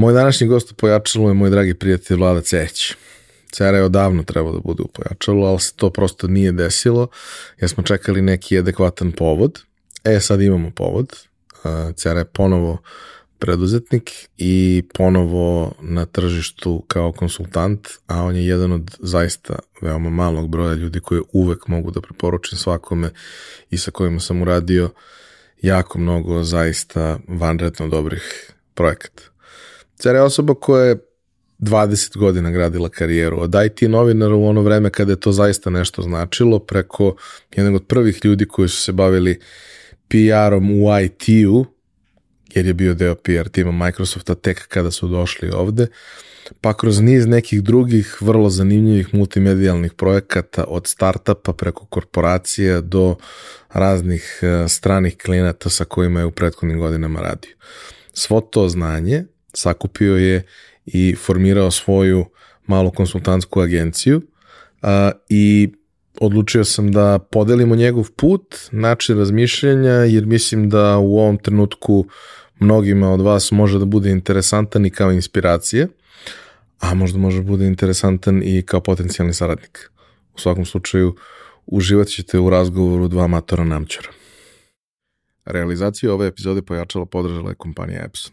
Moj današnji gost u pojačalu je moj dragi prijatelj Vlada Ceć. Cera je odavno trebao da bude u pojačalu, ali se to prosto nije desilo, jer smo čekali neki adekvatan povod. E, sad imamo povod. Cera je ponovo preduzetnik i ponovo na tržištu kao konsultant, a on je jedan od zaista veoma malog broja ljudi koje uvek mogu da preporučim svakome i sa kojima sam uradio jako mnogo zaista vanredno dobrih projekata. Cer je osoba koja je 20 godina gradila karijeru od IT novinara u ono vreme kada je to zaista nešto značilo preko jednog od prvih ljudi koji su se bavili PR-om u IT-u jer je bio deo PR tima Microsofta tek kada su došli ovde, pa kroz niz nekih drugih vrlo zanimljivih multimedijalnih projekata od startupa preko korporacija do raznih e, stranih klijenata sa kojima je u prethodnim godinama radio. Svo to znanje sakupio je i formirao svoju malu konsultantsku agenciju a, i odlučio sam da podelimo njegov put, način razmišljanja, jer mislim da u ovom trenutku mnogima od vas može da bude interesantan i kao inspiracije, a možda može da bude interesantan i kao potencijalni saradnik. U svakom slučaju, uživat ćete u razgovoru dva matora namćara. Realizaciju ove epizode pojačala podržala je kompanija Epson.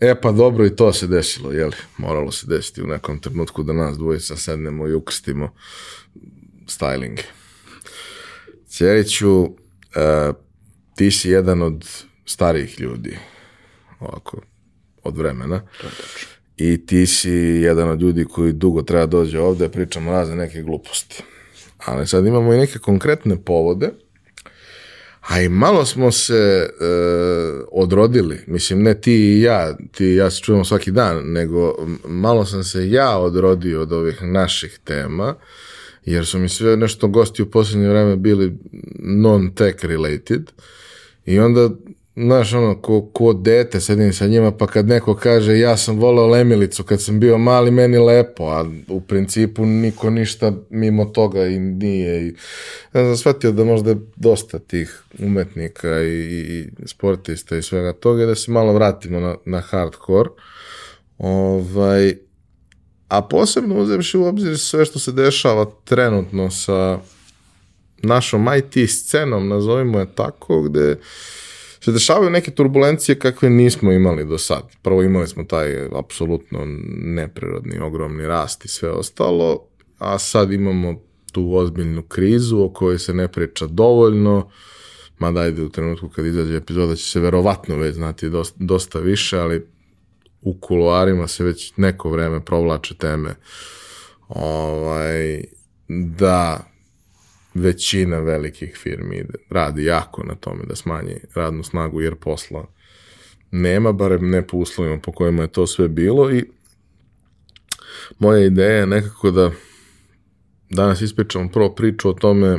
E pa dobro i to se desilo, jeli? Moralo se desiti u nekom trenutku da nas dvojica sednemo i ukrstimo styling. Cjeriću, uh, ti si jedan od starijih ljudi, ovako, od vremena. I ti si jedan od ljudi koji dugo treba dođe ovde, pričamo razne neke gluposti. Ali sad imamo i neke konkretne povode, a i malo smo se e, odrodili, mislim ne ti i ja, ti i ja se čujemo svaki dan, nego malo sam se ja odrodio od ovih naših tema, jer su mi sve nešto gosti u poslednje vreme bili non-tech related. I onda znaš, ono, ko, ko dete sedim sa njima, pa kad neko kaže ja sam volao lemilicu kad sam bio mali, meni lepo, a u principu niko ništa mimo toga i nije. I, ja sam shvatio da možda dosta tih umetnika i, i sportista i svega toga da se malo vratimo na, na hardcore. Ovaj, a posebno uzemši u obzir sve što se dešava trenutno sa našom IT scenom, nazovimo je tako, gde se dešavaju neke turbulencije kakve nismo imali do sad. Prvo imali smo taj apsolutno neprirodni, ogromni rast i sve ostalo, a sad imamo tu ozbiljnu krizu o kojoj se ne priča dovoljno, mada ajde u trenutku kad izađe epizoda će se verovatno već znati dosta, dosta više, ali u kuloarima se već neko vreme provlače teme ovaj, da većina velikih firmi radi jako na tome da smanji radnu snagu jer posla nema, barem ne po uslovima po kojima je to sve bilo. I moja ideja je nekako da danas ispričam prvo priču o tome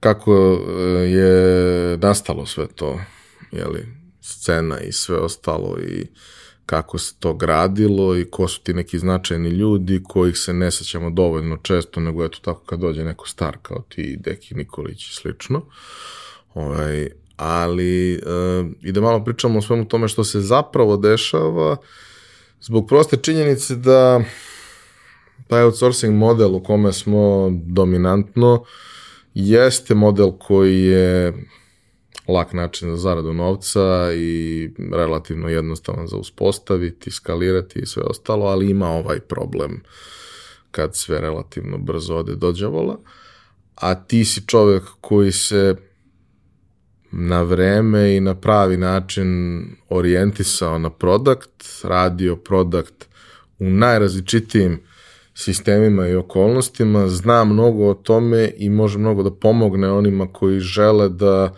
kako e, je nastalo sve to, jeli, scena i sve ostalo i kako se to gradilo i ko su ti neki značajni ljudi kojih se ne sećamo dovoljno često, nego eto tako kad dođe neko star kao ti, Deki Nikolić i slično. Ovaj, ali e, i da malo pričamo o svemu tome što se zapravo dešava zbog proste činjenice da taj outsourcing model u kome smo dominantno jeste model koji je lak način za zaradu novca i relativno jednostavan za uspostaviti, skalirati i sve ostalo, ali ima ovaj problem kad sve relativno brzo ode do džavola, a ti si čovek koji se na vreme i na pravi način orijentisao na produkt, radio produkt u najrazličitijim sistemima i okolnostima, zna mnogo o tome i može mnogo da pomogne onima koji žele da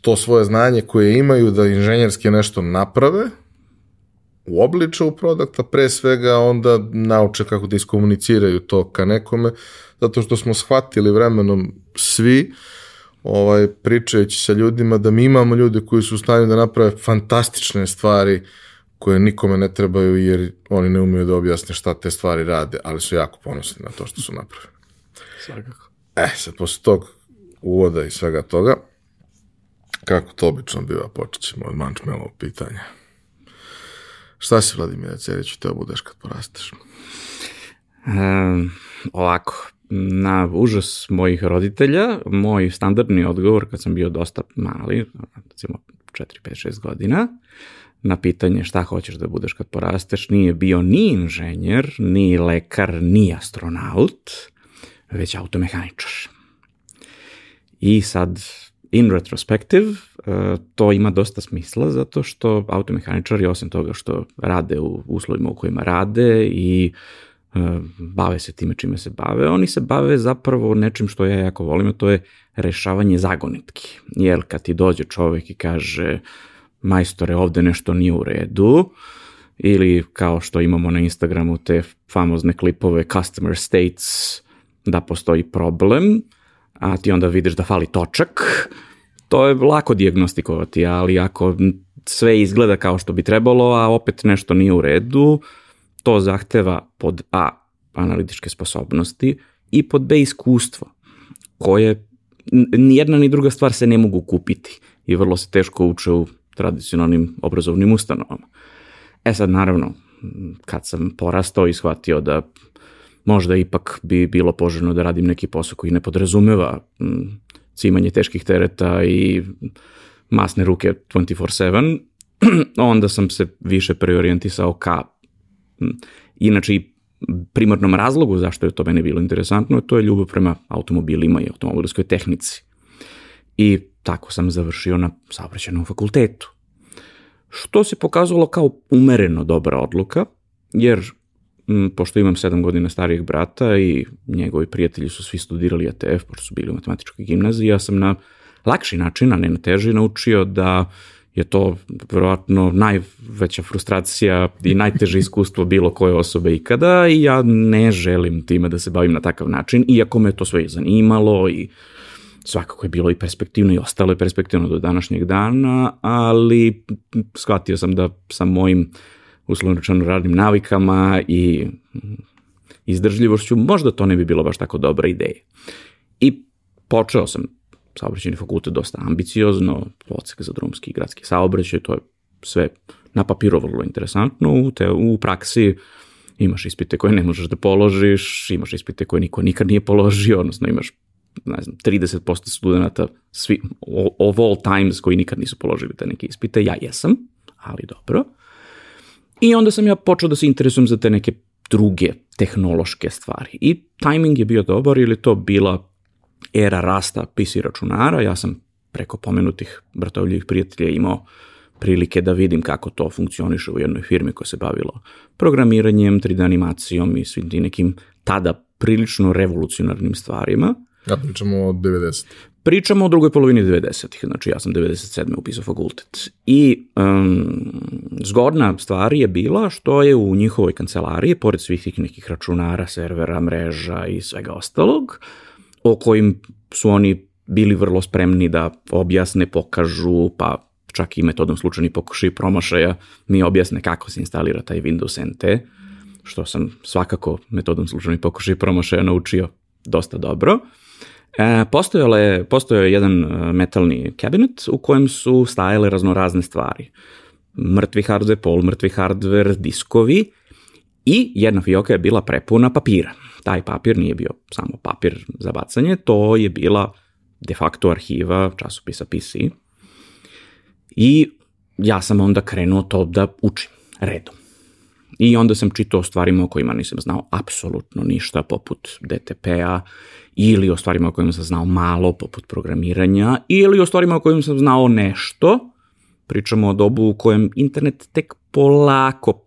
to svoje znanje koje imaju da inženjerski nešto naprave, uobliče u produkta, pre svega onda nauče kako da iskomuniciraju to ka nekome, zato što smo shvatili vremenom svi, ovaj, pričajući sa ljudima, da mi imamo ljude koji su u stanju da naprave fantastične stvari koje nikome ne trebaju jer oni ne umiju da objasne šta te stvari rade, ali su jako ponosni na to što su napravili. Svakako. E, sad posle tog uvoda i svega toga, kako to obično biva, počet ćemo od mančmelovog pitanja. Šta si, Vladimir Ceriću, te budeš kad porasteš? Um, ovako, na užas mojih roditelja, moj standardni odgovor kad sam bio dosta mali, recimo 4, 5, 6 godina, na pitanje šta hoćeš da budeš kad porasteš, nije bio ni inženjer, ni lekar, ni astronaut, već automehaničar. I sad, in retrospective, to ima dosta smisla zato što automehaničari, osim toga što rade u uslovima u kojima rade i bave se time čime se bave, oni se bave zapravo nečim što ja jako volim, a to je rešavanje zagonetki. Jer kad ti dođe čovek i kaže majstore ovde nešto nije u redu, ili kao što imamo na Instagramu te famozne klipove customer states da postoji problem, a ti onda vidiš da fali točak, to je lako diagnostikovati, ali ako sve izgleda kao što bi trebalo, a opet nešto nije u redu, to zahteva pod A analitičke sposobnosti i pod B iskustvo, koje ni jedna ni druga stvar se ne mogu kupiti i vrlo se teško uče u tradicionalnim obrazovnim ustanovama. E sad, naravno, kad sam porastao i shvatio da možda ipak bi bilo poželjno da radim neki posao koji ne podrazumeva cimanje teških tereta i masne ruke 24-7, onda sam se više preorijentisao ka inače i primarnom razlogu zašto je to mene bilo interesantno, to je ljubav prema automobilima i automobilskoj tehnici. I tako sam završio na saobraćenom fakultetu. Što se pokazalo kao umereno dobra odluka, jer pošto imam sedam godina starijeg brata i njegovi prijatelji su svi studirali ATF, pošto su bili u matematičkoj gimnaziji, ja sam na lakši način, a ne na teži, naučio da je to verovatno najveća frustracija i najteže iskustvo bilo koje osobe ikada i ja ne želim time da se bavim na takav način, iako me to sve zanimalo i svakako je bilo i perspektivno i ostalo je perspektivno do današnjeg dana, ali shvatio sam da sa mojim uslovno rečeno radnim navikama i izdržljivošću možda to ne bi bilo baš tako dobra ideja. I počeo sam saobraćajni fakultet dosta ambiciozno, odsek za drumski i gradski saobraćaj, to je sve na papiru vrlo interesantno, u, te, u praksi imaš ispite koje ne možeš da položiš, imaš ispite koje niko nikad nije položio, odnosno imaš ne znam, 30% studenta svi, of all times koji nikad nisu položili te neke ispite, ja jesam, ali dobro. I onda sam ja počeo da se interesujem za te neke druge tehnološke stvari. I timing je bio dobar ili to bila era rasta PC računara, ja sam preko pomenutih bratovljivih prijatelja imao prilike da vidim kako to funkcioniše u jednoj firmi koja se bavila programiranjem, 3D animacijom i svim nekim tada prilično revolucionarnim stvarima. Ja pričamo o 90. Pričamo o drugoj polovini 90-ih, znači ja sam 97. upisao fakultet. I um, zgodna stvar je bila što je u njihovoj kancelariji, pored svih tih nekih računara, servera, mreža i svega ostalog, o kojim su oni bili vrlo spremni da objasne, pokažu, pa čak i metodom slučajnih pokušaj promašaja mi objasne kako se instalira taj Windows NT, što sam svakako metodom slučajnih pokušaj promašaja naučio dosta dobro. E, postojalo je, postojao je jedan e, metalni kabinet u kojem su stajale raznorazne stvari. Mrtvi hardware, pol mrtvi hardware, diskovi i jedna fioka je bila prepuna papira. Taj papir nije bio samo papir za bacanje, to je bila de facto arhiva časopisa PC. I ja sam onda krenuo to da učim redom. I onda sam čitao o stvarima o kojima nisam znao apsolutno ništa, poput DTP-a, ili o stvarima o kojima sam znao malo, poput programiranja, ili o stvarima o kojima sam znao nešto. Pričamo o dobu u kojem internet tek polako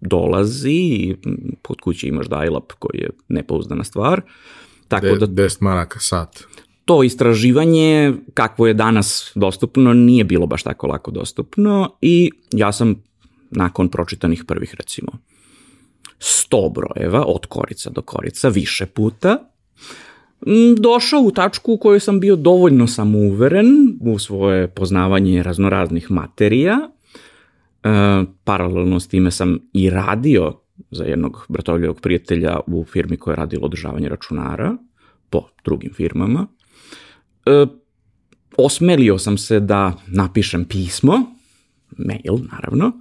dolazi i kod kuće imaš dial-up koji je nepouzdana stvar. Tako De, da, 10 maraka sat. To istraživanje, kakvo je danas dostupno, nije bilo baš tako lako dostupno i ja sam nakon pročitanih prvih recimo 100 brojeva od korica do korica više puta došao u tačku u kojoj sam bio dovoljno samouveren u svoje poznavanje raznoraznih materija. E, paralelno s time sam i radio za jednog bratovljivog prijatelja u firmi koja je radila održavanje računara po drugim firmama. E, osmelio sam se da napišem pismo, mail naravno,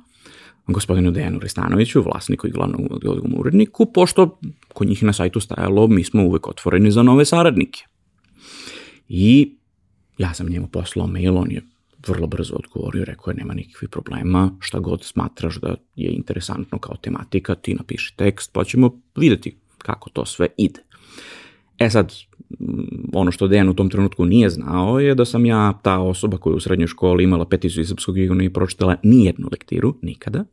gospodinu Dejanu Ristanoviću, vlasniku i glavnom odgovornom uredniku, pošto kod njih na sajtu stajalo mi smo uvek otvoreni za nove saradnike. I ja sam njemu poslao mail, on je vrlo brzo odgovorio, rekao je nema nikakvih problema, šta god smatraš da je interesantno kao tematika, ti napiši tekst, pa ćemo videti kako to sve ide. E sad, ono što Dejan u tom trenutku nije znao je da sam ja ta osoba koja je u srednjoj školi imala peticu iz srpskog i nije pročitala nijednu lektiru, nikada,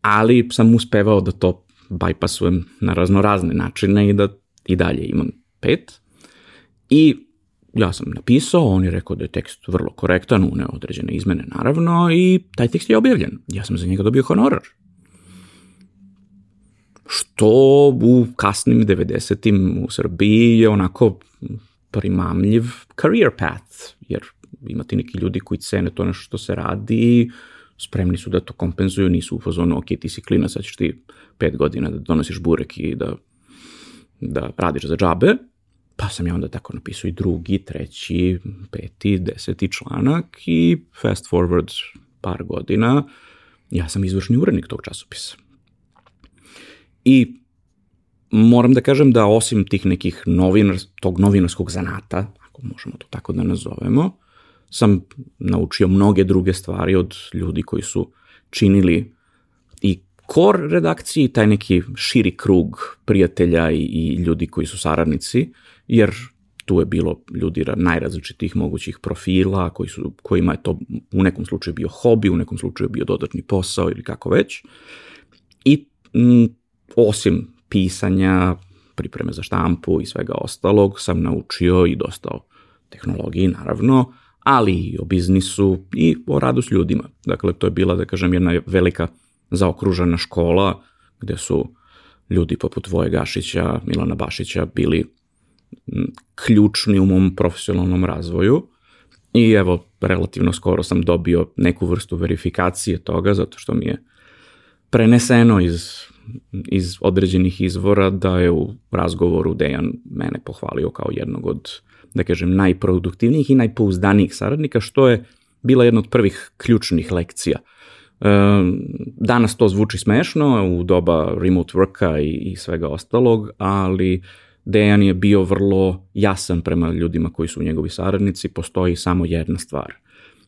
ali sam uspevao da to bajpasujem na raznorazne načine i da i dalje imam pet. I ja sam napisao, on je rekao da je tekst vrlo korektan, uneo određene izmene naravno i taj tekst je objavljen. Ja sam za njega dobio honorar. Što u kasnim 90-im u Srbiji je onako primamljiv career path, jer imate neki ljudi koji cene to nešto što se radi, spremni su da to kompenzuju, nisu u fazonu, ok, ti si klina, sad ćeš ti pet godina da donosiš burek i da, da radiš za džabe, pa sam ja onda tako napisao i drugi, treći, peti, deseti članak i fast forward par godina, ja sam izvršni urednik tog časopisa. I moram da kažem da osim tih nekih novinar, tog novinarskog zanata, ako možemo to tako da nazovemo, sam naučio mnoge druge stvari od ljudi koji su činili i kor redakciji, taj neki širi krug prijatelja i, i ljudi koji su saradnici, jer tu je bilo ljudi najrazličitih mogućih profila, koji su, kojima je to u nekom slučaju bio hobi, u nekom slučaju bio dodatni posao ili kako već. I osim pisanja, pripreme za štampu i svega ostalog, sam naučio i dosta o tehnologiji, naravno, ali i o biznisu i o radu s ljudima. Dakle, to je bila, da kažem, jedna velika zaokružena škola gde su ljudi poput Voje Gašića, Milana Bašića bili ključni u mom profesionalnom razvoju i evo, relativno skoro sam dobio neku vrstu verifikacije toga zato što mi je preneseno iz, iz određenih izvora da je u razgovoru Dejan mene pohvalio kao jednog od da kažem, najproduktivnijih i najpouzdanijih saradnika, što je bila jedna od prvih ključnih lekcija. E, danas to zvuči smešno u doba remote worka i, i svega ostalog, ali Dejan je bio vrlo jasan prema ljudima koji su njegovi saradnici, postoji samo jedna stvar.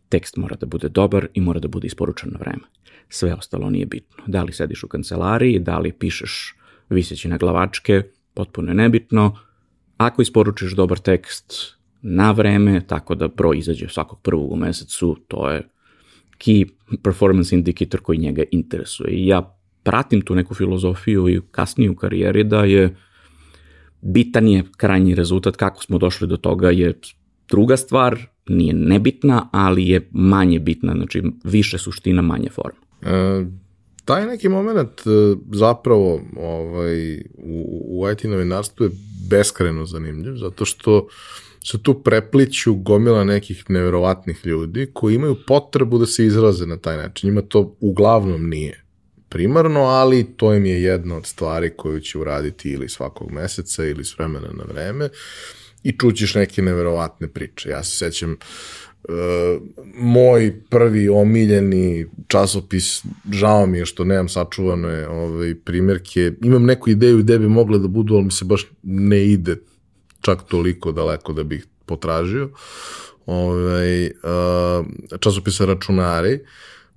Tekst mora da bude dobar i mora da bude isporučen na vreme. Sve ostalo nije bitno. Da li sediš u kancelariji, da li pišeš viseći na glavačke, potpuno je nebitno, Ako isporučiš dobar tekst, na vreme, tako da broj izađe svakog prvog u mesecu, to je key performance indicator koji njega interesuje. I ja pratim tu neku filozofiju i kasnije u karijeri da je bitan je krajnji rezultat, kako smo došli do toga je druga stvar, nije nebitna, ali je manje bitna, znači više suština, manje forma. E, taj neki moment e, zapravo ovaj, u, u IT novinarstvu je beskreno zanimljiv, zato što se tu prepliću gomila nekih neverovatnih ljudi koji imaju potrebu da se izraze na taj način. Njima to uglavnom nije primarno, ali to im je jedna od stvari koju će uraditi ili svakog meseca ili s vremena na vreme i čućiš neke neverovatne priče. Ja se sećam uh, moj prvi omiljeni časopis, žao mi je što nemam sačuvane ovaj, primjerke, imam neku ideju gde bi mogle da budu, ali mi se baš ne ide čak toliko daleko da bih potražio. Ovaj, uh, časopisa računari,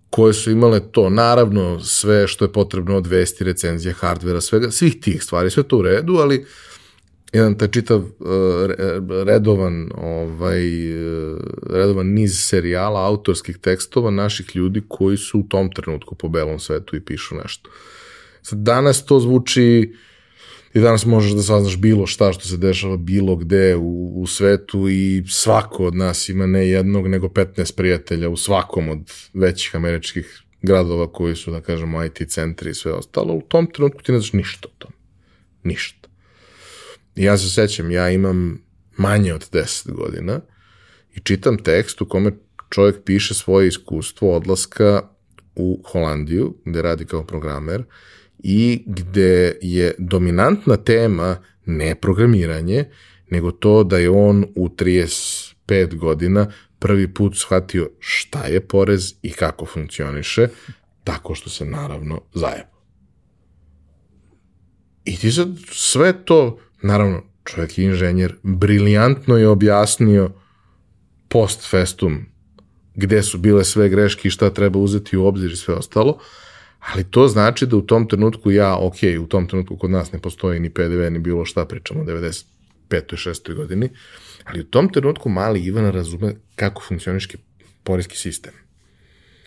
koje su imale to, naravno sve što je potrebno od vesti, recenzije, hardvera, svega, svih tih stvari, sve to u redu, ali jedan taj čitav uh, redovan ovaj uh, redovan niz serijala autorskih tekstova naših ljudi koji su u tom trenutku po belom svetu i pišu nešto. Sad danas to zvuči i danas možeš da saznaš bilo šta što se dešava bilo gde u, u svetu i svako od nas ima ne jednog nego 15 prijatelja u svakom od većih američkih gradova koji su, da kažemo, IT centri i sve ostalo. U tom trenutku ti ne znaš ništa o tom. Ništa. Ja se sećam, ja imam manje od 10 godina i čitam tekst u kome čovjek piše svoje iskustvo odlaska u Holandiju, gde radi kao programer, i gde je dominantna tema ne programiranje, nego to da je on u 35 godina prvi put shvatio šta je porez i kako funkcioniše, tako što se naravno zajebo. I ti sad sve to, naravno, čovjek je inženjer, briljantno je objasnio post festum gde su bile sve greške i šta treba uzeti u obzir i sve ostalo, ali to znači da u tom trenutku ja, ok, u tom trenutku kod nas ne postoji ni PDV, ni bilo šta, pričamo o 95. i 6. godini, ali u tom trenutku mali Ivan razume kako funkcioniški porijski sistem.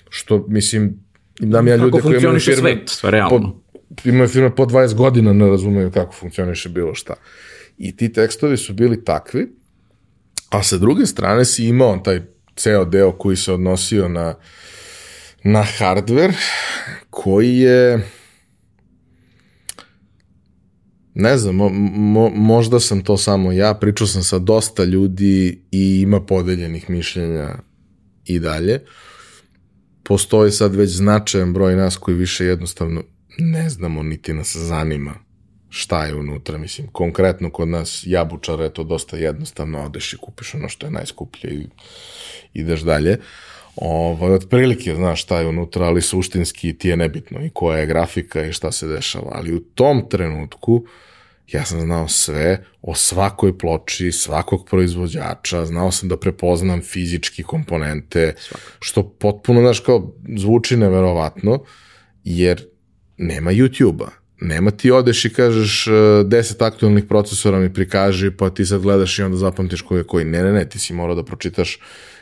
Što, mislim, imam ja ljude koji imaju firme, svet, realno. Po, imaju firme po 20 godina ne razumeju kako funkcioniše bilo šta. I ti tekstovi su bili takvi, a sa druge strane si imao taj ceo deo koji se odnosio na na hardware koji je ne znam, mo, možda sam to samo ja, pričao sam sa dosta ljudi i ima podeljenih mišljenja i dalje. Postoji sad već značajan broj nas koji više jednostavno ne znamo, niti nas zanima šta je unutra. Mislim, konkretno kod nas jabučara je to dosta jednostavno, odeš i kupiš ono što je najskuplje i ideš dalje. Uh, Ovaj, otprilike znaš šta je unutra, ali suštinski ti je nebitno i koja je grafika i šta se dešava. Ali u tom trenutku ja sam znao sve o svakoj ploči, svakog proizvođača, znao sam da prepoznam fizički komponente, Svaka. što potpuno, znaš, kao zvuči neverovatno, jer nema YouTube-a. Nema ti odeš i kažeš 10 e, aktualnih procesora mi prikaži, pa ti sad gledaš i onda zapamtiš koji je koji. Ne, ne, ne, ti si morao da pročitaš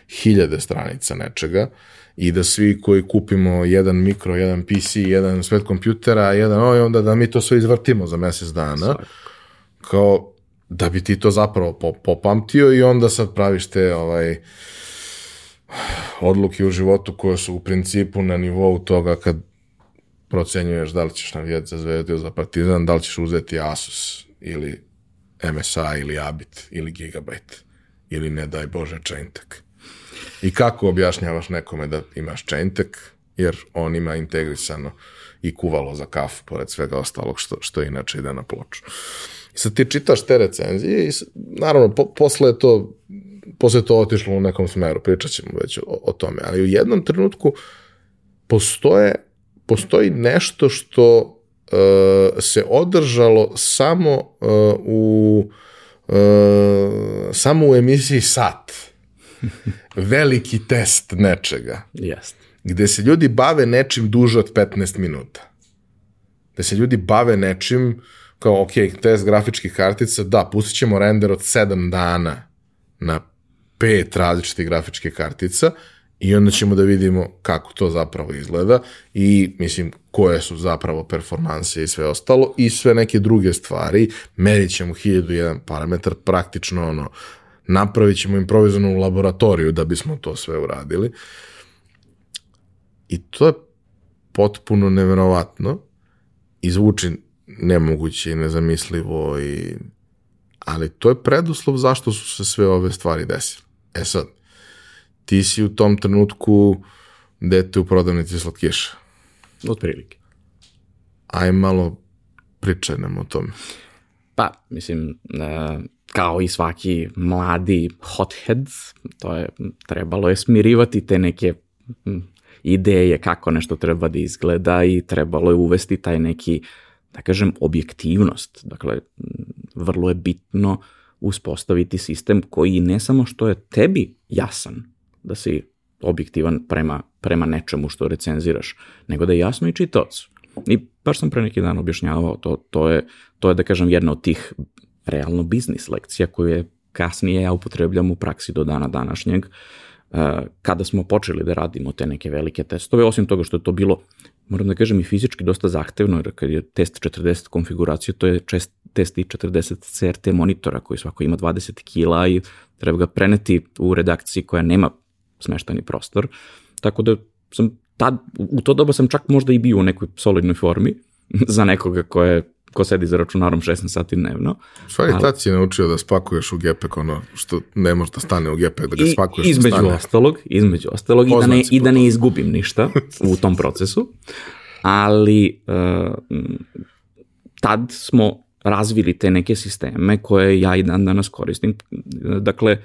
hiljade stranica nečega i da svi koji kupimo jedan mikro, jedan PC, jedan svet kompjutera, jedan oj, onda da mi to sve izvrtimo za mesec dana, kao da bi ti to zapravo popamtio i onda sad praviš te ovaj, odluke u životu koje su u principu na nivou toga kad procenjuješ da li ćeš navijati za zvezdu ili za partizan, da li ćeš uzeti Asus ili MSA ili Abit ili Gigabyte ili ne daj Bože Chaintek. I kako objašnjavaš nekome da imaš chaintek, jer on ima integrisano i kuvalo za kafu, pored svega ostalog što, što inače ide na ploču. I sad ti čitaš te recenzije i naravno po, posle je to posle to otišlo u nekom smeru, pričat ćemo već o, o tome, ali u jednom trenutku postoje, postoji nešto što uh, se održalo samo uh, u uh, samo u emisiji Sat veliki test nečega. Jeste. Gde se ljudi bave nečim duže od 15 minuta. Gde se ljudi bave nečim kao, ok, test grafičkih kartica, da, pustit ćemo render od 7 dana na pet različitih grafičke kartica i onda ćemo da vidimo kako to zapravo izgleda i mislim koje su zapravo performanse i sve ostalo i sve neke druge stvari. Merit ćemo hiljadu jedan parametar, praktično ono, napravit ćemo improvizovanu laboratoriju da bismo to sve uradili. I to je potpuno neverovatno i zvuči nemoguće i nezamislivo i ali to je preduslov zašto su se sve ove stvari desile. E sad, ti si u tom trenutku dete u prodavnici slatkiša. Od prilike. Aj malo pričaj nam o tome. Pa, mislim, uh, kao i svaki mladi hothead, to je, trebalo je smirivati te neke ideje kako nešto treba da izgleda i trebalo je uvesti taj neki, da kažem, objektivnost. Dakle, vrlo je bitno uspostaviti sistem koji ne samo što je tebi jasan, da si objektivan prema, prema nečemu što recenziraš, nego da je jasno i čitaocu. I baš sam pre neki dan objašnjavao, to, to, je, to je da kažem jedna od tih realno biznis lekcija koju je kasnije ja upotrebljam u praksi do dana današnjeg, eh, kada smo počeli da radimo te neke velike testove, osim toga što je to bilo, moram da kažem, i fizički dosta zahtevno, jer kad je test 40 konfiguracije, to je čest, test i 40 CRT monitora koji svako ima 20 kila i treba ga preneti u redakciji koja nema smeštani prostor, tako da sam tad, u to doba sam čak možda i bio u nekoj solidnoj formi za nekoga ko je ko sedi za računarom 16 sati dnevno. Stvari, tad si naučio da spakuješ u gepek ono što ne može da stane u gepek, da ga spakuješ I, između da stane. ostalog, između ostalog, i da, ne, i da ne izgubim ništa u tom procesu, ali uh, tad smo razvili te neke sisteme koje ja i dan danas koristim. Dakle,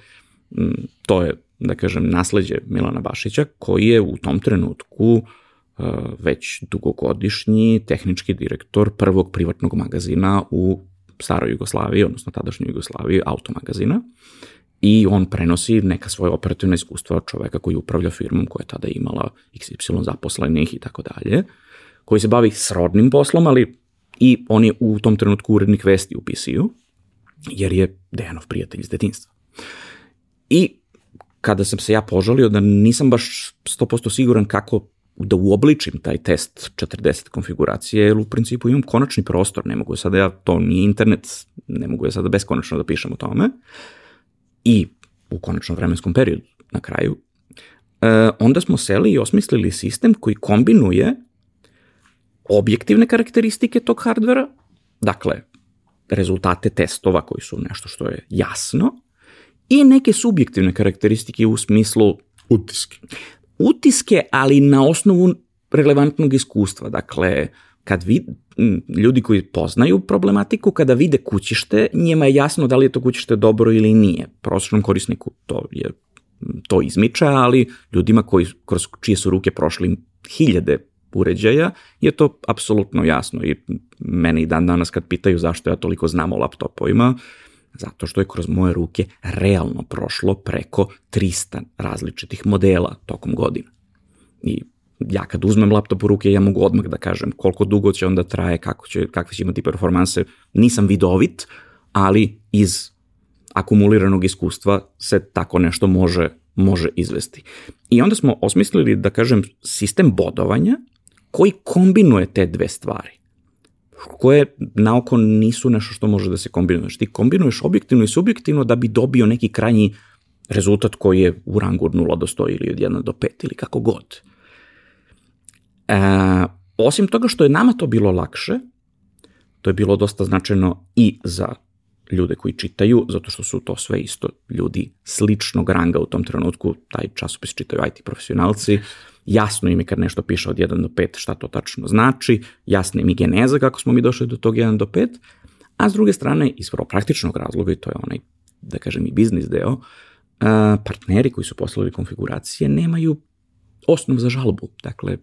to je, da kažem, nasledđe Milana Bašića, koji je u tom trenutku uh, već dugogodišnji tehnički direktor prvog privatnog magazina u staroj Jugoslaviji, odnosno tadašnjoj Jugoslaviji, automagazina, i on prenosi neka svoje operativne iskustva čoveka koji upravlja firmom koja je tada imala XY zaposlenih i tako dalje, koji se bavi srodnim poslom, ali i on je u tom trenutku urednik vesti u PC-u, jer je Dejanov prijatelj iz detinstva. I kada sam se ja požalio da nisam baš 100% siguran kako da uobličim taj test 40 konfiguracije, jer u principu imam konačni prostor, ne mogu sada ja, to nije internet, ne mogu ja sada beskonačno da pišem o tome, i u konačnom vremenskom periodu na kraju, e, onda smo seli i osmislili sistem koji kombinuje objektivne karakteristike tog hardvera, dakle, rezultate testova koji su nešto što je jasno, i neke subjektivne karakteristike u smislu utiske. Utiske, ali na osnovu relevantnog iskustva. Dakle, kad vi, ljudi koji poznaju problematiku, kada vide kućište, njima je jasno da li je to kućište dobro ili nije. Prosječnom korisniku to je to izmiča, ali ljudima koji, kroz čije su ruke prošli hiljade uređaja, je to apsolutno jasno i mene i dan danas kad pitaju zašto ja toliko znam o laptopovima, zato što je kroz moje ruke realno prošlo preko 300 različitih modela tokom godina. I ja kad uzmem laptop u ruke, ja mogu odmah da kažem koliko dugo će onda traje, kako će, kakve će imati performanse. Nisam vidovit, ali iz akumuliranog iskustva se tako nešto može, može izvesti. I onda smo osmislili, da kažem, sistem bodovanja koji kombinuje te dve stvari koje naoko nisu nešto što može da se kombinuje. Ti kombinuješ objektivno i subjektivno da bi dobio neki krajnji rezultat koji je u rangu od 0 do 100 ili od 1 do 5 ili kako god. E, osim toga što je nama to bilo lakše, to je bilo dosta značajno i za ljude koji čitaju, zato što su to sve isto ljudi sličnog ranga u tom trenutku, taj časopis čitaju IT profesionalci, jasno im je kad nešto piše od 1 do 5 šta to tačno znači, jasna im je geneza kako smo mi došli do tog 1 do 5, a s druge strane, iz vrlo praktičnog razloga, i to je onaj, da kažem, i biznis deo, partneri koji su poslali konfiguracije nemaju osnov za žalbu. Dakle,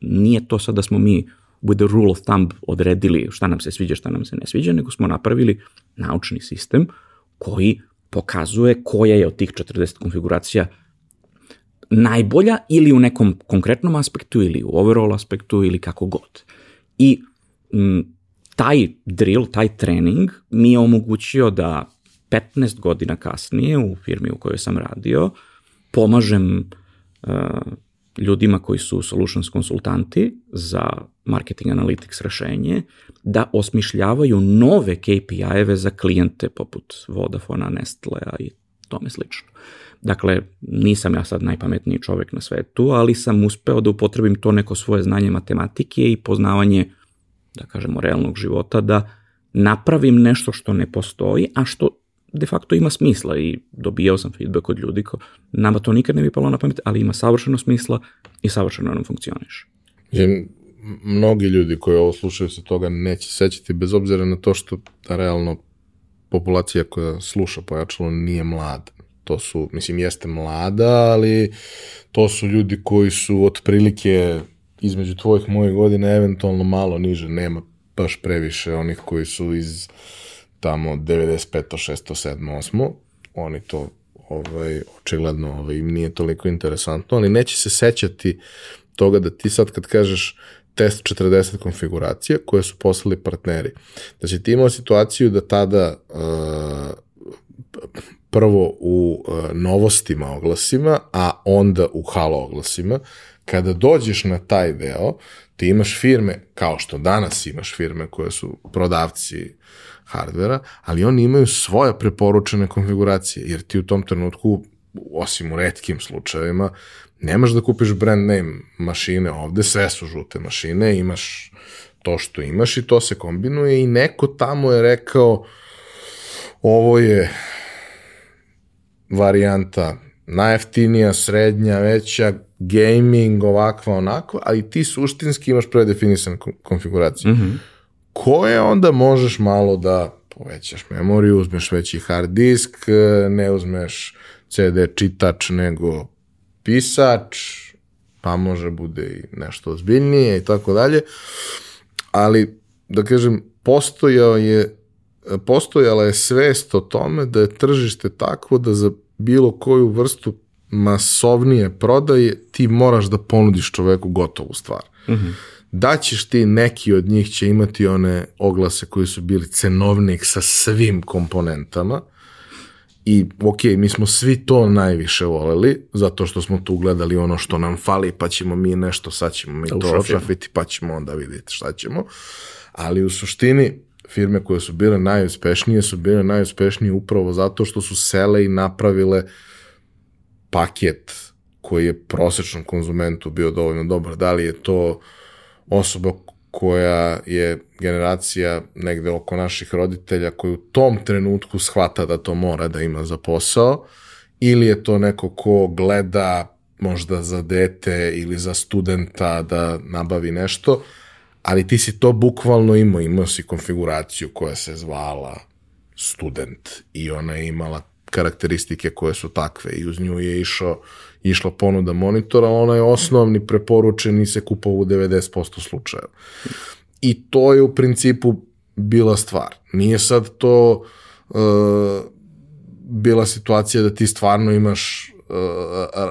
nije to sad da smo mi with the rule of thumb odredili šta nam se sviđa, šta nam se ne sviđa, nego smo napravili naučni sistem koji pokazuje koja je od tih 40 konfiguracija najbolja ili u nekom konkretnom aspektu ili u overall aspektu ili kako god. I m, taj drill, taj trening mi je omogućio da 15 godina kasnije u firmi u kojoj sam radio, pomažem uh, ljudima koji su solutions konsultanti za marketing analytics rešenje da osmišljavaju nove KPI-eve za klijente poput Vodafona, Nestlea i tome slično. Dakle, nisam ja sad najpametniji čovek na svetu, ali sam uspeo da upotrebim to neko svoje znanje matematike i poznavanje, da kažemo, realnog života, da napravim nešto što ne postoji, a što de facto ima smisla i dobijao sam feedback od ljudi ko nama to nikad ne bi palo na pamet, ali ima savršeno smisla i savršeno nam funkcioniš. Je, mnogi ljudi koji ovo slušaju se toga neće sećati, bez obzira na to što realno populacija koja sluša pojačalo nije mlada. To su, mislim, jeste mlada, ali to su ljudi koji su otprilike između tvojih mojih godina eventualno malo niže, nema baš previše onih koji su iz tamo 95. 6. 7. 8. Oni to ovaj, očigledno ovaj, im nije toliko interesantno, ali neće se sećati toga da ti sad kad kažeš test 40 konfiguracija koje su poslali partneri, da si ti imao situaciju da tada uh, prvo u uh, novostima oglasima, a onda u halo oglasima, kada dođeš na taj deo, ti imaš firme, kao što danas imaš firme koje su prodavci hardvera, ali oni imaju svoje preporučene konfiguracije, jer ti u tom trenutku, osim u redkim slučajevima, nemaš da kupiš brand name mašine ovde, sve su žute mašine, imaš to što imaš i to se kombinuje i neko tamo je rekao ovo je varijanta najeftinija, srednja, veća, gaming, ovakva, onako, ali ti suštinski imaš predefinisane konfiguracije. Mm -hmm. Koje onda možeš malo da povećaš memoriju, uzmeš veći hard disk, ne uzmeš CD čitač, nego pisač, pa može bude i nešto ozbiljnije i tako dalje. Ali, da kažem, postojao je postojala je svest o tome da je tržište takvo da za bilo koju vrstu masovnije prodaje ti moraš da ponudiš čoveku gotovu stvar. Mm -hmm. Da ćeš ti, neki od njih će imati one oglase koji su bili cenovnik sa svim komponentama, I ok, mi smo svi to najviše voleli, zato što smo tu gledali ono što nam fali, pa ćemo mi nešto, sad ćemo mi to ošafiti, pa ćemo onda vidjeti šta ćemo. Ali u suštini, firme koje su bile najuspešnije su bile najuspešnije upravo zato što su sele i napravile paket koji je prosečnom konzumentu bio dovoljno dobar. Da li je to osoba koja je generacija negde oko naših roditelja koji u tom trenutku shvata da to mora da ima za posao ili je to neko ko gleda možda za dete ili za studenta da nabavi nešto, ali ti si to bukvalno imao, imao si konfiguraciju koja se zvala student i ona je imala karakteristike koje su takve i uz nju je išao, išla ponuda monitora, ona je osnovni preporučen i se kupao u 90% slučajeva. I to je u principu bila stvar. Nije sad to uh, bila situacija da ti stvarno imaš uh,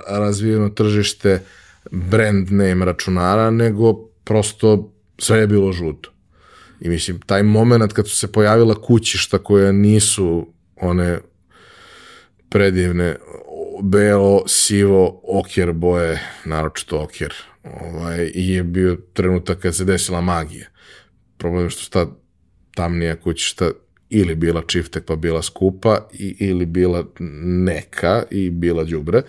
razvijeno tržište brand name računara, nego prosto sve je bilo žuto. I mislim, taj moment kad su se pojavila kućišta koja nisu one predivne belo, sivo, okjer boje, naročito okjer. Ovaj, I je bio trenutak kad se desila magija. Problem je što sta tamnija kućišta ili bila čiftek pa bila skupa i, ili bila neka i bila đubre.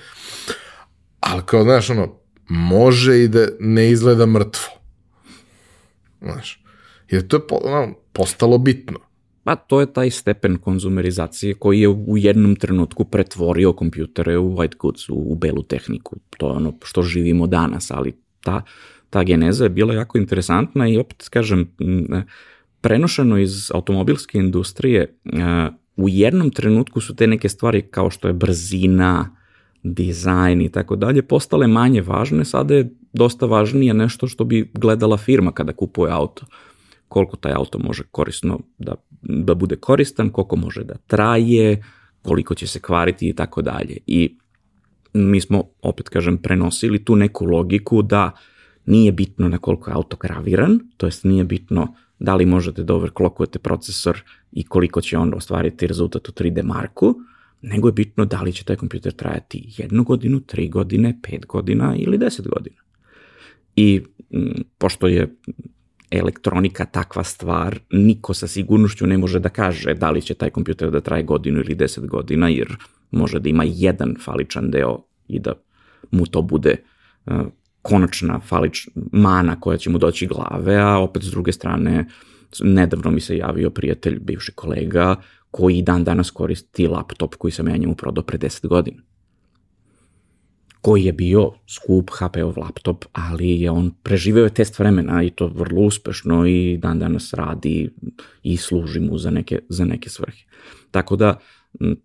Ali kao, znaš, ono, može i da ne izgleda mrtvo. Znaš, jer to je ono, postalo bitno. Pa to je taj stepen konzumerizacije koji je u jednom trenutku pretvorio kompjutere u white goods, u, u belu tehniku. To je ono što živimo danas, ali ta, ta geneza je bila jako interesantna i opet kažem, prenošeno iz automobilske industrije, u jednom trenutku su te neke stvari kao što je brzina, dizajn i tako dalje postale manje važne, sada je dosta važnije nešto što bi gledala firma kada kupuje auto. Koliko taj auto može korisno da, da bude koristan, koliko može da traje, koliko će se kvariti i tako dalje. I mi smo, opet kažem, prenosili tu neku logiku da nije bitno na koliko je auto graviran, to jest nije bitno da li možete da overclockujete procesor i koliko će on ostvariti rezultat u 3D marku, nego je bitno da li će taj kompjuter trajati jednu godinu, tri godine, pet godina ili deset godina. I m, pošto je elektronika takva stvar, niko sa sigurnošću ne može da kaže da li će taj kompjuter da traje godinu ili deset godina, jer može da ima jedan faličan deo i da mu to bude uh, konačna falič, mana koja će mu doći glave, a opet s druge strane nedavno mi se javio prijatelj, bivši kolega, koji dan danas koristi laptop koji sam ja njemu prodao pre 10 godina koji je bio skup HP-ov laptop, ali je on preživeo test vremena i to vrlo uspešno i dan danas radi i služi mu za neke, za neke svrhe. Tako da,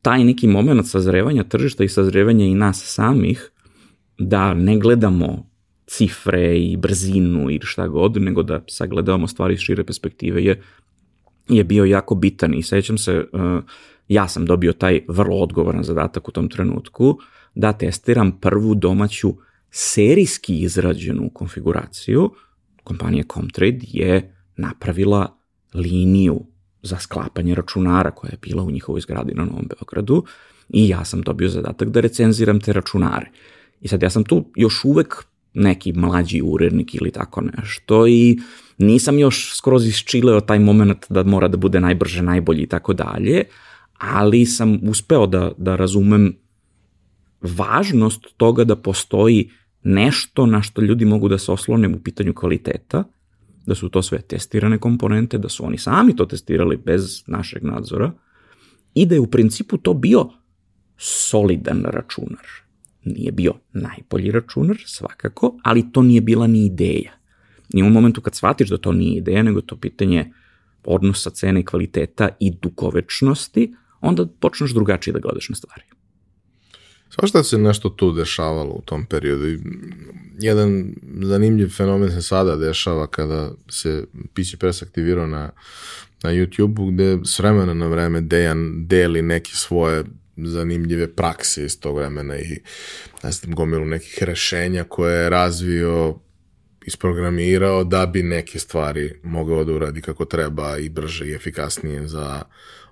taj neki moment sazrevanja tržišta i sazrevanja i nas samih, da ne gledamo cifre i brzinu i šta god, nego da sagledavamo stvari iz šire perspektive je, je bio jako bitan i sećam se, uh, ja sam dobio taj vrlo odgovoran zadatak u tom trenutku, da testiram prvu domaću serijski izrađenu konfiguraciju. Kompanija Comtrade je napravila liniju za sklapanje računara koja je bila u njihovoj zgradi na Novom Beogradu i ja sam dobio zadatak da recenziram te računare. I sad ja sam tu još uvek neki mlađi urednik ili tako nešto i nisam još skroz isčileo taj moment da mora da bude najbrže, najbolji i tako dalje, ali sam uspeo da, da razumem važnost toga da postoji nešto na što ljudi mogu da se oslone u pitanju kvaliteta, da su to sve testirane komponente, da su oni sami to testirali bez našeg nadzora i da je u principu to bio solidan računar. Nije bio najbolji računar, svakako, ali to nije bila ni ideja. I u momentu kad shvatiš da to nije ideja, nego to pitanje odnosa cene i kvaliteta i dugovečnosti, onda počneš drugačije da gledaš na stvari. Svašta se nešto tu dešavalo u tom periodu. Jedan zanimljiv fenomen se sada dešava kada se PC Press aktivirao na, na YouTube-u gde s vremena na vreme Dejan deli neke svoje zanimljive prakse iz tog vremena i ne znam, gomilu nekih rešenja koje je razvio isprogramirao da bi neke stvari mogao da uradi kako treba i brže i efikasnije za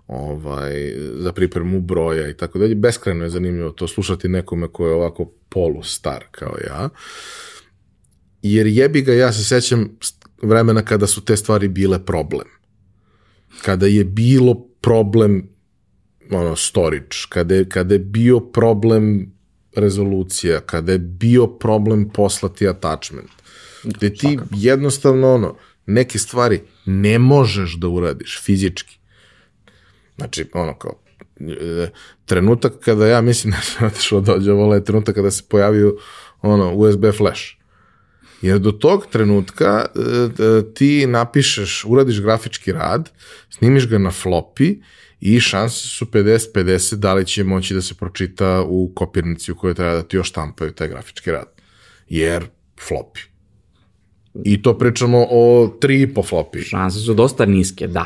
ovaj, za pripremu broja i tako dalje. Beskreno je zanimljivo to slušati nekome ko je ovako polu star kao ja. Jer jebi ga, ja se sećam vremena kada su te stvari bile problem. Kada je bilo problem ono, storage, kada je, kada je bio problem rezolucija, kada je bio problem poslati attachment, gde ti Svakako. jednostavno ono, neke stvari ne možeš da uradiš fizički Znači, ono kao, e, trenutak kada ja mislim da sam otišao dođe vola je trenutak kada se pojavio ono, USB flash. Jer do tog trenutka e, e, ti napišeš, uradiš grafički rad, snimiš ga na floppy i šanse su 50-50 da li će moći da se pročita u kopirnici u kojoj treba da ti još štampaju taj grafički rad. Jer floppy. I to pričamo o 3,5 floppy. Šanse su dosta niske, da.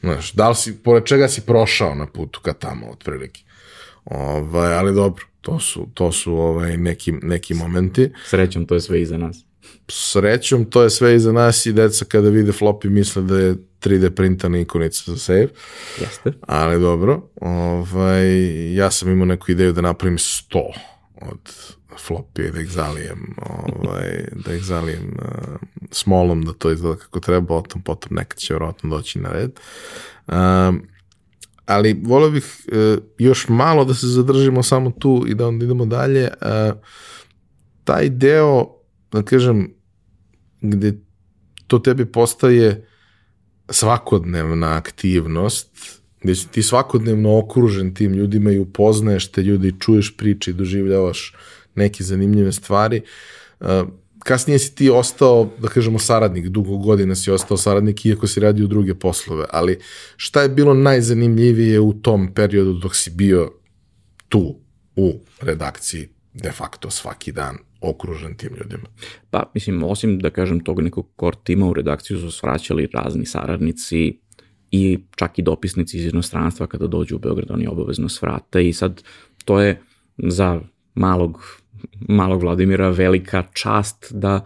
Znaš, da li si, pored čega si prošao na putu ka tamo, otprilike. Ovaj, ali dobro, to su, to su ovaj, neki, neki momenti. Srećom, to je sve iza nas. Srećom, to je sve iza nas i deca kada vide floppy misle da je 3D printana ikonica za save. Jeste. Ali dobro, ovaj, ja sam imao neku ideju da napravim 100 od floppy da ih zalijem, ovaj, da ih zalijem uh, smolom, da to izgleda kako treba, o tom potom nekad će vjerojatno doći na red. Um, ali volio bih uh, još malo da se zadržimo samo tu i da onda idemo dalje. Uh, taj deo, da kažem, gde to tebi postaje svakodnevna aktivnost, gde si ti svakodnevno okružen tim ljudima i upoznaješ te ljudi, čuješ priče i doživljavaš neke zanimljive stvari. Uh, kasnije si ti ostao, da kažemo, saradnik, dugo godina si ostao saradnik, iako si radio druge poslove, ali šta je bilo najzanimljivije u tom periodu dok si bio tu, u redakciji, de facto svaki dan, okružen tim ljudima? Pa, mislim, osim da kažem tog nekog core tima u redakciju su svraćali razni saradnici i čak i dopisnici iz inostranstva kada dođu u Beograd, oni obavezno svrate i sad to je za malog malog Vladimira velika čast da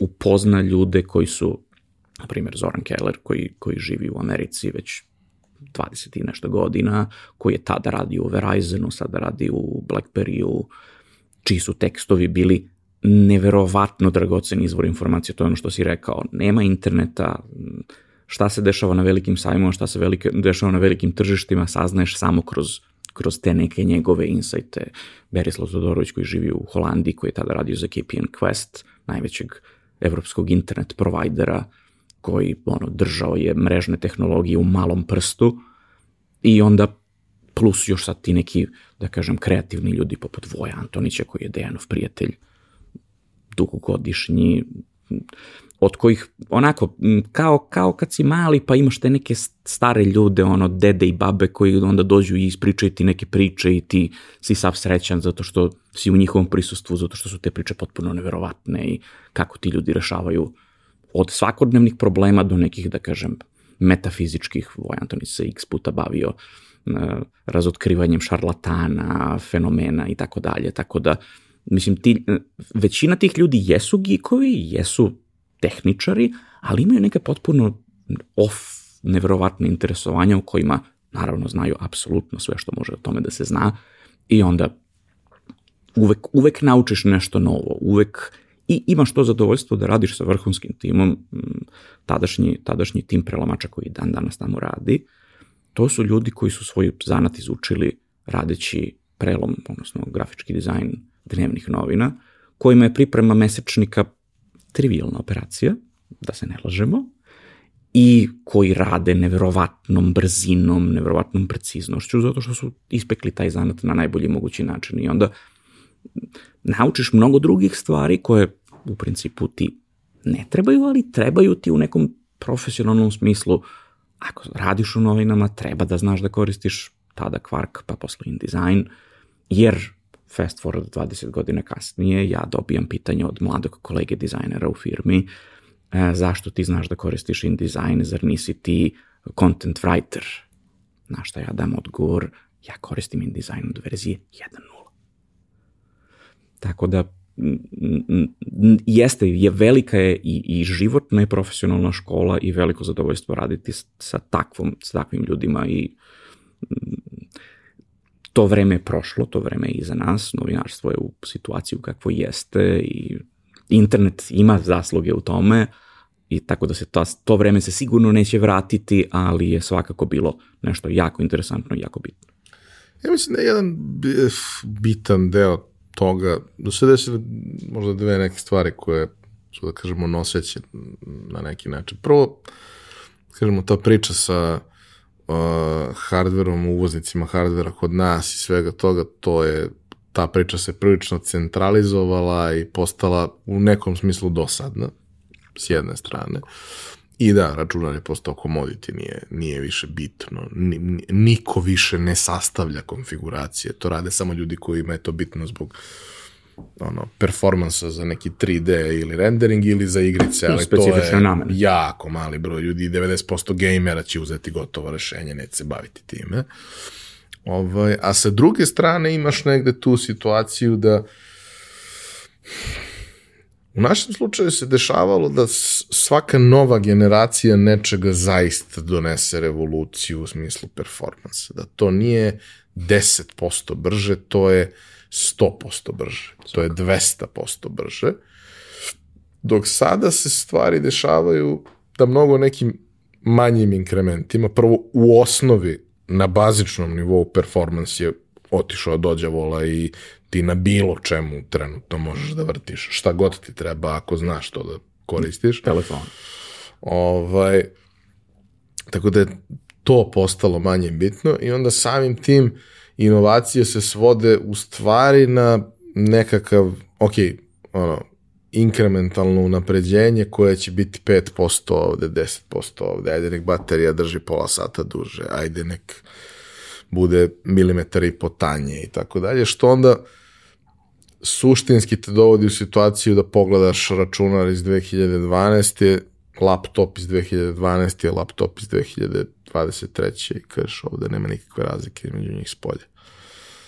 upozna ljude koji su, na primjer, Zoran Keller koji, koji živi u Americi već 20 i nešto godina, koji je tada radio u Verizonu, sada radi u Blackberryu, čiji su tekstovi bili neverovatno dragocen izvor informacije, to je ono što si rekao, nema interneta, šta se dešava na velikim sajmima, šta se velike, dešava na velikim tržištima, saznaješ samo kroz, kroz te neke njegove insajte. Berislav Todorović koji živi u Holandiji, koji je tada radio za KPN Quest, najvećeg evropskog internet provajdera, koji ono, držao je mrežne tehnologije u malom prstu i onda plus još sad ti neki, da kažem, kreativni ljudi poput Voja Antonića koji je Dejanov prijatelj, dugogodišnji, od kojih onako kao, kao kad si mali pa imaš te neke stare ljude, ono dede i babe koji onda dođu i ispričaju ti neke priče i ti si sav srećan zato što si u njihovom prisustvu, zato što su te priče potpuno neverovatne i kako ti ljudi rešavaju od svakodnevnih problema do nekih, da kažem, metafizičkih, Voj Antoni se x puta bavio uh, razotkrivanjem šarlatana, fenomena i tako dalje, tako da mislim, ti, većina tih ljudi jesu gikovi, jesu tehničari, ali imaju neke potpuno off, neverovatne interesovanja u kojima naravno znaju apsolutno sve što može o tome da se zna i onda uvek, uvek naučiš nešto novo, uvek i imaš to zadovoljstvo da radiš sa vrhunskim timom, tadašnji, tadašnji tim prelamača koji dan danas tamo radi, to su ljudi koji su svoj zanat izučili radeći prelom, odnosno grafički dizajn dnevnih novina, kojima je priprema mesečnika trivialna operacija, da se ne lažemo, i koji rade neverovatnom brzinom, neverovatnom preciznošću, zato što su ispekli taj zanat na najbolji mogući način. I onda naučiš mnogo drugih stvari koje u principu ti ne trebaju, ali trebaju ti u nekom profesionalnom smislu. Ako radiš u novinama, treba da znaš da koristiš tada Quark, pa posle InDesign, jer fast forward 20 godina kasnije, ja dobijam pitanje od mladog kolege dizajnera u firmi, e, zašto ti znaš da koristiš InDesign, zar nisi ti content writer? Na šta ja dam odgovor, ja koristim InDesign od verzije 1.0. Tako da, jeste, je velika je i, i životna i profesionalna škola i veliko zadovoljstvo raditi sa, takvom, sa takvim ljudima i to vreme je prošlo, to vreme je iza nas, novinarstvo je u situaciji u kakvoj jeste i internet ima zasluge u tome i tako da se to, to vreme se sigurno neće vratiti, ali je svakako bilo nešto jako interesantno i jako bitno. Ja mislim da je jedan bitan deo toga, da se desile možda dve neke stvari koje su, da kažemo, noseće na neki način. Prvo, kažemo, ta priča sa uh, hardverom, uvoznicima hardvera kod nas i svega toga, to je ta priča se prilično centralizovala i postala u nekom smislu dosadna, s jedne strane. I da, računar je postao commodity, nije, nije više bitno. Niko više ne sastavlja konfiguracije. To rade samo ljudi koji ima je to bitno zbog ono, performansa za neki 3D ili rendering ili za igrice, ali to je namene. jako mali broj ljudi, 90% gamera će uzeti gotovo rešenje, neće se baviti time. Ovaj, a sa druge strane imaš negde tu situaciju da u našem slučaju se dešavalo da svaka nova generacija nečega zaista donese revoluciju u smislu performansa. Da to nije 10% brže, to je 100% brže. To je 200% brže. Dok sada se stvari dešavaju da mnogo nekim manjim inkrementima, prvo u osnovi na bazičnom nivou performans je otišao do đavola i ti na bilo čemu trenutno možeš da vrtiš šta god ti treba ako znaš to da koristiš. Telefon. Ovaj, tako da je to postalo manje bitno i onda samim tim inovacije se svode u stvari na nekakav, ok, ono, inkrementalno unapređenje koje će biti 5% ovde, 10% ovde, ajde nek baterija drži pola sata duže, ajde nek bude milimetar i po tanje i tako dalje, što onda suštinski te dovodi u situaciju da pogledaš računar iz 2012. laptop iz 2012. laptop iz 2023. i kažeš ovde nema nikakve razlike između njih s polja.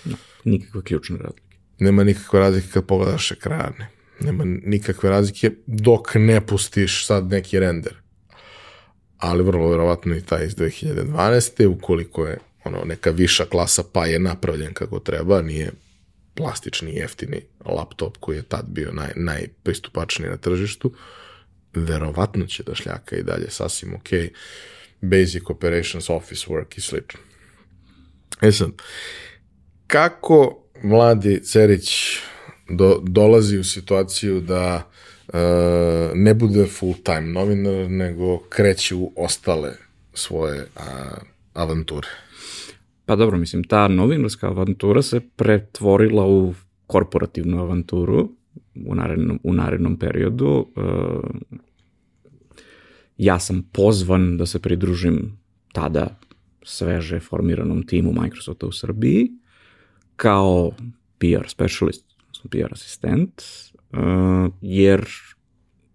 No, nikakve ključne razlike. Nema nikakve razlike kad pogledaš ekrane. Nema nikakve razlike dok ne pustiš sad neki render. ali vrlo verovatno i taj iz 2012. ukoliko je ono, neka viša klasa pa je napravljen kako treba, nije plastični jeftini laptop koji je tad bio naj, najpristupačniji na tržištu, verovatno će da šljaka i dalje sasvim ok. Basic operations, office work i slično. E sad, kako mladi Cerić do, dolazi u situaciju da uh, ne bude full time novinar, nego kreće u ostale svoje uh, avanture? Pa dobro, mislim, ta novinarska avantura se pretvorila u korporativnu avanturu u narednom, u narednom periodu. Uh, ja sam pozvan da se pridružim tada sveže formiranom timu Microsofta u Srbiji kao PR specialist, PR asistent, uh, jer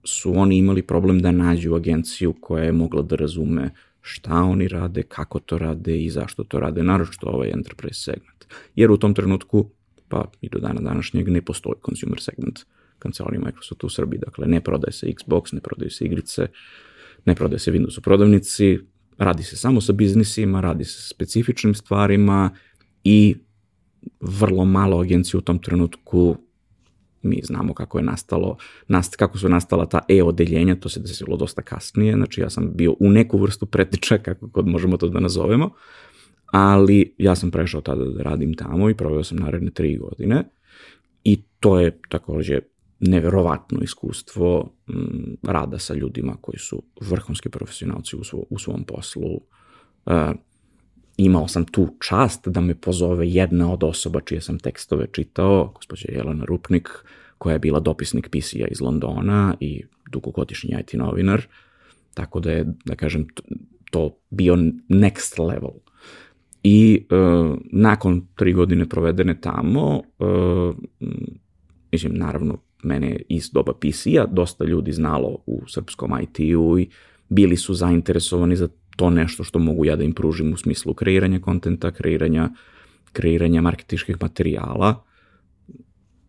su oni imali problem da nađu agenciju koja je mogla da razume šta oni rade, kako to rade i zašto to rade, naročito ovaj enterprise segment. Jer u tom trenutku, pa i do dana današnjeg, ne postoji consumer segment kancelarije Microsofta u Srbiji. Dakle, ne prodaje se Xbox, ne prodaje se igrice, ne prodaje se Windows u prodavnici, radi se samo sa biznisima, radi se sa specifičnim stvarima i vrlo malo agencija u tom trenutku mi znamo kako je nastalo, nast, kako su nastala ta e-odeljenja, to se desilo dosta kasnije, znači ja sam bio u neku vrstu pretiča, kako god možemo to da nazovemo, ali ja sam prešao tada da radim tamo i proveo sam naredne tri godine i to je takođe neverovatno iskustvo m, mm, rada sa ljudima koji su vrhunski profesionalci u, svo, u svom poslu. Uh, imao sam tu čast da me pozove jedna od osoba čije sam tekstove čitao, gospođa Jelena Rupnik, koja je bila dopisnik PC-a iz Londona i dugogodišnji IT novinar, tako da je, da kažem, to bio next level. I uh, nakon tri godine provedene tamo, uh, mislim, naravno, mene iz doba PC-a dosta ljudi znalo u srpskom IT-u i bili su zainteresovani za to nešto što mogu ja da im pružim u smislu kreiranja kontenta, kreiranja, kreiranja marketičkih materijala.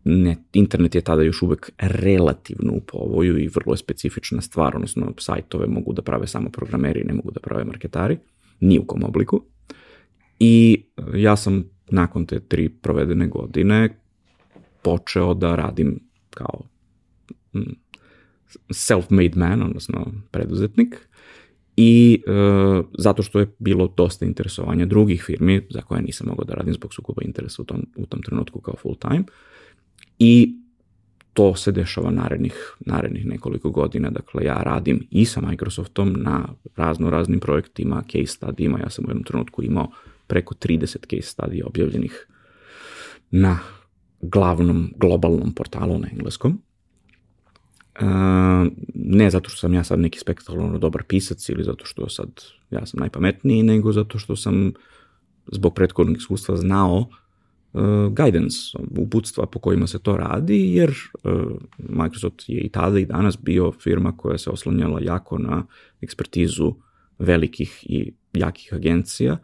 Ne, internet je tada još uvek relativno u povoju i vrlo je specifična stvar, odnosno sajtove mogu da prave samo programeri, ne mogu da prave marketari, ni u kom obliku. I ja sam nakon te tri provedene godine počeo da radim kao mm, self-made man, odnosno preduzetnik, i e, zato što je bilo dosta interesovanja drugih firmi za koje nisam mogao da radim zbog sukoba interesa u tom, u tom trenutku kao full time i to se dešava narednih, narednih nekoliko godina, dakle ja radim i sa Microsoftom na razno raznim projektima, case studijima, ja sam u jednom trenutku imao preko 30 case studija objavljenih na glavnom globalnom portalu na engleskom. Ne zato što sam ja sad neki spektakularno dobar pisac ili zato što sad ja sam najpametniji, nego zato što sam zbog prethodnog iskustva znao uh, guidance, uputstva po kojima se to radi, jer uh, Microsoft je i tada i danas bio firma koja se oslanjala jako na ekspertizu velikih i jakih agencija,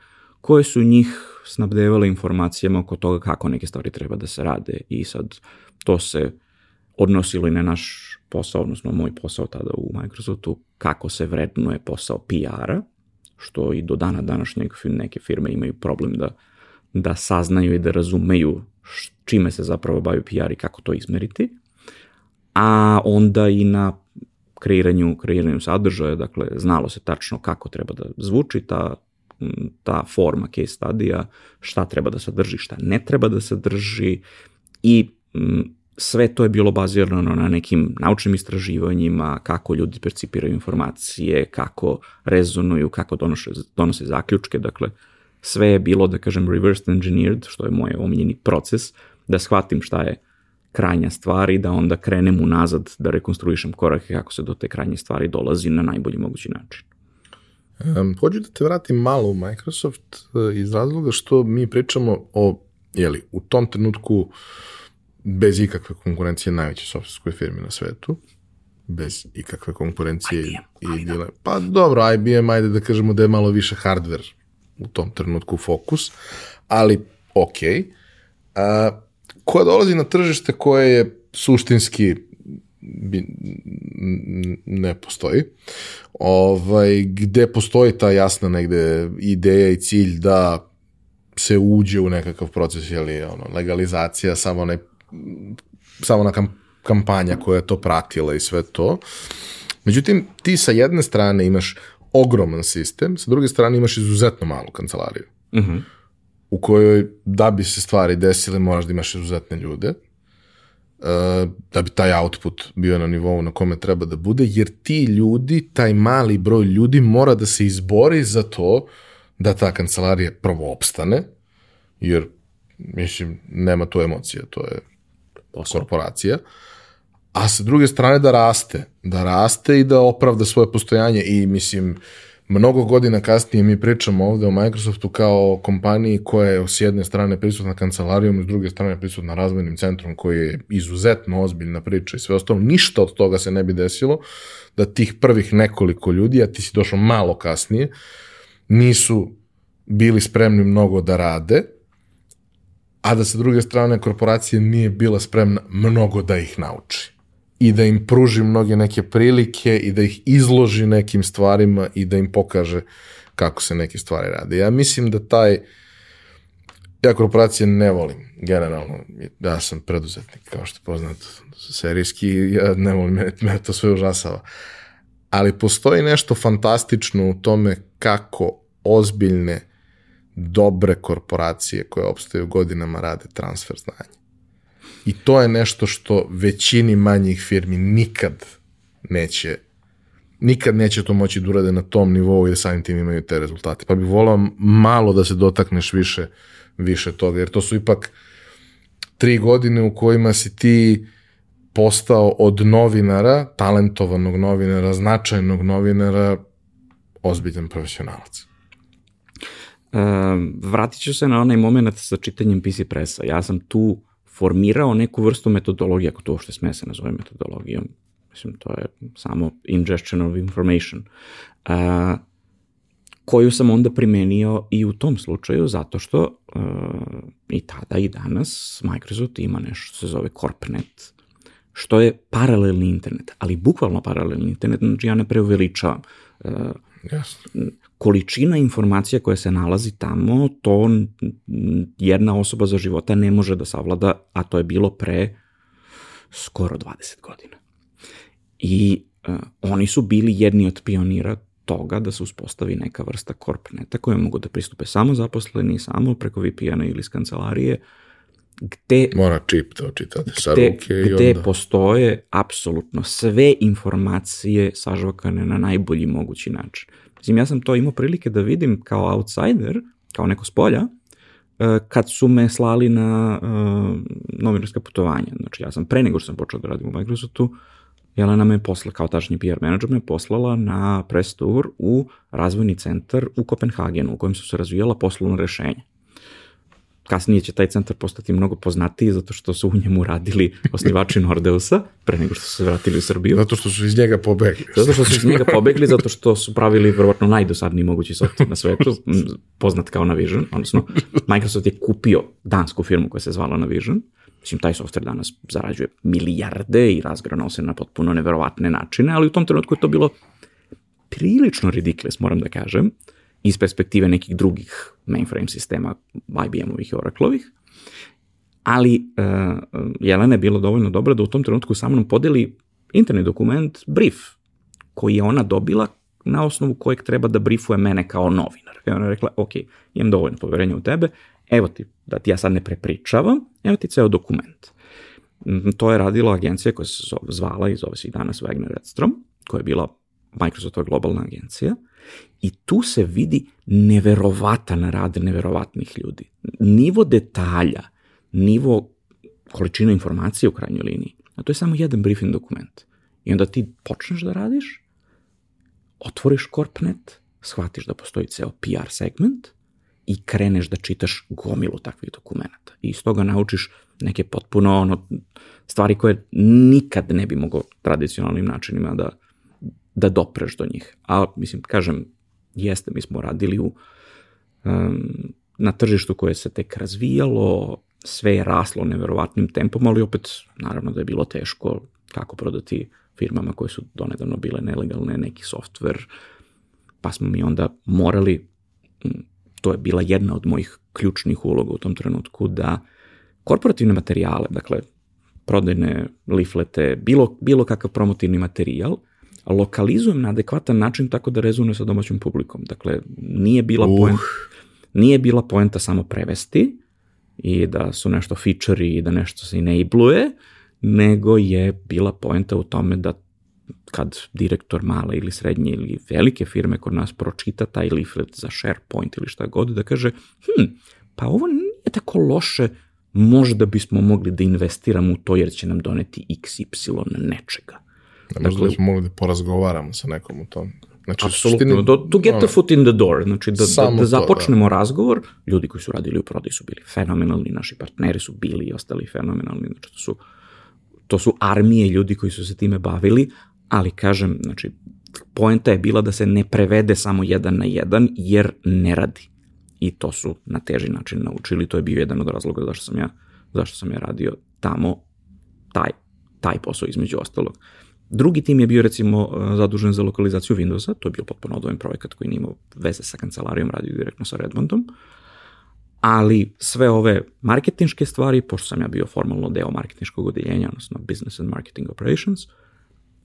koje su njih snabdevale informacijama oko toga kako neke stvari treba da se rade i sad to se odnosilo i na naš posao, odnosno moj posao tada u Microsoftu, kako se vrednuje posao PR-a, što i do dana današnjeg neke firme imaju problem da, da saznaju i da razumeju čime se zapravo bavi PR i kako to izmeriti, a onda i na kreiranju, kreiranju sadržaja, dakle, znalo se tačno kako treba da zvuči ta, ta forma case studija, šta treba da sadrži, šta ne treba da sadrži i sve to je bilo bazirano na nekim naučnim istraživanjima, kako ljudi percipiraju informacije, kako rezonuju, kako donose, donose zaključke, dakle sve je bilo, da kažem, reversed engineered, što je moj omiljeni proces, da shvatim šta je krajnja stvar i da onda krenem unazad da rekonstruišem korake kako se do te krajnje stvari dolazi na najbolji mogući način. Um, hoću da te vratim malo u Microsoft uh, iz razloga što mi pričamo o, jeli, u tom trenutku bez ikakve konkurencije najveće softverskoj firmi na svetu, bez ikakve konkurencije IBM, i bile, pa dobro, IBM, ajde da kažemo da je malo više hardware u tom trenutku fokus, ali ok. A, koja dolazi na tržište koje je suštinski bi, ne postoji. Ovaj, gde postoji ta jasna negde ideja i cilj da se uđe u nekakav proces, jeli, ono, legalizacija, samo ne, samo na kam, kampanja koja je to pratila i sve to. Međutim, ti sa jedne strane imaš ogroman sistem, sa druge strane imaš izuzetno malu kancelariju. Uh mhm. -huh. u kojoj da bi se stvari desile moraš da imaš izuzetne ljude da bi taj output bio na nivou na kome treba da bude, jer ti ljudi, taj mali broj ljudi mora da se izbori za to da ta kancelarija prvo opstane, jer mislim, nema tu emocija, to je Posao. korporacija, a sa druge strane da raste, da raste i da opravda svoje postojanje i mislim, mnogo godina kasnije mi pričamo ovde o Microsoftu kao kompaniji koja je s jedne strane prisutna kancelarijom, s druge strane prisutna razvojnim centrom koji je izuzetno ozbiljna priča i sve ostalo. Ništa od toga se ne bi desilo da tih prvih nekoliko ljudi, a ti si došao malo kasnije, nisu bili spremni mnogo da rade, a da sa druge strane korporacija nije bila spremna mnogo da ih nauči i da im pruži mnoge neke prilike i da ih izloži nekim stvarima i da im pokaže kako se neke stvari rade. Ja mislim da taj ja korporacije ne volim, generalno. Ja sam preduzetnik, kao što poznat, serijski, ja ne volim, mene, mene to sve užasava. Ali postoji nešto fantastično u tome kako ozbiljne, dobre korporacije koje opstaju godinama rade transfer znanja. I to je nešto što većini manjih firmi nikad neće nikad neće to moći da urade na tom nivou i da samim tim imaju te rezultate. Pa bih volao malo da se dotakneš više, više toga, jer to su ipak tri godine u kojima si ti postao od novinara, talentovanog novinara, značajnog novinara, ozbiljan profesionalac. Uh, vratit ću se na onaj moment sa čitanjem PC Pressa. Ja sam tu formirao neku vrstu metodologije, ako to uopšte sme se nazove metodologijom, mislim, to je samo ingestion of information, a, koju sam onda primenio i u tom slučaju, zato što uh, i tada i danas Microsoft ima nešto što se zove CorpNet, što je paralelni internet, ali bukvalno paralelni internet, znači ja ne preuveličavam. Uh, yes količina informacija koja se nalazi tamo, to jedna osoba za života ne može da savlada, a to je bilo pre skoro 20 godina. I uh, oni su bili jedni od pionira toga da se uspostavi neka vrsta korpneta koje mogu da pristupe samo zaposleni, samo preko VPN-a ili iz kancelarije, gde... Mora čip da očitate sa gde, ruke i onda... Gde postoje apsolutno sve informacije sažvakane na najbolji mogući način. Mislim, ja sam to imao prilike da vidim kao outsider, kao neko s polja, e, kad su me slali na uh, novinarska putovanja. Znači, ja sam pre nego što sam počeo da radim u Microsoftu, Jelena me posla, kao tačni PR menadžer, me poslala na press tour u razvojni centar u Kopenhagenu, u kojem su se razvijala poslovna rešenja kasnije će taj centar postati mnogo poznatiji zato što su u njemu radili osnivači Nordeusa pre nego što su se vratili u Srbiju. Zato što su iz njega pobegli. Zato što su iz njega pobegli, zato što su pravili verovatno najdosadniji mogući software na svetu, poznat kao Navision, odnosno Microsoft je kupio dansku firmu koja se zvala Navision, Mislim, taj software danas zarađuje milijarde i razgranao se na potpuno neverovatne načine, ali u tom trenutku je to bilo prilično ridiculous, moram da kažem iz perspektive nekih drugih mainframe sistema IBM-ovih i Oracle-ovih. Ali uh, Jelena je bilo dovoljno dobra da u tom trenutku sa mnom podeli interni dokument, brief, koji je ona dobila na osnovu kojeg treba da briefuje mene kao novinar. I ona je rekla, ok, imam dovoljno poverenja u tebe, evo ti, da ti ja sad ne prepričavam, evo ti ceo dokument. Mm, to je radila agencija koja se zvala i zove se i danas Wagner Redstrom, koja je bila Microsoftova globalna agencija I tu se vidi neverovatan rad neverovatnih ljudi. Nivo detalja, nivo količina informacije u krajnjoj liniji, a to je samo jedan briefing dokument. I onda ti počneš da radiš, otvoriš CorpNet, shvatiš da postoji ceo PR segment i kreneš da čitaš gomilu takvih dokumenta. I iz toga naučiš neke potpuno ono, stvari koje nikad ne bi mogao tradicionalnim načinima da, da dopreš do njih. A, mislim, kažem, jeste, mi smo radili u, um, na tržištu koje se tek razvijalo, sve je raslo neverovatnim tempom, ali opet naravno da je bilo teško kako prodati firmama koje su donedavno bile nelegalne neki software, pa smo mi onda morali, to je bila jedna od mojih ključnih uloga u tom trenutku, da korporativne materijale, dakle, prodajne liflete, bilo, bilo kakav promotivni materijal, lokalizujem na adekvatan način tako da rezonuje sa domaćom publikom. Dakle, nije bila uh. poenta, nije bila poenta samo prevesti i da su nešto feature i da nešto se enabluje, nego je bila poenta u tome da kad direktor male ili srednje ili velike firme kod nas pročita taj leaflet za SharePoint ili šta god, da kaže, hm, pa ovo nije tako loše, možda bismo mogli da investiramo u to jer će nam doneti XY nečega. Da, možda dakle, smo mogli da porazgovaramo sa nekom u tom. Znači, Apsolutno, do, to get the foot in the door, znači da, da, da započnemo to, da. razgovor, ljudi koji su radili u prodaju su bili fenomenalni, naši partneri su bili i ostali fenomenalni, znači to su, to su armije ljudi koji su se time bavili, ali kažem, znači, poenta je bila da se ne prevede samo jedan na jedan, jer ne radi. I to su na teži način naučili, to je bio jedan od razloga zašto sam ja, zašto sam ja radio tamo taj, taj posao između ostalog. Drugi tim je bio recimo zadužen za lokalizaciju Windowsa, to je bio potpuno odvojen projekat koji nije imao veze sa kancelarijom, radio direktno sa Redmondom, ali sve ove marketinške stvari, pošto sam ja bio formalno deo marketinškog odeljenja, odnosno Business and Marketing Operations,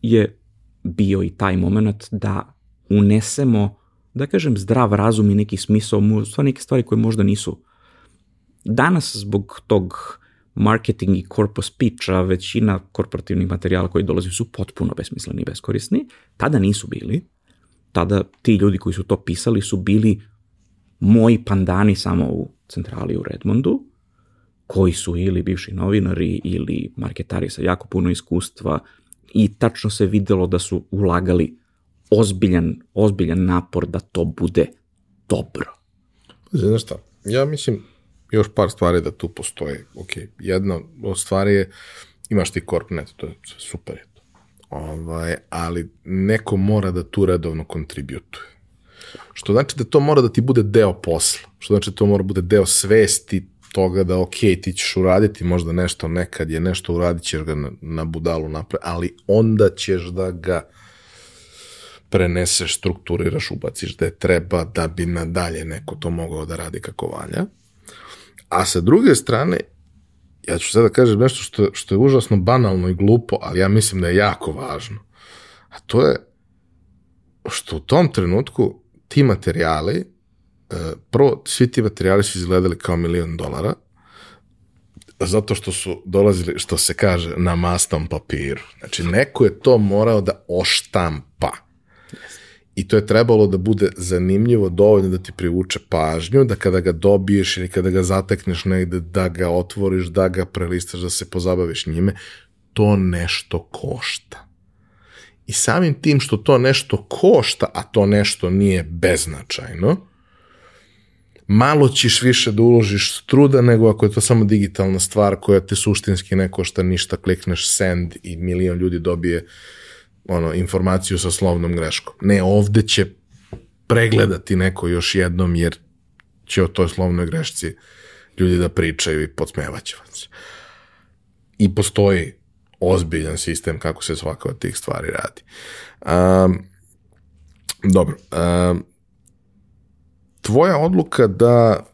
je bio i taj moment da unesemo, da kažem, zdrav razum i neki smisao, stvar neke stvari koje možda nisu. Danas zbog tog marketing i corpus speech-a, većina korporativnih materijala koji dolazi su potpuno besmisleni i beskorisni. Tada nisu bili. Tada ti ljudi koji su to pisali su bili moji pandani samo u centrali u Redmondu, koji su ili bivši novinari ili marketari sa jako puno iskustva i tačno se videlo da su ulagali ozbiljan, ozbiljan napor da to bude dobro. Znaš šta, ja mislim, još par stvari da tu postoje. Ok, jedna od stvari je, imaš ti Corpnet, to je super je to. Ovaj, ali neko mora da tu redovno kontributuje. Što znači da to mora da ti bude deo posla. Što znači da to mora da bude deo svesti toga da ok, ti ćeš uraditi možda nešto nekad je nešto, uradit ćeš ga na, na budalu napre, ali onda ćeš da ga preneseš, strukturiraš, ubaciš da je treba da bi nadalje neko to mogao da radi kako valja. A sa druge strane, ja ću sada da kažem nešto što, što je užasno banalno i glupo, ali ja mislim da je jako važno. A to je što u tom trenutku ti materijali, e, prvo, svi ti materijali su izgledali kao milion dolara, zato što su dolazili, što se kaže, na mastom papiru. Znači, neko je to morao da oštampa. I to je trebalo da bude zanimljivo dovoljno da ti privuče pažnju, da kada ga dobiješ ili kada ga zatekneš negde, da ga otvoriš, da ga prelistaš, da se pozabaviš njime, to nešto košta. I samim tim što to nešto košta, a to nešto nije beznačajno, malo ćeš više da uložiš truda nego ako je to samo digitalna stvar koja te suštinski ne košta ništa, klikneš send i milion ljudi dobije ono, informaciju sa slovnom greškom. Ne, ovde će pregledati neko još jednom jer će o toj slovnoj grešci ljudi da pričaju i podsmevaće vas. I postoji ozbiljan sistem kako se svaka od tih stvari radi. Um, dobro. Um, tvoja odluka da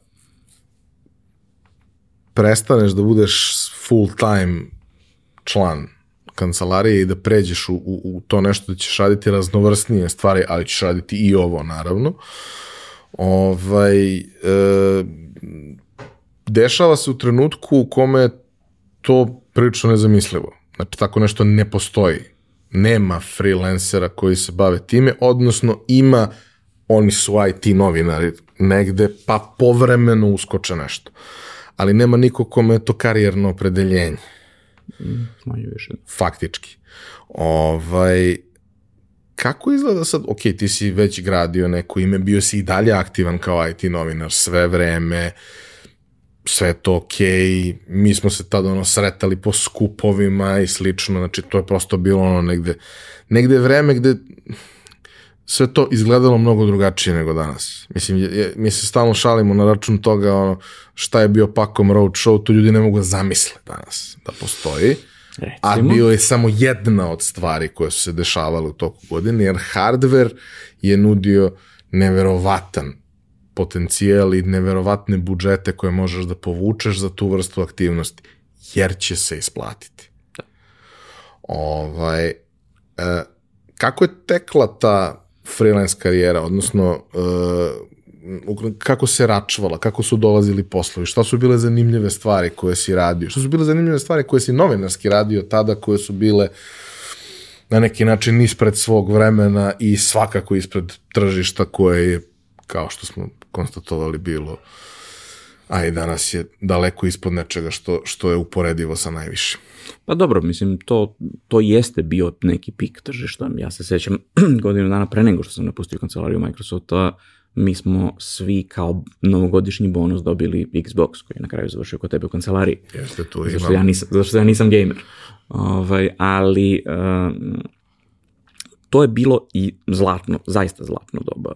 prestaneš da budeš full time član kancelarije i da pređeš u, u, u to nešto da ćeš raditi raznovrsnije stvari, ali ćeš raditi i ovo naravno. Ovaj, e, dešava se u trenutku u kome to prilično nezamislivo. Znači, tako nešto ne postoji. Nema freelancera koji se bave time, odnosno ima, oni su IT novinari negde, pa povremeno uskoče nešto. Ali nema niko kome je to karijerno opredeljenje. Manje više. Faktički. Ovaj, kako izgleda sad, ok, ti si već gradio neko ime, bio si i dalje aktivan kao IT novinar sve vreme, sve to ok, mi smo se tada ono sretali po skupovima i slično, znači to je prosto bilo ono negde, negde vreme gde sve to izgledalo mnogo drugačije nego danas. Mislim, je, mi se stalno šalimo na račun toga ono, šta je bio Pakom Road Show, to ljudi ne mogu da zamisle danas da postoji. Recimo. A bio je samo jedna od stvari koje su se dešavale u toku godine, jer hardware je nudio neverovatan potencijal i neverovatne budžete koje možeš da povučeš za tu vrstu aktivnosti, jer će se isplatiti. Da. Ovaj, e, kako je tekla ta freelance karijera, odnosno uh, kako se račvala, kako su dolazili poslovi, šta su bile zanimljive stvari koje si radio, šta su bile zanimljive stvari koje si novinarski radio tada, koje su bile na neki način ispred svog vremena i svakako ispred tržišta koje je, kao što smo konstatovali, bilo a i danas je daleko ispod nečega što, što je uporedivo sa najvišim. Pa dobro, mislim, to, to jeste bio neki pik tržišta. Ja se sećam godinu dana pre nego što sam napustio kancelariju Microsofta, mi smo svi kao novogodišnji bonus dobili Xbox koji je na kraju završio kod tebe u kancelariji. Jeste, tu imam. Zašto ja nisam, zašto ja nisam gamer. Ovaj, ali um, to je bilo i zlatno, zaista zlatno doba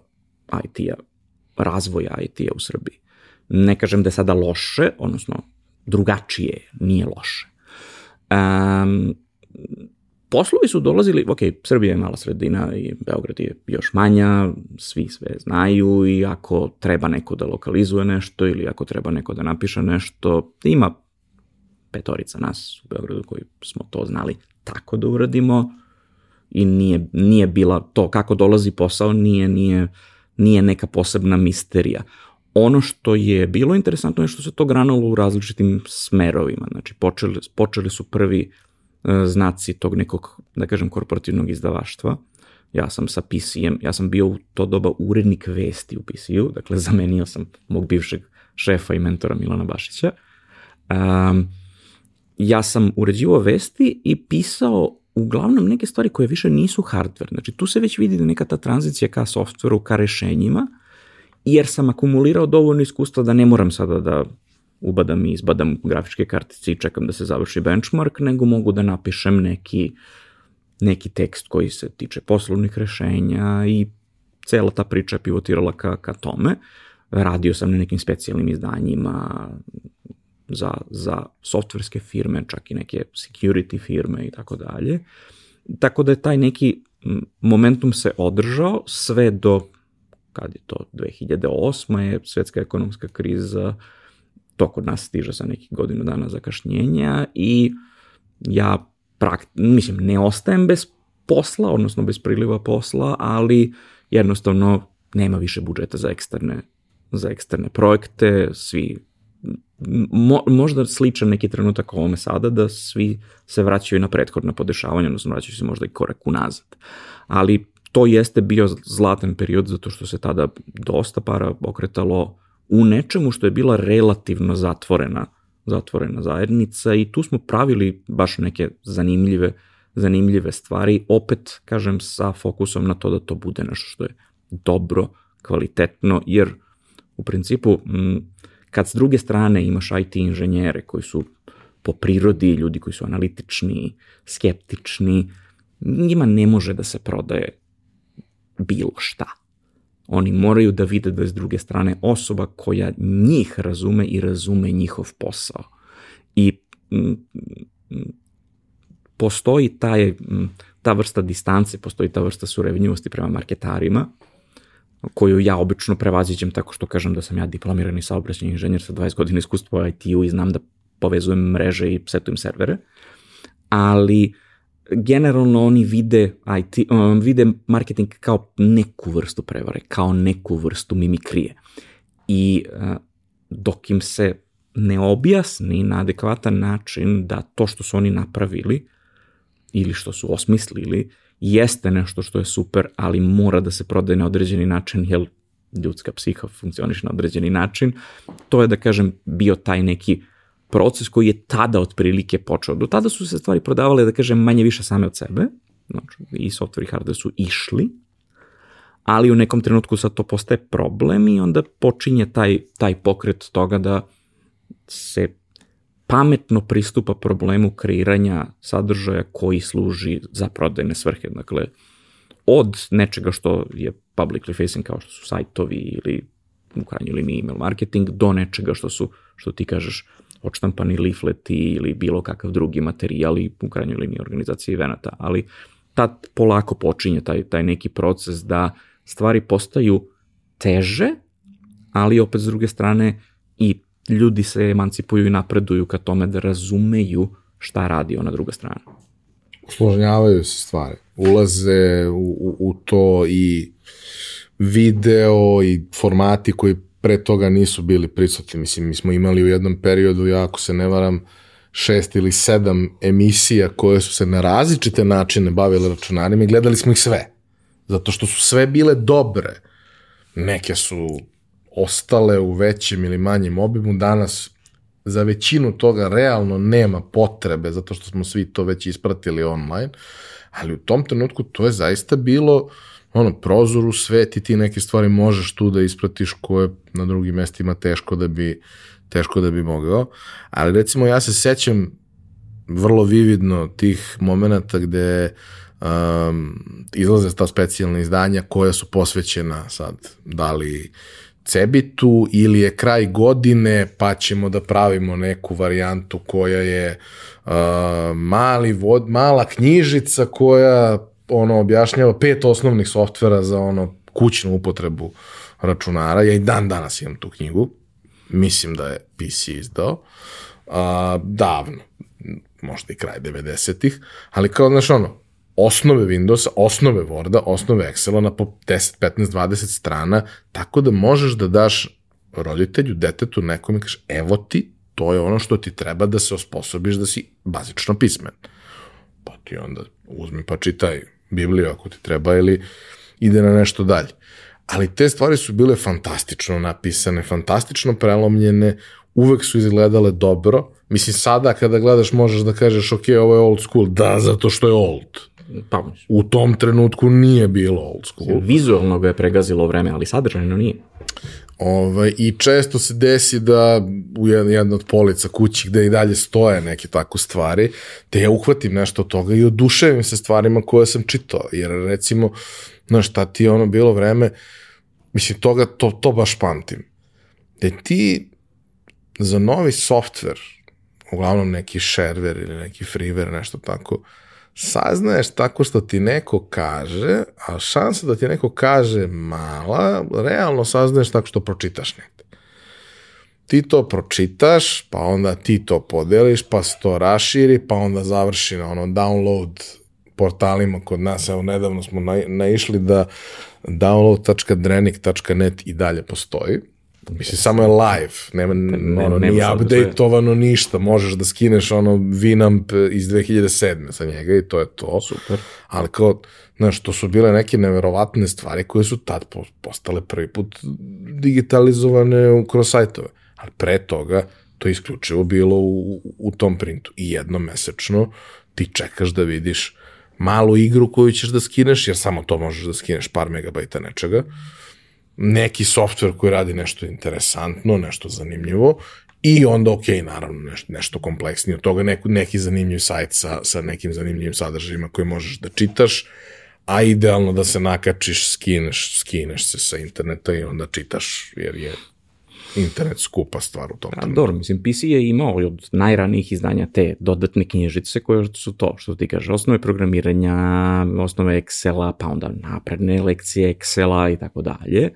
IT-a, razvoja IT-a u Srbiji. Ne kažem da je sada loše, odnosno drugačije, nije loše. Um, poslovi su dolazili, ok, Srbija je mala sredina i Beograd je još manja, svi sve znaju i ako treba neko da lokalizuje nešto ili ako treba neko da napiše nešto, ima petorica nas u Beogradu koji smo to znali tako da uradimo i nije, nije bila to kako dolazi posao, nije, nije, nije neka posebna misterija. Ono što je bilo interesantno je što se to granalo u različitim smerovima. Znači, počeli, počeli su prvi e, znaci tog nekog, da kažem, korporativnog izdavaštva. Ja sam sa PC-em, ja sam bio u to doba urednik vesti u PC-u, dakle, zamenio sam mog bivšeg šefa i mentora Milana Bašića. Um, ja sam uređivao vesti i pisao uglavnom neke stvari koje više nisu hardware. Znači, tu se već vidi da neka ta tranzicija ka softveru, ka rešenjima, jer sam akumulirao dovoljno iskustva da ne moram sada da ubadam i izbadam grafičke kartice i čekam da se završi benchmark, nego mogu da napišem neki, neki tekst koji se tiče poslovnih rešenja i cela ta priča pivotirala ka, ka tome. Radio sam na nekim specijalnim izdanjima za, za softverske firme, čak i neke security firme i tako dalje. Tako da je taj neki momentum se održao sve do kad je to 2008. je svetska ekonomska kriza, to kod nas stiže sa nekih godinu dana zakašnjenja i ja prakt, mislim, ne ostajem bez posla, odnosno bez priliva posla, ali jednostavno nema više budžeta za eksterne, za eksterne projekte, svi mo, možda sličan neki trenutak ovome sada da svi se vraćaju na prethodna podešavanja, odnosno vraćaju se možda i korak unazad. Ali to jeste bio zlatan period zato što se tada dosta para okretalo u nečemu što je bila relativno zatvorena zatvorena zajednica i tu smo pravili baš neke zanimljive zanimljive stvari, opet kažem sa fokusom na to da to bude nešto što je dobro, kvalitetno, jer u principu kad s druge strane imaš IT inženjere koji su po prirodi ljudi koji su analitični, skeptični, njima ne može da se prodaje bilo šta. Oni moraju da vide da je s druge strane osoba koja njih razume i razume njihov posao. I postoji taj, ta vrsta distance, postoji ta vrsta surevnjivosti prema marketarima, koju ja obično prevaziđem tako što kažem da sam ja diplomirani saobraćajni inženjer sa 20 godina iskustva u IT-u i znam da povezujem mreže i setujem servere, ali generalno oni vide, IT, um, vide marketing kao neku vrstu prevare, kao neku vrstu mimikrije. I uh, dok im se ne objasni na adekvatan način da to što su oni napravili ili što su osmislili jeste nešto što je super, ali mora da se prodaje na određeni način, jer ljudska psiha funkcioniše na određeni način. To je, da kažem, bio taj neki proces koji je tada otprilike počeo. Do tada su se stvari prodavale, da kažem, manje više same od sebe, znači i software i hardware su išli, ali u nekom trenutku sad to postaje problem i onda počinje taj, taj pokret toga da se pametno pristupa problemu kreiranja sadržaja koji služi za prodajne svrhe. Dakle, od nečega što je publicly facing kao što su sajtovi ili u krajnjoj liniji email marketing do nečega što su, što ti kažeš, odštampani leafleti ili bilo kakav drugi materijal i u krajnjoj liniji organizacije evenata, ali tad polako počinje taj, taj neki proces da stvari postaju teže, ali opet s druge strane i ljudi se emancipuju i napreduju ka tome da razumeju šta radi ona druga strana. Usložnjavaju se stvari. Ulaze u, u, u to i video i formati koji pre toga nisu bili prisutni. Mislim, mi smo imali u jednom periodu, ja ako se ne varam, šest ili sedam emisija koje su se na različite načine bavile računarima i gledali smo ih sve. Zato što su sve bile dobre. Neke su ostale u većem ili manjem obimu. Danas za većinu toga realno nema potrebe, zato što smo svi to već ispratili online, ali u tom trenutku to je zaista bilo ono, prozor u svet i ti neke stvari možeš tu da ispratiš koje na drugim mestima teško da bi, teško da bi mogao. Ali recimo ja se sećam vrlo vividno tih momenta gde um, izlaze ta specijalna izdanja koja su posvećena sad, da li Cebitu ili je kraj godine pa ćemo da pravimo neku varijantu koja je uh, mali vod, mala knjižica koja ono objašnjava pet osnovnih softvera za ono kućnu upotrebu računara. Ja i dan danas imam tu knjigu. Mislim da je PC izdao. A, davno. Možda i kraj 90-ih. Ali kao, znaš, ono, osnove Windowsa, osnove Worda, osnove Excela na po 10, 15, 20 strana, tako da možeš da daš roditelju, detetu, nekom i kažeš, evo ti, to je ono što ti treba da se osposobiš da si bazično pismen. Pa ti onda uzmi pa čitaj Bibliju ako ti treba ili ide na nešto dalje. Ali te stvari su bile fantastično napisane, fantastično prelomljene, uvek su izgledale dobro. Mislim, sada kada gledaš možeš da kažeš, ok, ovo je old school. Da, zato što je old. Pa, U tom trenutku nije bilo old school. Vizualno ga je pregazilo vreme, ali sadržajno nije. Ovaj, I često se desi da u jedna od polica kući gde i dalje stoje neke tako stvari, da ja uhvatim nešto od toga i oduševim se stvarima koje sam čitao. Jer recimo, znaš, šta ti je ono bilo vreme, mislim, toga, to, to baš pamtim. Da ti za novi softver, uglavnom neki shareware ili neki freeware, nešto tako, saznaješ tako što ti neko kaže, a šansa da ti neko kaže mala, realno saznaješ tako što pročitaš negde. Ti to pročitaš, pa onda ti to podeliš, pa se to raširi, pa onda završi na ono download portalima kod nas, evo nedavno smo na, naišli da download.drenik.net i dalje postoji Mislim, samo je live, nema, ne, ono, nema nije updateovano ništa, možeš da skineš ono Winamp iz 2007. sa njega i to je to. Super. Ali kao, znaš, to su bile neke neverovatne stvari koje su tad postale prvi put digitalizovane kroz sajtove. Ali pre toga, to je isključivo bilo u, u tom printu. I jednomesečno ti čekaš da vidiš malu igru koju ćeš da skineš, jer samo to možeš da skineš par megabajta nečega. Mm neki softver koji radi nešto interesantno, nešto zanimljivo i onda, ok, naravno, nešto, nešto kompleksnije od toga, neku, neki zanimljiv sajt sa, sa nekim zanimljivim sadržajima koje možeš da čitaš, a idealno da se nakačiš, skineš, skineš se sa interneta i onda čitaš, jer je internet skupa stvar u tom trenutku. Dobro, mislim, PC je imao od najranijih izdanja te dodatne knjižice koje su to, što ti kaže, osnove programiranja, osnove Excela, pa onda napredne lekcije Excela i tako dalje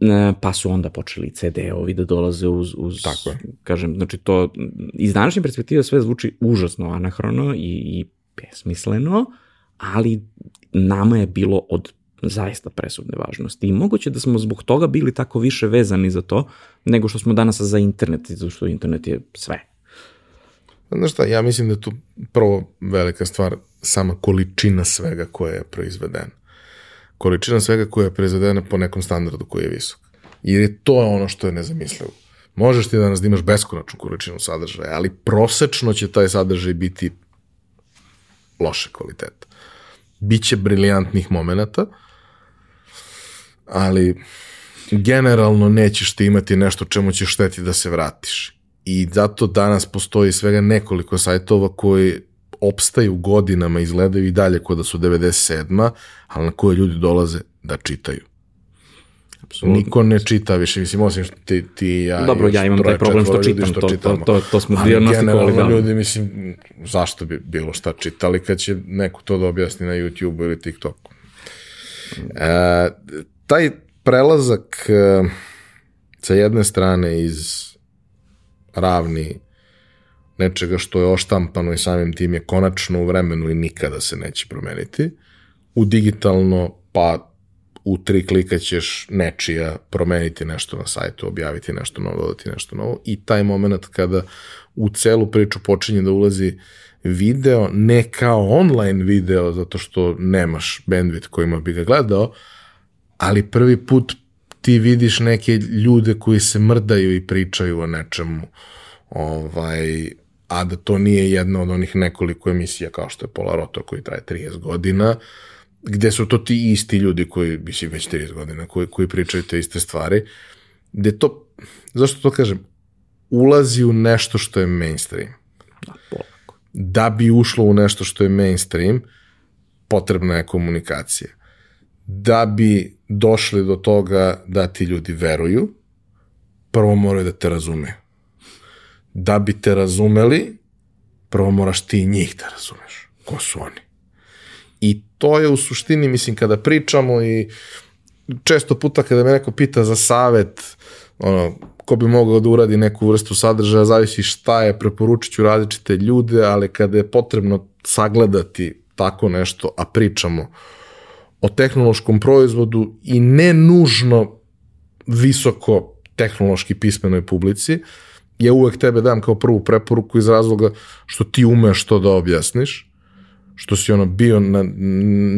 e, pa su onda počeli CD-ovi da dolaze uz, uz Tako je. kažem, znači to, iz današnje perspektive sve zvuči užasno anahrono i, i besmisleno, ali nama je bilo od zaista presudne važnosti. I moguće da smo zbog toga bili tako više vezani za to, nego što smo danas za internet, zato što internet je sve. Znaš šta, ja mislim da je tu prvo velika stvar sama količina svega koja je proizvedena. Količina svega koja je proizvedena po nekom standardu koji je visok. Jer je to ono što je nezamislivo. Možeš ti danas da imaš beskonačnu količinu sadržaja, ali prosečno će taj sadržaj biti loše kvaliteta. Biće briljantnih momenta, ali generalno nećeš ti imati nešto čemu ćeš šteti da se vratiš. I zato danas postoji svega nekoliko sajtova koji opstaju godinama, izgledaju i dalje kod da su 97. ali na koje ljudi dolaze da čitaju. Absolutno. Niko ne čita više, mislim, osim što ti, ti ja Dobro, ja imam taj problem što čitam, što to, to, to, to smo diagnostikovali. Ali ljudi, mislim, zašto bi bilo šta čitali kad će neko to da objasni na YouTube ili TikToku. E, taj prelazak e, sa jedne strane iz ravni nečega što je oštampano i samim tim je konačno u vremenu i nikada se neće promeniti, u digitalno, pa u tri klika ćeš nečija promeniti nešto na sajtu, objaviti nešto novo, dodati nešto novo i taj moment kada u celu priču počinje da ulazi video, ne kao online video, zato što nemaš bandwidth kojima bi ga gledao, ali prvi put ti vidiš neke ljude koji se mrdaju i pričaju o nečemu, ovaj, a da to nije jedna od onih nekoliko emisija kao što je Polaroto koji traje 30 godina, gde su to ti isti ljudi koji, mislim, već 30 godina, koji, koji pričaju te iste stvari, gde to, zašto to kažem, ulazi u nešto što je mainstream. Da, polako. Da bi ušlo u nešto što je mainstream, potrebna je komunikacija. Da bi došli do toga da ti ljudi veruju, prvo moraju da te razumeju. Da bi te razumeli, prvo moraš ti njih da razumeš. Ko su oni? I to je u suštini, mislim, kada pričamo i često puta kada me neko pita za savet, ono, ko bi mogao da uradi neku vrstu sadržaja, zavisi šta je, preporučit ću različite ljude, ali kada je potrebno sagledati tako nešto, a pričamo o tehnološkom proizvodu i ne nužno visoko tehnološki pismenoj publici, ja uvek tebe dam kao prvu preporuku iz razloga što ti umeš to da objasniš, što si ono bio na,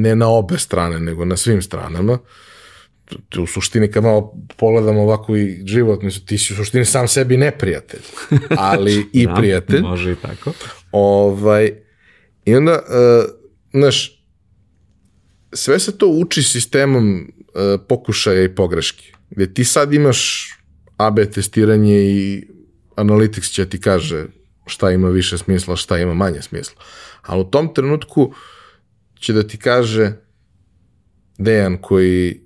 ne na obe strane, nego na svim stranama. U suštini kad malo pogledamo ovako i život, ti si u suštini sam sebi neprijatelj, ali i da, prijatelj. Može i tako. Ovaj, I onda, uh, znaš, sve se to uči sistemom uh, pokušaja i pogreški, gde ti sad imaš AB testiranje i Analytics će ti kaže šta ima više smisla, šta ima manje smisla. Ali u tom trenutku će da ti kaže Dejan koji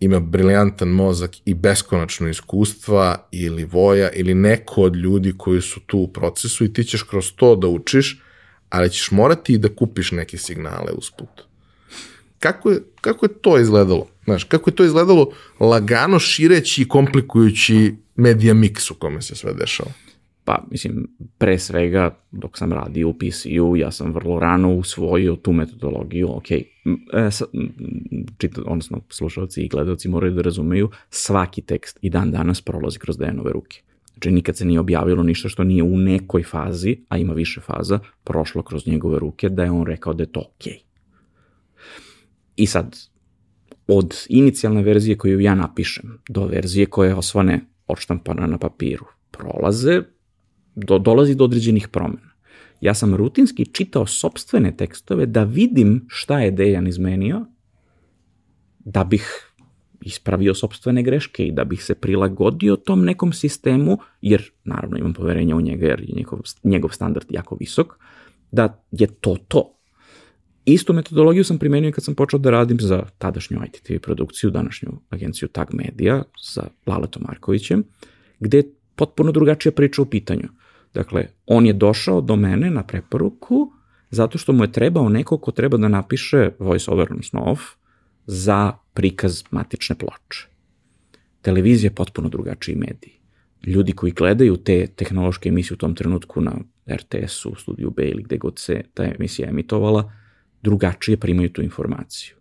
ima briljantan mozak i beskonačno iskustva ili voja ili neko od ljudi koji su tu u procesu i ti ćeš kroz to da učiš, ali ćeš morati i da kupiš neke signale usput. Kako je, kako je to izgledalo? Znaš, kako je to izgledalo lagano šireći i komplikujući medija mix u kome se sve dešava? Pa, mislim, pre svega, dok sam radio u PC-u, ja sam vrlo rano usvojio tu metodologiju, ok, e, čita, odnosno slušalci i gledalci moraju da razumeju, svaki tekst i dan danas prolazi kroz Dejanove ruke. Znači, nikad se nije objavilo ništa što nije u nekoj fazi, a ima više faza, prošlo kroz njegove ruke, da je on rekao da je to ok. I sad, od inicijalne verzije koju ja napišem do verzije koja je osvane odštampana na papiru, prolaze do, dolazi do određenih promena. Ja sam rutinski čitao sobstvene tekstove da vidim šta je Dejan izmenio, da bih ispravio sobstvene greške i da bih se prilagodio tom nekom sistemu, jer naravno imam poverenja u njega jer je njegov, njegov standard jako visok, da je to to. Istu metodologiju sam primenio kad sam počeo da radim za tadašnju ITTV produkciju, današnju agenciju Tag Media sa Laletom Markovićem, gde je potpuno drugačija priča u pitanju. Dakle, on je došao do mene na preporuku zato što mu je trebao neko ko treba da napiše voice over, odnosno off, za prikaz matične ploče. Televizija je potpuno drugačiji medij. Ljudi koji gledaju te tehnološke emisije u tom trenutku na RTS-u, Studiju B ili gde god se ta emisija emitovala, drugačije primaju tu informaciju.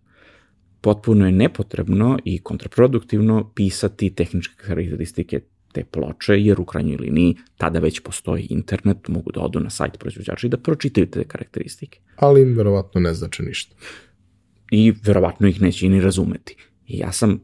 Potpuno je nepotrebno i kontraproduktivno pisati tehničke karakteristike te ploče, jer u krajnjoj liniji tada već postoji internet, mogu da odu na sajt proizvođača i da pročitaju te karakteristike. Ali im verovatno ne znači ništa. I verovatno ih neće ni razumeti. I ja sam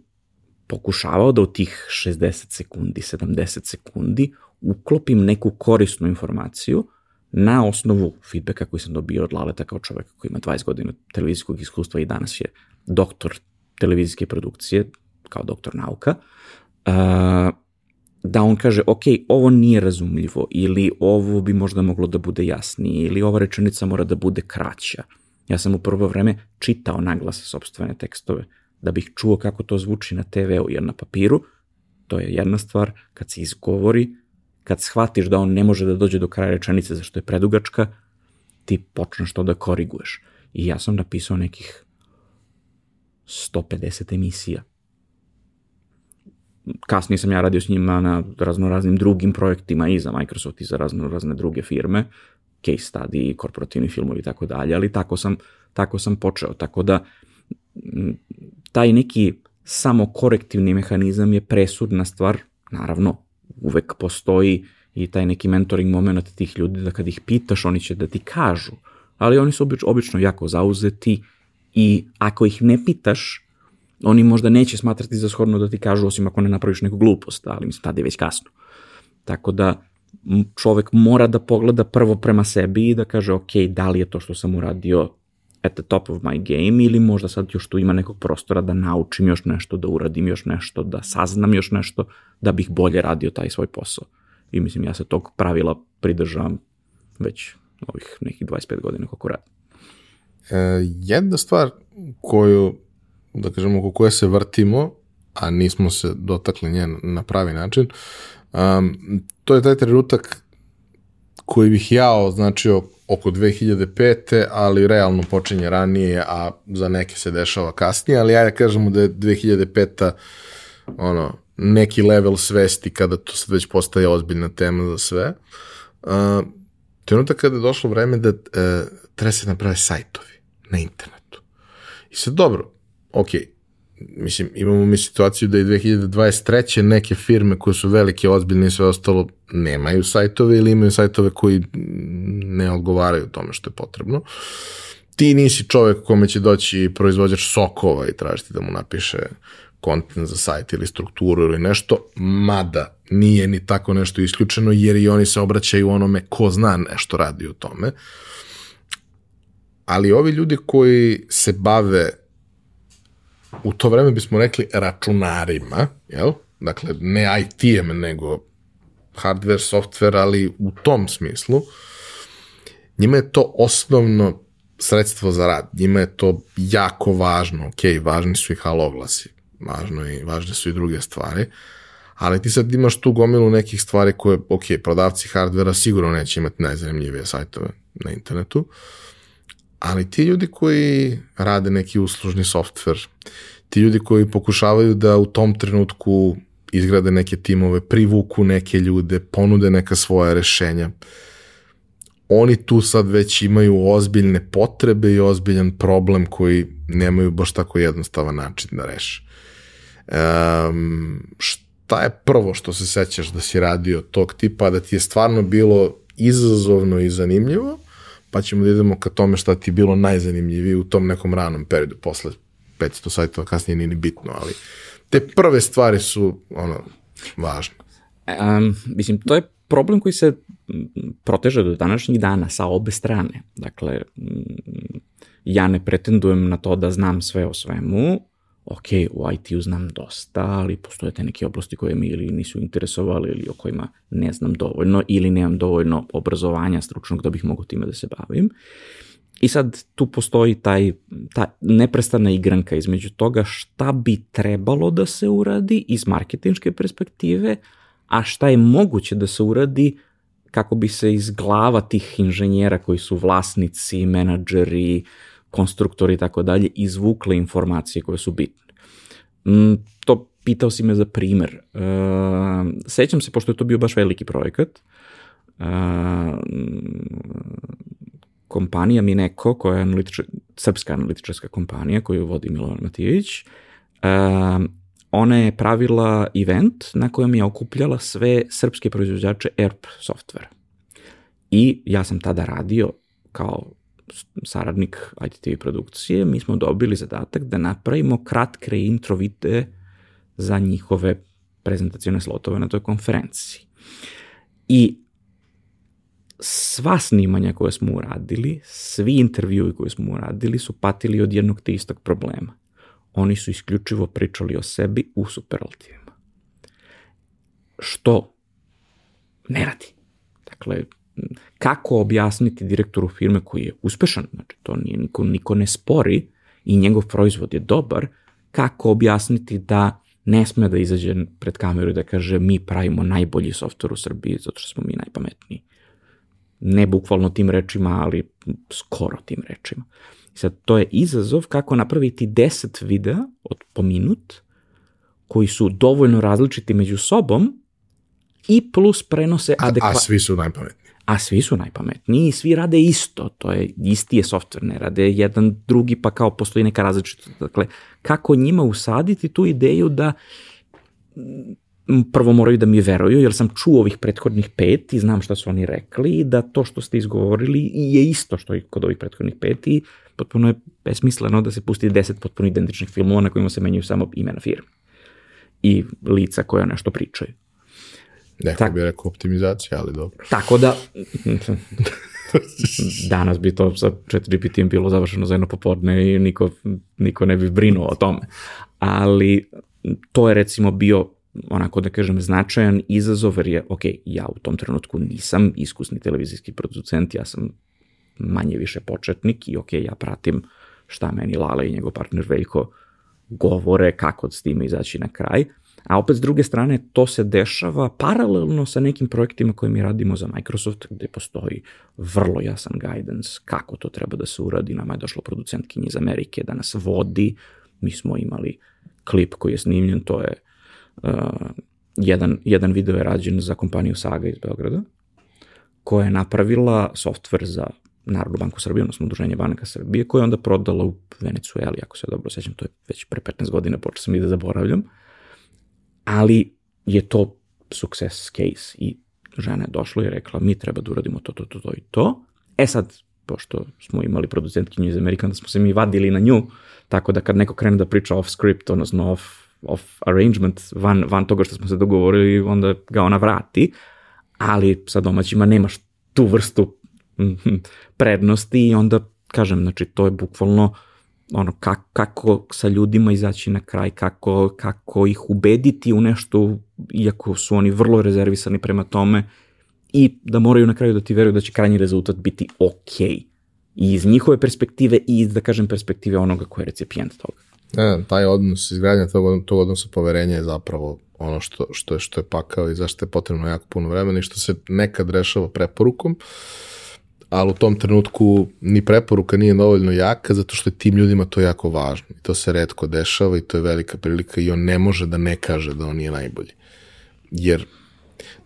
pokušavao da u tih 60 sekundi, 70 sekundi uklopim neku korisnu informaciju na osnovu feedbacka koji sam dobio od Laleta kao čoveka koji ima 20 godina televizijskog iskustva i danas je doktor televizijske produkcije, kao doktor nauka, uh, da on kaže, ok, ovo nije razumljivo, ili ovo bi možda moglo da bude jasnije, ili ova rečenica mora da bude kraća. Ja sam u prvo vreme čitao naglase sobstvene tekstove, da bih čuo kako to zvuči na TV-u, jer na papiru, to je jedna stvar, kad se izgovori, kad shvatiš da on ne može da dođe do kraja rečenice zašto je predugačka, ti počneš to da koriguješ. I ja sam napisao nekih 150 emisija. Kasnije sam ja radio s njima na razno raznim drugim projektima i za Microsoft i za razno razne druge firme, case study, korporativni filmovi i tako dalje, ali tako sam, tako sam počeo. Tako da taj neki samokorektivni mehanizam je presudna stvar, naravno, uvek postoji i taj neki mentoring moment tih ljudi da kad ih pitaš oni će da ti kažu, ali oni su obično, obično jako zauzeti i ako ih ne pitaš, oni možda neće smatrati za shodno da ti kažu osim ako ne napraviš neku glupost, ali mislim tada je već kasno. Tako da čovek mora da pogleda prvo prema sebi i da kaže ok, da li je to što sam uradio at the top of my game ili možda sad još tu ima nekog prostora da naučim još nešto, da uradim još nešto, da saznam još nešto, da bih bolje radio taj svoj posao. I mislim, ja se tog pravila pridržavam već ovih nekih 25 godina kako radim. E, jedna stvar koju, da kažemo, oko koje se vrtimo, a nismo se dotakli nje na pravi način, um, to je taj trenutak koji bih ja označio oko 2005. ali realno počinje ranije, a za neke se dešava kasnije, ali ja kažemo da je 2005. ono, neki level svesti kada to sad već postaje ozbiljna tema za sve. Uh, trenutak kada je došlo vreme da uh, treba se naprave sajtovi na internetu. I sad dobro, ok, mislim, imamo mi situaciju da je 2023. neke firme koje su velike, ozbiljne i sve ostalo nemaju sajtove ili imaju sajtove koji ne odgovaraju tome što je potrebno. Ti nisi čovek kome će doći proizvođač sokova i tražiti da mu napiše kontent za sajt ili strukturu ili nešto, mada nije ni tako nešto isključeno, jer i oni se obraćaju onome ko zna nešto radi u tome. Ali ovi ljudi koji se bave u to vreme bismo rekli računarima, jel? Dakle, ne IT-em, nego hardware, software, ali u tom smislu, njima je to osnovno sredstvo za rad. Njima je to jako važno. Ok, važni su i haloglasi, važno i, važne su i druge stvari, ali ti sad imaš tu gomilu nekih stvari koje, ok, prodavci hardvera sigurno neće imati najzanimljivije sajtove na internetu, ali ti ljudi koji rade neki uslužni softver, ti ljudi koji pokušavaju da u tom trenutku izgrade neke timove, privuku neke ljude, ponude neka svoja rešenja, oni tu sad već imaju ozbiljne potrebe i ozbiljan problem koji nemaju baš tako jednostavan način da reše. Um, šta je prvo što se sećaš da si radio tog tipa, da ti je stvarno bilo izazovno i zanimljivo, pa ćemo da idemo ka tome šta ti je bilo najzanimljivije u tom nekom ranom periodu, posle 500 sajtova, kasnije nije ni bitno, ali te prve stvari su ono, važne. Um, mislim, to je problem koji se proteže do današnjih dana sa obe strane. Dakle, ja ne pretendujem na to da znam sve o svemu, ok, u IT-u znam dosta, ali postoje te neke oblasti koje mi ili nisu interesovali ili o kojima ne znam dovoljno ili nemam dovoljno obrazovanja stručnog da bih mogo time da se bavim. I sad tu postoji taj, ta neprestana igranka između toga šta bi trebalo da se uradi iz marketinške perspektive, a šta je moguće da se uradi kako bi se iz glava tih inženjera koji su vlasnici, menadžeri, konstruktori i tako dalje izvukle informacije koje su bitne. Mm, to pitao si me za primer. Uh, sećam se, pošto je to bio baš veliki projekat, uh, kompanija Mineko, koja je analitič, srpska analitičarska kompanija koju vodi Milovan Matijević, uh, ona je pravila event na kojem je okupljala sve srpske proizvođače ERP softvera. I ja sam tada radio kao saradnik ITTV produkcije, mi smo dobili zadatak da napravimo kratke intro videe za njihove prezentacijone slotove na toj konferenciji. I sva snimanja koje smo uradili, svi intervjui koje smo uradili su patili od jednog te istog problema. Oni su isključivo pričali o sebi u superlativima. što ne radi. Dakle, kako objasniti direktoru firme koji je uspešan, znači to nije, niko, niko ne spori i njegov proizvod je dobar, kako objasniti da ne sme da izađe pred kameru i da kaže mi pravimo najbolji softver u Srbiji zato što smo mi najpametniji. Ne bukvalno tim rečima, ali skoro tim rečima. Sad, to je izazov kako napraviti 10 videa od po minut koji su dovoljno različiti među sobom i plus prenose adekvatno. A svi su najpametniji. A svi su najpametniji i svi rade isto, to je, isti je softver, ne rade jedan drugi pa kao postoji neka različita. Dakle, kako njima usaditi tu ideju da prvo moraju da mi veruju, jer sam čuo ovih prethodnih pet i znam šta su oni rekli i da to što ste izgovorili je isto što i kod ovih prethodnih pet i potpuno je besmisleno da se pusti deset potpuno identičnih filmova na kojima se menjaju samo imena firme i lica koja nešto pričaju. Neko tak, bi rekao optimizacija, ali dobro. Tako da, danas bi to sa 4GPT bilo završeno za jedno popodne i niko, niko ne bi brinuo o tome. Ali to je recimo bio onako da kažem značajan izazov jer je, ok, ja u tom trenutku nisam iskusni televizijski producent, ja sam manje više početnik i ok, ja pratim šta meni Lala i njegov partner Veljko govore, kako s time izaći na kraj, A opet s druge strane to se dešava paralelno sa nekim projektima koje mi radimo za Microsoft gde postoji vrlo jasan guidance kako to treba da se uradi. Nama je došla producentkinja iz Amerike da nas vodi. Mi smo imali klip koji je snimljen, to je uh, jedan, jedan video je rađen za kompaniju Saga iz Beograda koja je napravila softver za Narodnu banku Srbije, odnosno Udruženje banaka Srbije, koje je onda prodala u Venecueli, ako se dobro sećam, to je već pre 15 godina, počeo sam i da zaboravljam. Uh, ali je to success case i žena je došla i rekla mi treba da uradimo to, to, to, to i to. E sad, pošto smo imali producentkinju iz Amerika, da smo se mi vadili na nju, tako da kad neko krene da priča off script, odnosno off, off arrangement, van, van toga što smo se dogovorili, onda ga ona vrati, ali sa domaćima nemaš tu vrstu prednosti i onda, kažem, znači to je bukvalno ono, kako, kako sa ljudima izaći na kraj, kako, kako ih ubediti u nešto, iako su oni vrlo rezervisani prema tome, i da moraju na kraju da ti veruju da će krajnji rezultat biti ok. I iz njihove perspektive i iz, da kažem, perspektive onoga ko je recipijent toga. Ne, taj odnos, izgradnja tog, tog odnosa poverenja je zapravo ono što, što, je, što je pakao i zašto je potrebno jako puno vremena i što se nekad rešava preporukom. Uh, ali u tom trenutku ni preporuka nije dovoljno jaka zato što je tim ljudima to jako važno. I to se redko dešava i to je velika prilika i on ne može da ne kaže da on nije najbolji. Jer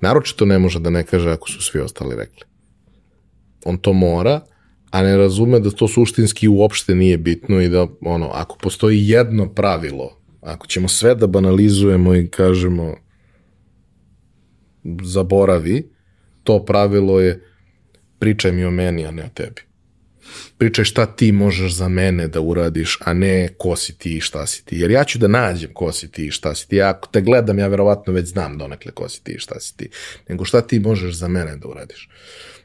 naročito ne može da ne kaže ako su svi ostali rekli. On to mora, a ne razume da to suštinski uopšte nije bitno i da ono, ako postoji jedno pravilo, ako ćemo sve da banalizujemo i kažemo zaboravi, to pravilo je pričaj mi o meni, a ne o tebi. Pričaj šta ti možeš za mene da uradiš, a ne ko si ti i šta si ti. Jer ja ću da nađem ko si ti i šta si ti. Ja ako te gledam, ja verovatno već znam donekle ko si ti i šta si ti. Nego šta ti možeš za mene da uradiš.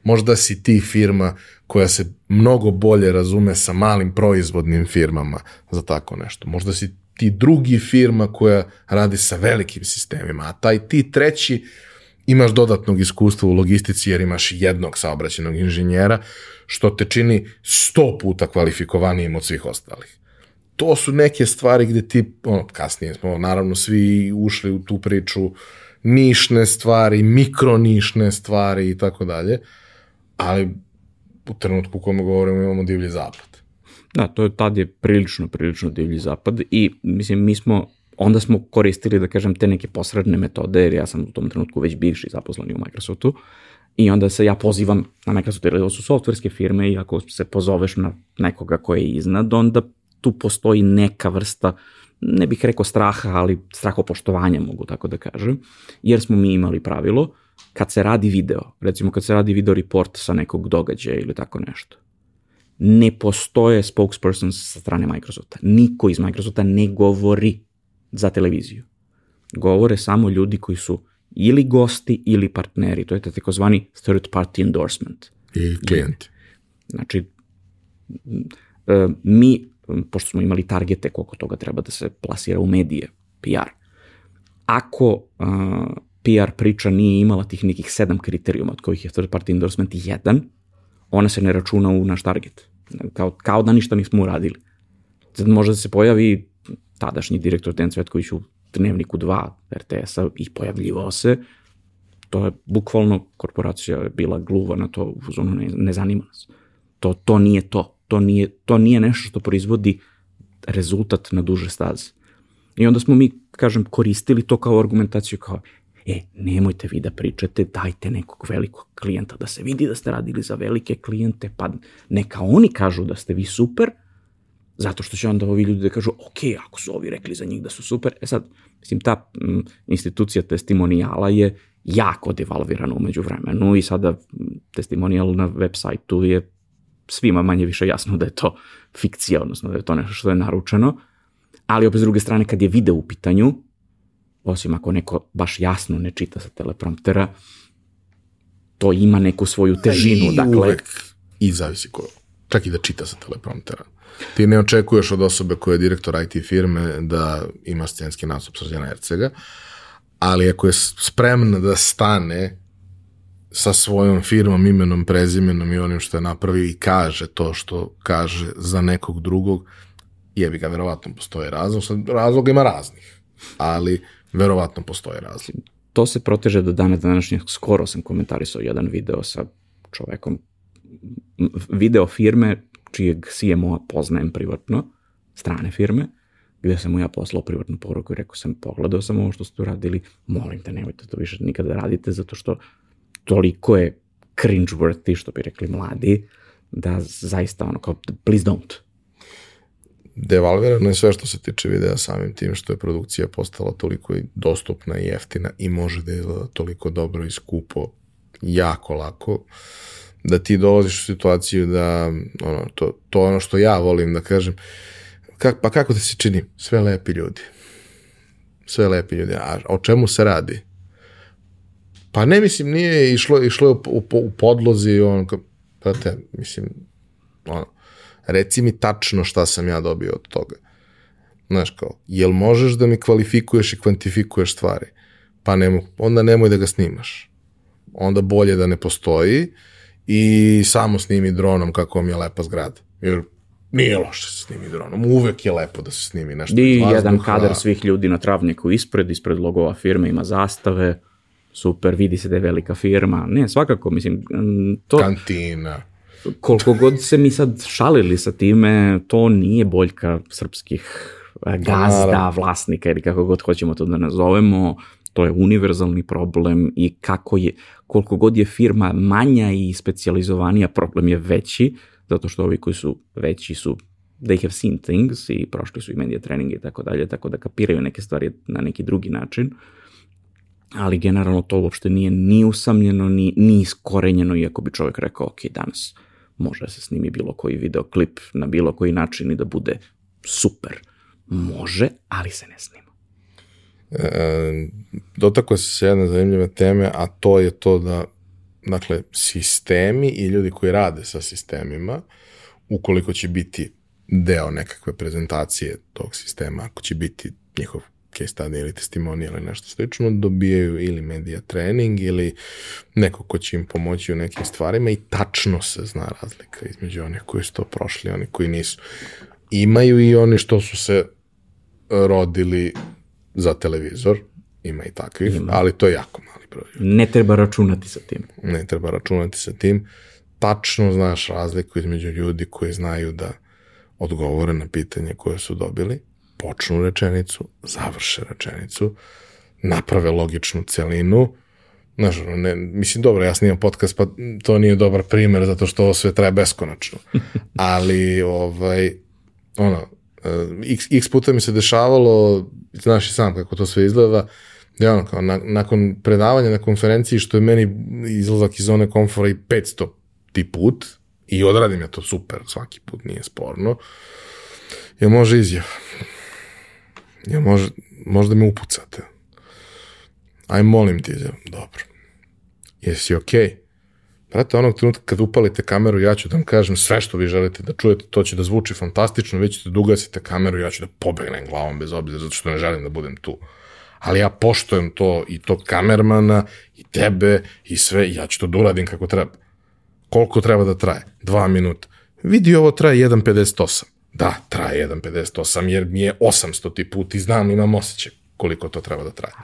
Možda si ti firma koja se mnogo bolje razume sa malim proizvodnim firmama za tako nešto. Možda si ti drugi firma koja radi sa velikim sistemima, a taj ti treći imaš dodatnog iskustva u logistici jer imaš jednog saobraćenog inženjera, što te čini sto puta kvalifikovanijim od svih ostalih. To su neke stvari gde ti, ono, kasnije smo naravno svi ušli u tu priču, nišne stvari, mikronišne stvari i tako dalje, ali u trenutku u kome govorimo imamo divlji zapad. Da, to je, tad je prilično, prilično divlji zapad i mislim, mi smo onda smo koristili, da kažem, te neke posredne metode, jer ja sam u tom trenutku već bivši zaposleni u Microsoftu, i onda se ja pozivam na Microsoft, jer ovo su softverske firme i ako se pozoveš na nekoga ko je iznad, onda tu postoji neka vrsta, ne bih rekao straha, ali strahopoštovanja mogu tako da kažem, jer smo mi imali pravilo, kad se radi video, recimo kad se radi video report sa nekog događaja ili tako nešto, ne postoje spokespersons sa strane Microsofta. Niko iz Microsofta ne govori za televiziju. Govore samo ljudi koji su ili gosti ili partneri. To je takozvani third party endorsement. I klijenti. Znači, e, mi, pošto smo imali targete koliko toga treba da se plasira u medije, PR, ako PR priča nije imala tih nekih sedam kriterijuma, od kojih je third party endorsement jedan, ona se ne računa u naš target. Kao, kao da ništa nismo uradili. Sad može da se pojavi tadašnji direktor Dejan Cvetković u dnevniku 2 RTS-a i pojavljivao se, to je bukvalno korporacija je bila gluva na to, u zonu ne, ne zanima nas. To, to nije to. To nije, to nije nešto što proizvodi rezultat na duže staze. I onda smo mi, kažem, koristili to kao argumentaciju kao, e, nemojte vi da pričate, dajte nekog velikog klijenta da se vidi da ste radili za velike klijente, pa neka oni kažu da ste vi super, zato što će onda ovi ljudi da kažu, ok, ako su ovi rekli za njih da su super, e sad, mislim, ta m, institucija testimonijala je jako devalvirana umeđu vremenu i sada testimonijal na web sajtu je svima manje više jasno da je to fikcija, odnosno da je to nešto što je naručeno, ali opet s druge strane kad je video u pitanju, osim ako neko baš jasno ne čita sa telepromptera, to ima neku svoju težinu. I dakle, uvek, i zavisi ko, čak i da čita sa telepromptera. Ti ne očekuješ od osobe koja je direktor IT firme da ima scenski nastup Srđana Ercega, ali ako je spremna da stane sa svojom firmom, imenom, prezimenom i onim što je napravio i kaže to što kaže za nekog drugog, jebi ga, verovatno postoje razlog. Sad, razlog ima raznih, ali verovatno postoje razlog. to se proteže do dana današnjeg. Skoro sam komentarisao jedan video sa čovekom, video firme čijeg CMO-a poznajem privatno, strane firme, gde sam mu ja poslao privatnu poruku i rekao sam, pogledao sam ovo što ste uradili, molim te, nemojte to više nikada da radite, zato što toliko je cringe-worthy, što bi rekli mladi, da zaista ono kao, please don't. Devalvirano je sve što se tiče videa samim tim što je produkcija postala toliko i dostupna i jeftina i može da izgleda toliko dobro i skupo jako lako da ti dolaziš u situaciju da ono, to, to ono što ja volim da kažem kak, pa kako ti se čini? Sve lepi ljudi. Sve lepi ljudi. A o čemu se radi? Pa ne mislim, nije išlo, išlo u, u, u podlozi, on, kao, brate, mislim, ono, reci mi tačno šta sam ja dobio od toga. Znaš kao, jel možeš da mi kvalifikuješ i kvantifikuješ stvari? Pa ne mogu, onda nemoj da ga snimaš. Onda bolje da ne postoji i samo snimi dronom kako vam je lepa zgrada. Jer nije loše da se snimi dronom, uvek je lepo da se snimi nešto I jedan kadar svih ljudi na travnjaku ispred, ispred logova firme ima zastave, super, vidi se da je velika firma. Ne, svakako, mislim, to Kantina. koliko god se mi sad šalili sa time, to nije boljka srpskih e, gazda, naravno. vlasnika ili kako god hoćemo to da nazovemo, to je univerzalni problem i kako je, koliko god je firma manja i specializovanija, problem je veći, zato što ovi koji su veći su they have seen things i prošli su i medija treninge i tako dalje, tako da kapiraju neke stvari na neki drugi način ali generalno to uopšte nije ni usamljeno, ni, ni iskorenjeno, iako bi čovjek rekao, ok, danas može da se snimi bilo koji videoklip na bilo koji način i da bude super. Može, ali se ne snima. E, dotakao se se jedne zanimljive teme, a to je to da dakle, sistemi i ljudi koji rade sa sistemima, ukoliko će biti deo nekakve prezentacije tog sistema, ako će biti njihov case study ili testimonial ili nešto slično, dobijaju ili media trening ili neko ko će im pomoći u nekim stvarima i tačno se zna razlika između onih koji su to prošli i onih koji nisu. Imaju i oni što su se rodili za televizor, ima i takvih, ima. ali to je jako mali broj. Ne treba računati sa tim. Ne treba računati sa tim. Tačno znaš razliku između ljudi koji znaju da odgovore na pitanje koje su dobili, počnu rečenicu, završe rečenicu, naprave logičnu celinu, Znaš, ne, mislim, dobro, ja snimam podcast, pa to nije dobar primer, zato što ovo sve traje beskonačno. Ali, ovaj, ono, x, x puta mi se dešavalo, znaš i sam kako to sve izgleda, ja ono, kao, na, nakon predavanja na konferenciji, što je meni izlazak iz zone komfora i 500 ti put, i odradim ja to super, svaki put nije sporno, je može izjav. Ja može, možda me upucate. Aj, molim ti izjav. Dobro. Jesi okej? Okay? Brate, onog trenutka kad upalite kameru, ja ću da vam kažem sve što vi želite da čujete, to će da zvuči fantastično, vi ćete da ugasite kameru, ja ću da pobegnem glavom bez obzira, zato što ne želim da budem tu. ali ja poštojem to i tog kamermana i tebe i sve, ja ću to da uradim kako treba. Koliko treba da traje? Dva minuta. Vidi, ovo traje 1.58. Da, traje 1.58 jer mi je 800 ti put i znam, imam osjećaj koliko to treba da traje.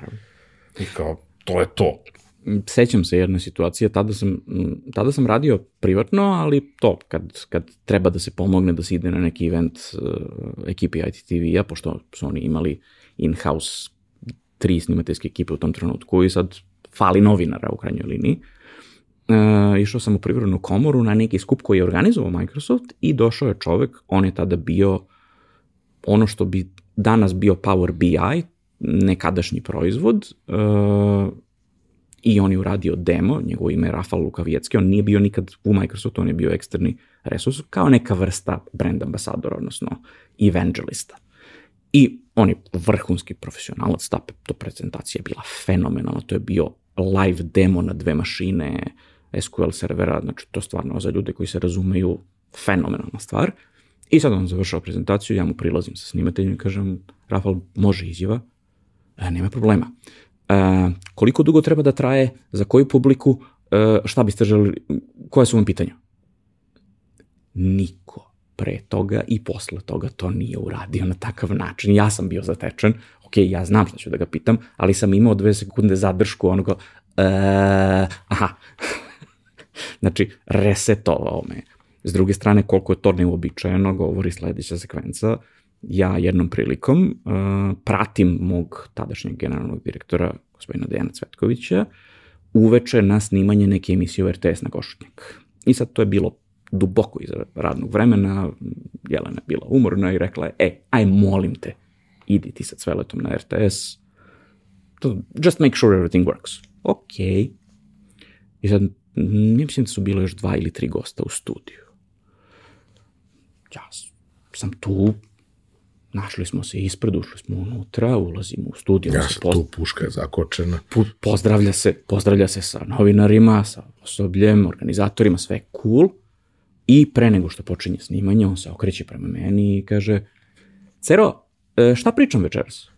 I kao, to je to. Sećam se jedne situacije, tada sam, tada sam radio privatno, ali to, kad, kad treba da se pomogne da se ide na neki event uh, ekipi ITTV-a, pošto su oni imali in-house tri snimateljske ekipe u tom trenutku i sad fali novinara u krajnjoj liniji. Uh, išao sam u privrednu komoru na neki skup koji je organizovao Microsoft i došao je čovek, on je tada bio ono što bi danas bio Power BI, nekadašnji proizvod, uh, i on je uradio demo, njegovo ime je Rafal Lukavijecki, on nije bio nikad u Microsoftu, on je bio eksterni resurs, kao neka vrsta brand ambasadora, odnosno evangelista. I on je vrhunski profesionalac, ta to prezentacija je bila fenomenalna, to je bio live demo na dve mašine SQL servera, znači to stvarno za ljude koji se razumeju fenomenalna stvar. I sad on završao prezentaciju, ja mu prilazim sa snimateljem i kažem, Rafal, može izjava, e, nema problema. E, koliko dugo treba da traje, za koju publiku, e, šta biste želeli, koje su vam pitanja? Niko pre toga i posle toga to nije uradio na takav način. Ja sam bio zatečen, ok, ja znam šta ću da ga pitam, ali sam imao dve sekunde zadršku onoga, e, aha, znači resetovao me. S druge strane, koliko je to neuobičajeno, govori sledeća sekvenca, ja jednom prilikom uh, pratim mog tadašnjeg generalnog direktora, gospodina Dejana Cvetkovića, uveče na snimanje neke emisije u RTS na Košutnjak. I sad to je bilo duboko iza radnog vremena, Jelena je bila umorna i rekla je, e, aj molim te, idi ti sa cveletom na RTS, to, just make sure everything works. Ok. I sad, mislim da su bile još dva ili tri gosta u studiju. Ja sam tu, našli smo se ispred, ušli smo unutra, ulazimo u studiju. Ja sam poz... tu, puška je zakočena. Pozdravlja se, pozdravlja se sa novinarima, sa osobljem, organizatorima, sve je cool. I pre nego što počinje snimanje, on se okreće prema meni i kaže, Cero, e, šta pričam večeras?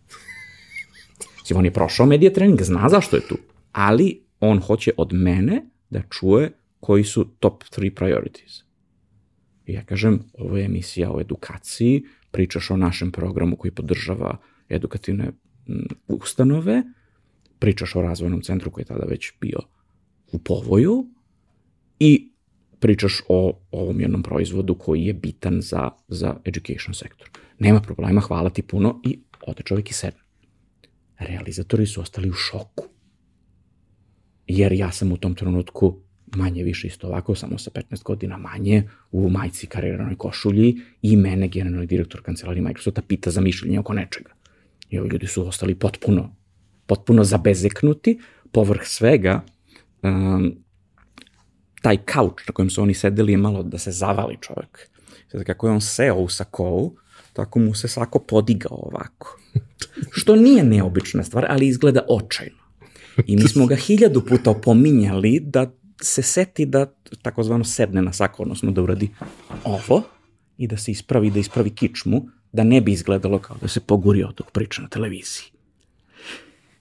Znači, on je prošao medija trening, zna zašto je tu, ali on hoće od mene da čuje koji su top 3 priorities. I ja kažem, ovo je emisija o edukaciji, pričaš o našem programu koji podržava edukativne ustanove, pričaš o razvojnom centru koji je tada već bio u povoju i pričaš o ovom jednom proizvodu koji je bitan za, za education sektor. Nema problema, hvala ti puno i ode čovjek i sedne. Realizatori su ostali u šoku. Jer ja sam u tom trenutku manje više isto ovako, samo sa 15 godina manje, u majci kariranoj košulji i mene, generalni direktor kancelarije Microsofta, pita za mišljenje oko nečega. I ovi ljudi su ostali potpuno, potpuno zabezeknuti, povrh svega, um, taj kauč na kojem su oni sedeli je malo da se zavali čovek. Sada kako je on seo u sakovu, tako mu se sako podigao ovako. Što nije neobična stvar, ali izgleda očajno. I mi smo ga hiljadu puta opominjali da se seti da takozvano sedne na sako, odnosno da uradi ovo i da se ispravi, da ispravi kičmu, da ne bi izgledalo kao da se pogurio dok priča na televiziji.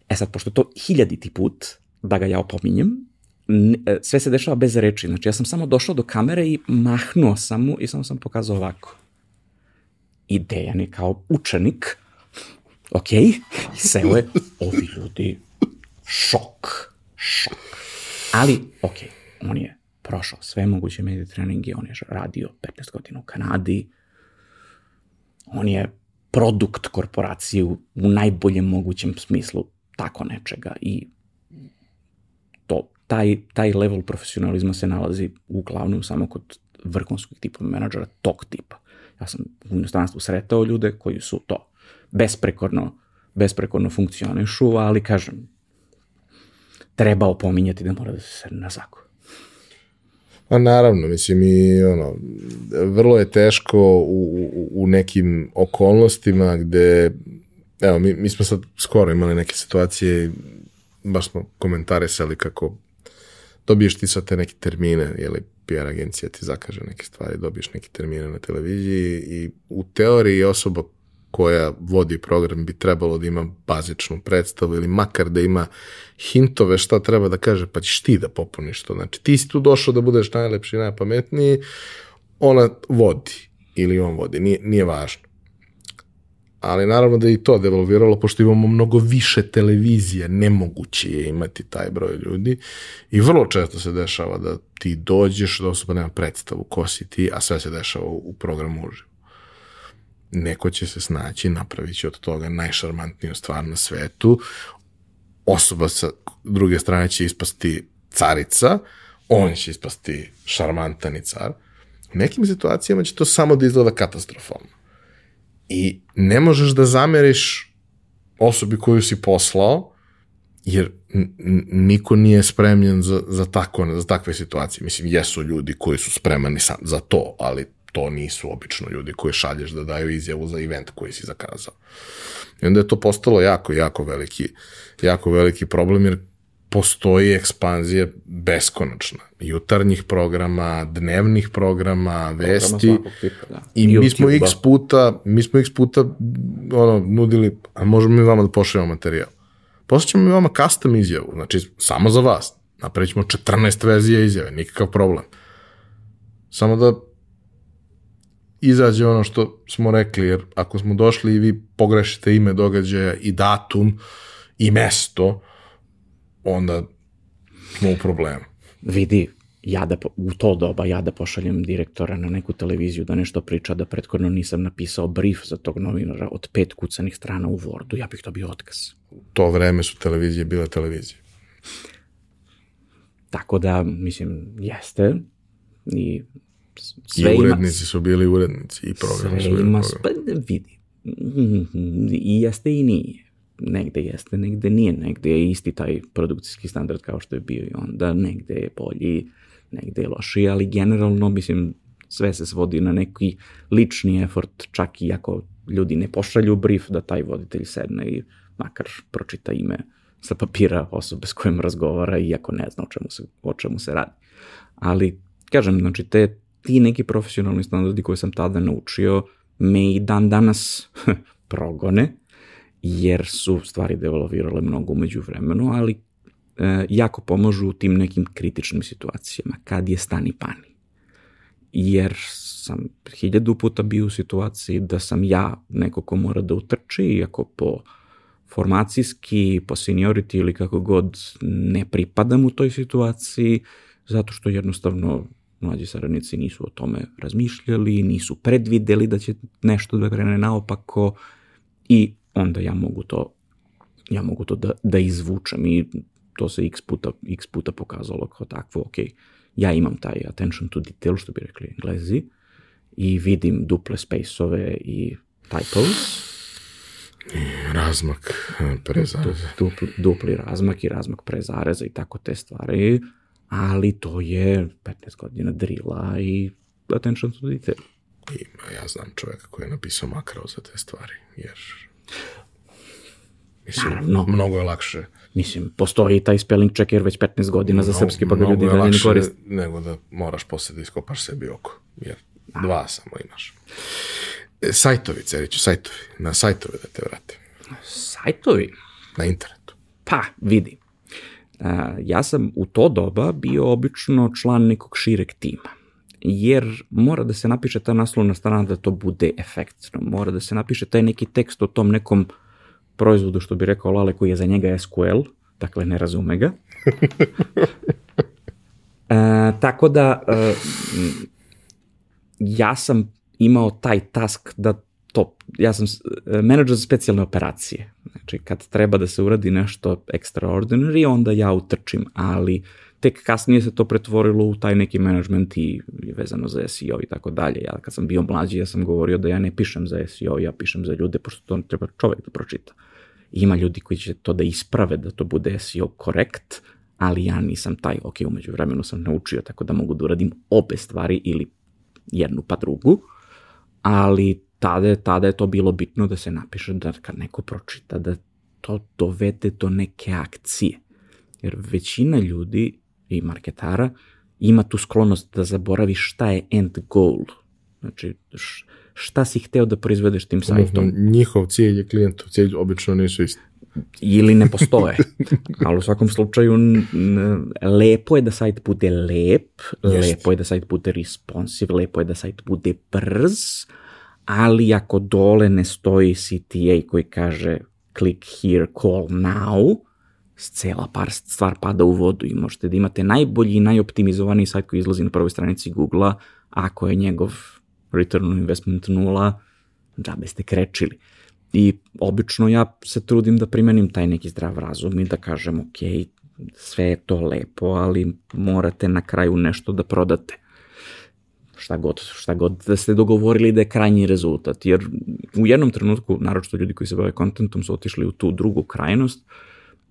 E sad, pošto to hiljaditi put da ga ja opominjem, E, sve se dešava bez reči. Znači, ja sam samo došao do kamere i mahnuo sam mu i samo sam pokazao ovako. I Dejan je kao učenik, ok, i seo je, ovi ljudi, šok, šok. Ali, ok, on je prošao sve moguće medije treninge, on je radio 15 godina u Kanadi, on je produkt korporacije u, u najboljem mogućem smislu tako nečega i to taj, taj level profesionalizma se nalazi uglavnom samo kod vrhunskog tipa menadžera tog tipa. Ja sam u inostranstvu sretao ljude koji su to besprekorno, besprekorno funkcionišu, ali kažem, treba opominjati da mora da se sredi na zakon. Pa naravno, mislim i ono, vrlo je teško u, u, u nekim okolnostima gde, evo, mi, mi smo sad skoro imali neke situacije, baš smo komentarisali kako dobiješ ti sad te neke termine, li PR agencija ti zakaže neke stvari, dobiješ neke termine na televiziji i u teoriji osoba koja vodi program bi trebalo da ima bazičnu predstavu ili makar da ima hintove šta treba da kaže, pa ćeš ti da popuniš to. Znači, ti si tu došao da budeš najlepši, najpametniji, ona vodi ili on vodi, nije, nije važno. Ali naravno da je i to devalviralo, pošto imamo mnogo više televizije, nemoguće je imati taj broj ljudi i vrlo često se dešava da ti dođeš da osoba nema predstavu ko si ti, a sve se dešava u programu uživo neko će se snaći, napravit će od toga najšarmantniju stvar na svetu, osoba sa druge strane će ispasti carica, on će ispasti šarmantan car. U nekim situacijama će to samo da izgleda katastrofalno. I ne možeš da zameriš osobi koju si poslao, jer niko nije spremljen za, za, tako, za takve situacije. Mislim, jesu ljudi koji su spremani za to, ali to nisu obično ljudi koje šalješ da daju izjavu za event koji si zakazao. I onda je to postalo jako, jako veliki, jako veliki problem, jer postoji ekspanzija beskonačna. Jutarnjih programa, dnevnih programa, vesti. Programa tipa, da. I mi smo x puta, mi smo x puta ono, nudili, a možemo mi vama da pošaljemo materijal. Poslaćemo mi vama custom izjavu, znači samo za vas. Napravit ćemo 14 verzija izjave, nikakav problem. Samo da izađe ono što smo rekli, jer ako smo došli i vi pogrešite ime događaja i datum i mesto, onda smo u problemu. Vidi, ja da, u to doba ja da pošaljem direktora na neku televiziju da nešto priča, da prethodno nisam napisao brief za tog novinara od pet kucanih strana u Wordu, ja bih dobio otkaz. U to vreme su televizije bile televizije. Tako da, mislim, jeste i sve I urednici ima, su bili urednici i program sve su ima, pa vidi, i jeste i nije. Negde jeste, negde nije, negde je isti taj produkcijski standard kao što je bio i onda, negde je bolji, negde je lošiji, ali generalno, mislim, sve se svodi na neki lični efort, čak i ako ljudi ne pošalju brief da taj voditelj sedne i makar pročita ime sa papira osobe s kojim razgovara, iako ne zna o čemu se, o čemu se radi. Ali, kažem, znači, te ti neki profesionalni standardi koje sam tada naučio me i dan danas progone, jer su stvari devalvirale mnogo umeđu vremenu, ali e, jako pomažu u tim nekim kritičnim situacijama, kad je stani pani. Jer sam hiljadu puta bio u situaciji da sam ja neko ko mora da utrči, iako po formacijski, po seniority ili kako god ne pripadam u toj situaciji, zato što jednostavno mlađi saradnici nisu o tome razmišljali, nisu predvideli da će nešto da krene naopako i onda ja mogu to ja mogu to da, da izvučem i to se x puta, x puta pokazalo kao takvo, ok, ja imam taj attention to detail, što bi rekli englezi, i vidim duple space-ove i typos. Razmak eh, pre zareza. Dupli, dupli razmak i razmak pre zareza i tako te stvari ali to je 15 godina drila i attention to detail. Ima, ja znam čoveka koji je napisao makro za te stvari, jer Mislim, Naravno. mnogo je lakše. Mislim, postoji taj spelling checker već 15 godina mnogo, za srpski, pa ga ljudi dalje ne koriste. nego da moraš posle da iskopaš sebi oko, jer A. dva samo imaš. E, sajtovi, Ceriću, sajtovi. Na sajtove da te vrate. Sajtovi? Na internetu. Pa, vidi ja sam u to doba bio obično član nekog šireg tima jer mora da se napiše ta naslovna strana da to bude efektno, mora da se napiše taj neki tekst o tom nekom proizvodu, što bi rekao Lale, koji je za njega SQL, dakle ne razume ga. e, tako da, e, ja sam imao taj task da ja sam e, menadžer za specijalne operacije. Znači, kad treba da se uradi nešto extraordinary, onda ja utrčim, ali tek kasnije se to pretvorilo u taj neki management i vezano za SEO i tako dalje. Ja kad sam bio mlađi, ja sam govorio da ja ne pišem za SEO, ja pišem za ljude, pošto to treba čovek da pročita. Ima ljudi koji će to da isprave, da to bude SEO korekt, ali ja nisam taj, ok, umeđu vremenu sam naučio tako da mogu da uradim obe stvari ili jednu pa drugu, ali tada, tada je to bilo bitno da se napiše da kad neko pročita da to dovede do neke akcije. Jer većina ljudi i marketara ima tu sklonost da zaboravi šta je end goal. Znači, šta si hteo da proizvedeš tim sajtom. Odnosno, njihov cilj i klijentov cilj obično nisu isti. Ili ne postoje. Ali u svakom slučaju lepo je da sajt bude lep, Jest. lepo je da sajt bude responsive, lepo je da sajt bude brz, ali ako dole ne stoji CTA koji kaže click here, call now, cela par stvar pada u vodu i možete da imate najbolji i najoptimizovaniji sajt koji izlazi na prvoj stranici Google-a, ako je njegov return on investment nula, džabe ste krečili. I obično ja se trudim da primenim taj neki zdrav razum i da kažem, ok, sve je to lepo, ali morate na kraju nešto da prodate šta god, šta god da ste dogovorili da je krajnji rezultat, jer u jednom trenutku, naročito ljudi koji se bave kontentom su otišli u tu drugu krajnost,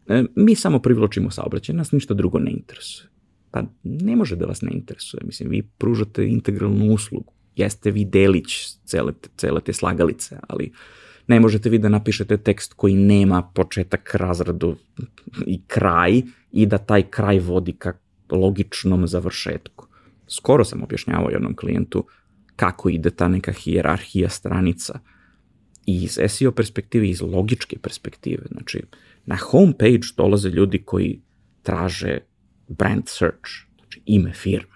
e, mi samo privlačimo saobraćaj, nas ništa drugo ne interesuje. Pa ne može da vas ne interesuje, mislim, vi pružate integralnu uslugu, jeste vi delić cele, cele te slagalice, ali ne možete vi da napišete tekst koji nema početak, razradu i kraj i da taj kraj vodi ka logičnom završetku. Skoro sam objašnjavao jednom klijentu kako ide ta neka hijerarhija stranica i iz SEO perspektive iz logičke perspektive. Znači, na homepage dolaze ljudi koji traže brand search, znači ime firme.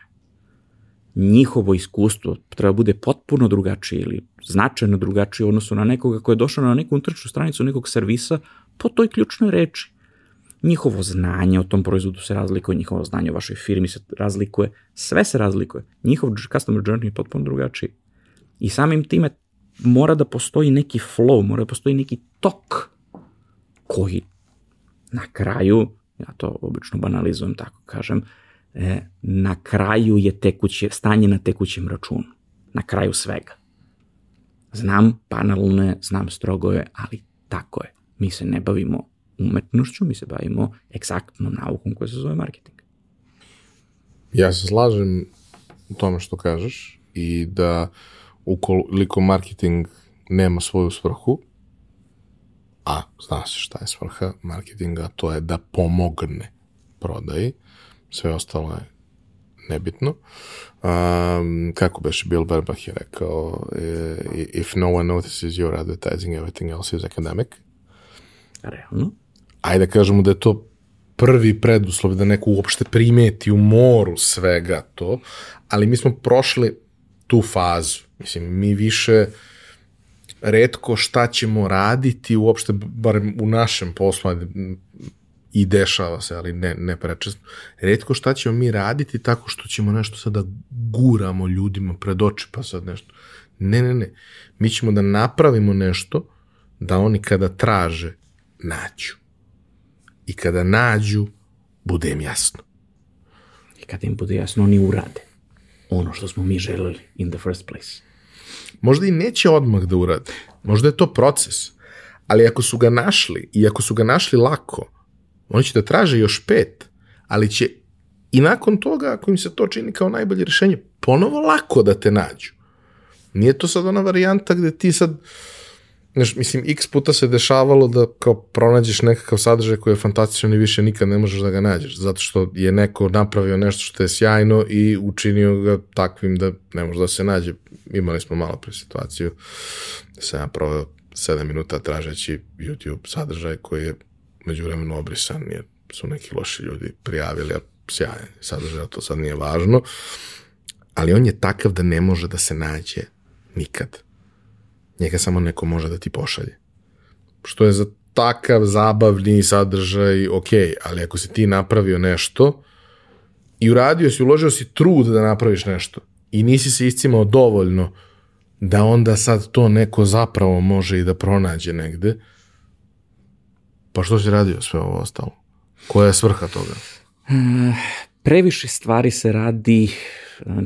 Njihovo iskustvo treba bude potpuno drugačije ili značajno drugačije u odnosu na nekoga ko je došao na neku unutrašnju stranicu nekog servisa po toj ključnoj reči njihovo znanje o tom proizvodu se razlikuje, njihovo znanje o vašoj firmi se razlikuje, sve se razlikuje. Njihov customer journey je potpuno drugačiji. I samim time mora da postoji neki flow, mora da postoji neki tok koji na kraju, ja to obično banalizujem tako kažem, e, na kraju je tekuće, stanje na tekućem računu. Na kraju svega. Znam banalne, znam strogoje, ali tako je. Mi se ne bavimo umetnošću, mi se bavimo egzaktnom naukom koja se zove marketing. Ja se slažem u tome što kažeš i da ukoliko marketing nema svoju svrhu, a zna se šta je svrha marketinga, to je da pomogne prodaji, sve ostalo je nebitno. Um, kako beše Bill Berbach je rekao, if no one notices your advertising, everything else is academic. Realno. Ajde da kažemo da je to prvi preduslov da neko uopšte primeti u moru svega to, ali mi smo prošli tu fazu. Mislim, mi više redko šta ćemo raditi uopšte, barem u našem poslu, i dešava se, ali ne, ne prečesto, redko šta ćemo mi raditi tako što ćemo nešto sada guramo ljudima pred oči, pa sad nešto. Ne, ne, ne. Mi ćemo da napravimo nešto da oni kada traže, nađu. I kada nađu, bude im jasno. I kada im bude jasno, oni urade ono što smo mi želeli in the first place. Možda i neće odmah da urade. Možda je to proces. Ali ako su ga našli i ako su ga našli lako, oni će da traže još pet, ali će i nakon toga, ako im se to čini kao najbolje rešenje, ponovo lako da te nađu. Nije to sad ona varijanta gde ti sad, znaš, mislim, x puta se dešavalo da kao pronađeš nekakav sadržaj koji je fantastičan i više nikad ne možeš da ga nađeš, zato što je neko napravio nešto što je sjajno i učinio ga takvim da ne može da se nađe. Imali smo malo pre situaciju da sam ja proveo 7 minuta tražeći YouTube sadržaj koji je među vremenu obrisan jer su neki loši ljudi prijavili, a sjajan sadržaj, to sad nije važno, ali on je takav da ne može da se nađe nikad. Njega samo neko može da ti pošalje. Što je za takav zabavni sadržaj ok, ali ako si ti napravio nešto i uradio si, uložio si trud da napraviš nešto i nisi se iscimao dovoljno da onda sad to neko zapravo može i da pronađe negde, pa što si radio sve ovo ostalo? Koja je svrha toga? Previše stvari se radi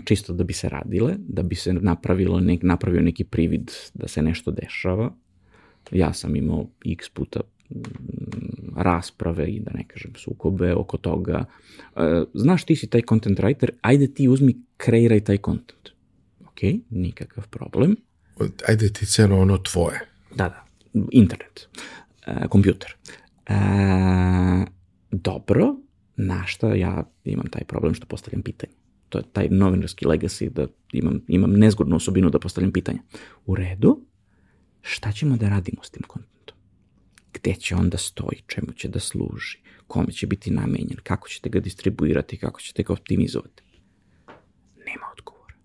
čisto da bi se radile, da bi se napravilo nek, napravio neki privid da se nešto dešava. Ja sam imao x puta mm, rasprave i da ne kažem sukobe oko toga. E, Znaš ti si taj content writer, ajde ti uzmi, kreiraj taj content. Ok, nikakav problem. Ajde ti celo ono tvoje. Da, da, internet, e, kompjuter. E, dobro, na šta ja imam taj problem što postavljam pitanje. To je taj novinarski legacy da imam, imam nezgodnu osobinu da postavljam pitanja. U redu, šta ćemo da radimo s tim kontentom? Gde će on da stoji, čemu će da služi, kome će biti namenjen, kako ćete ga distribuirati, kako ćete ga optimizovati? Nema odgovora.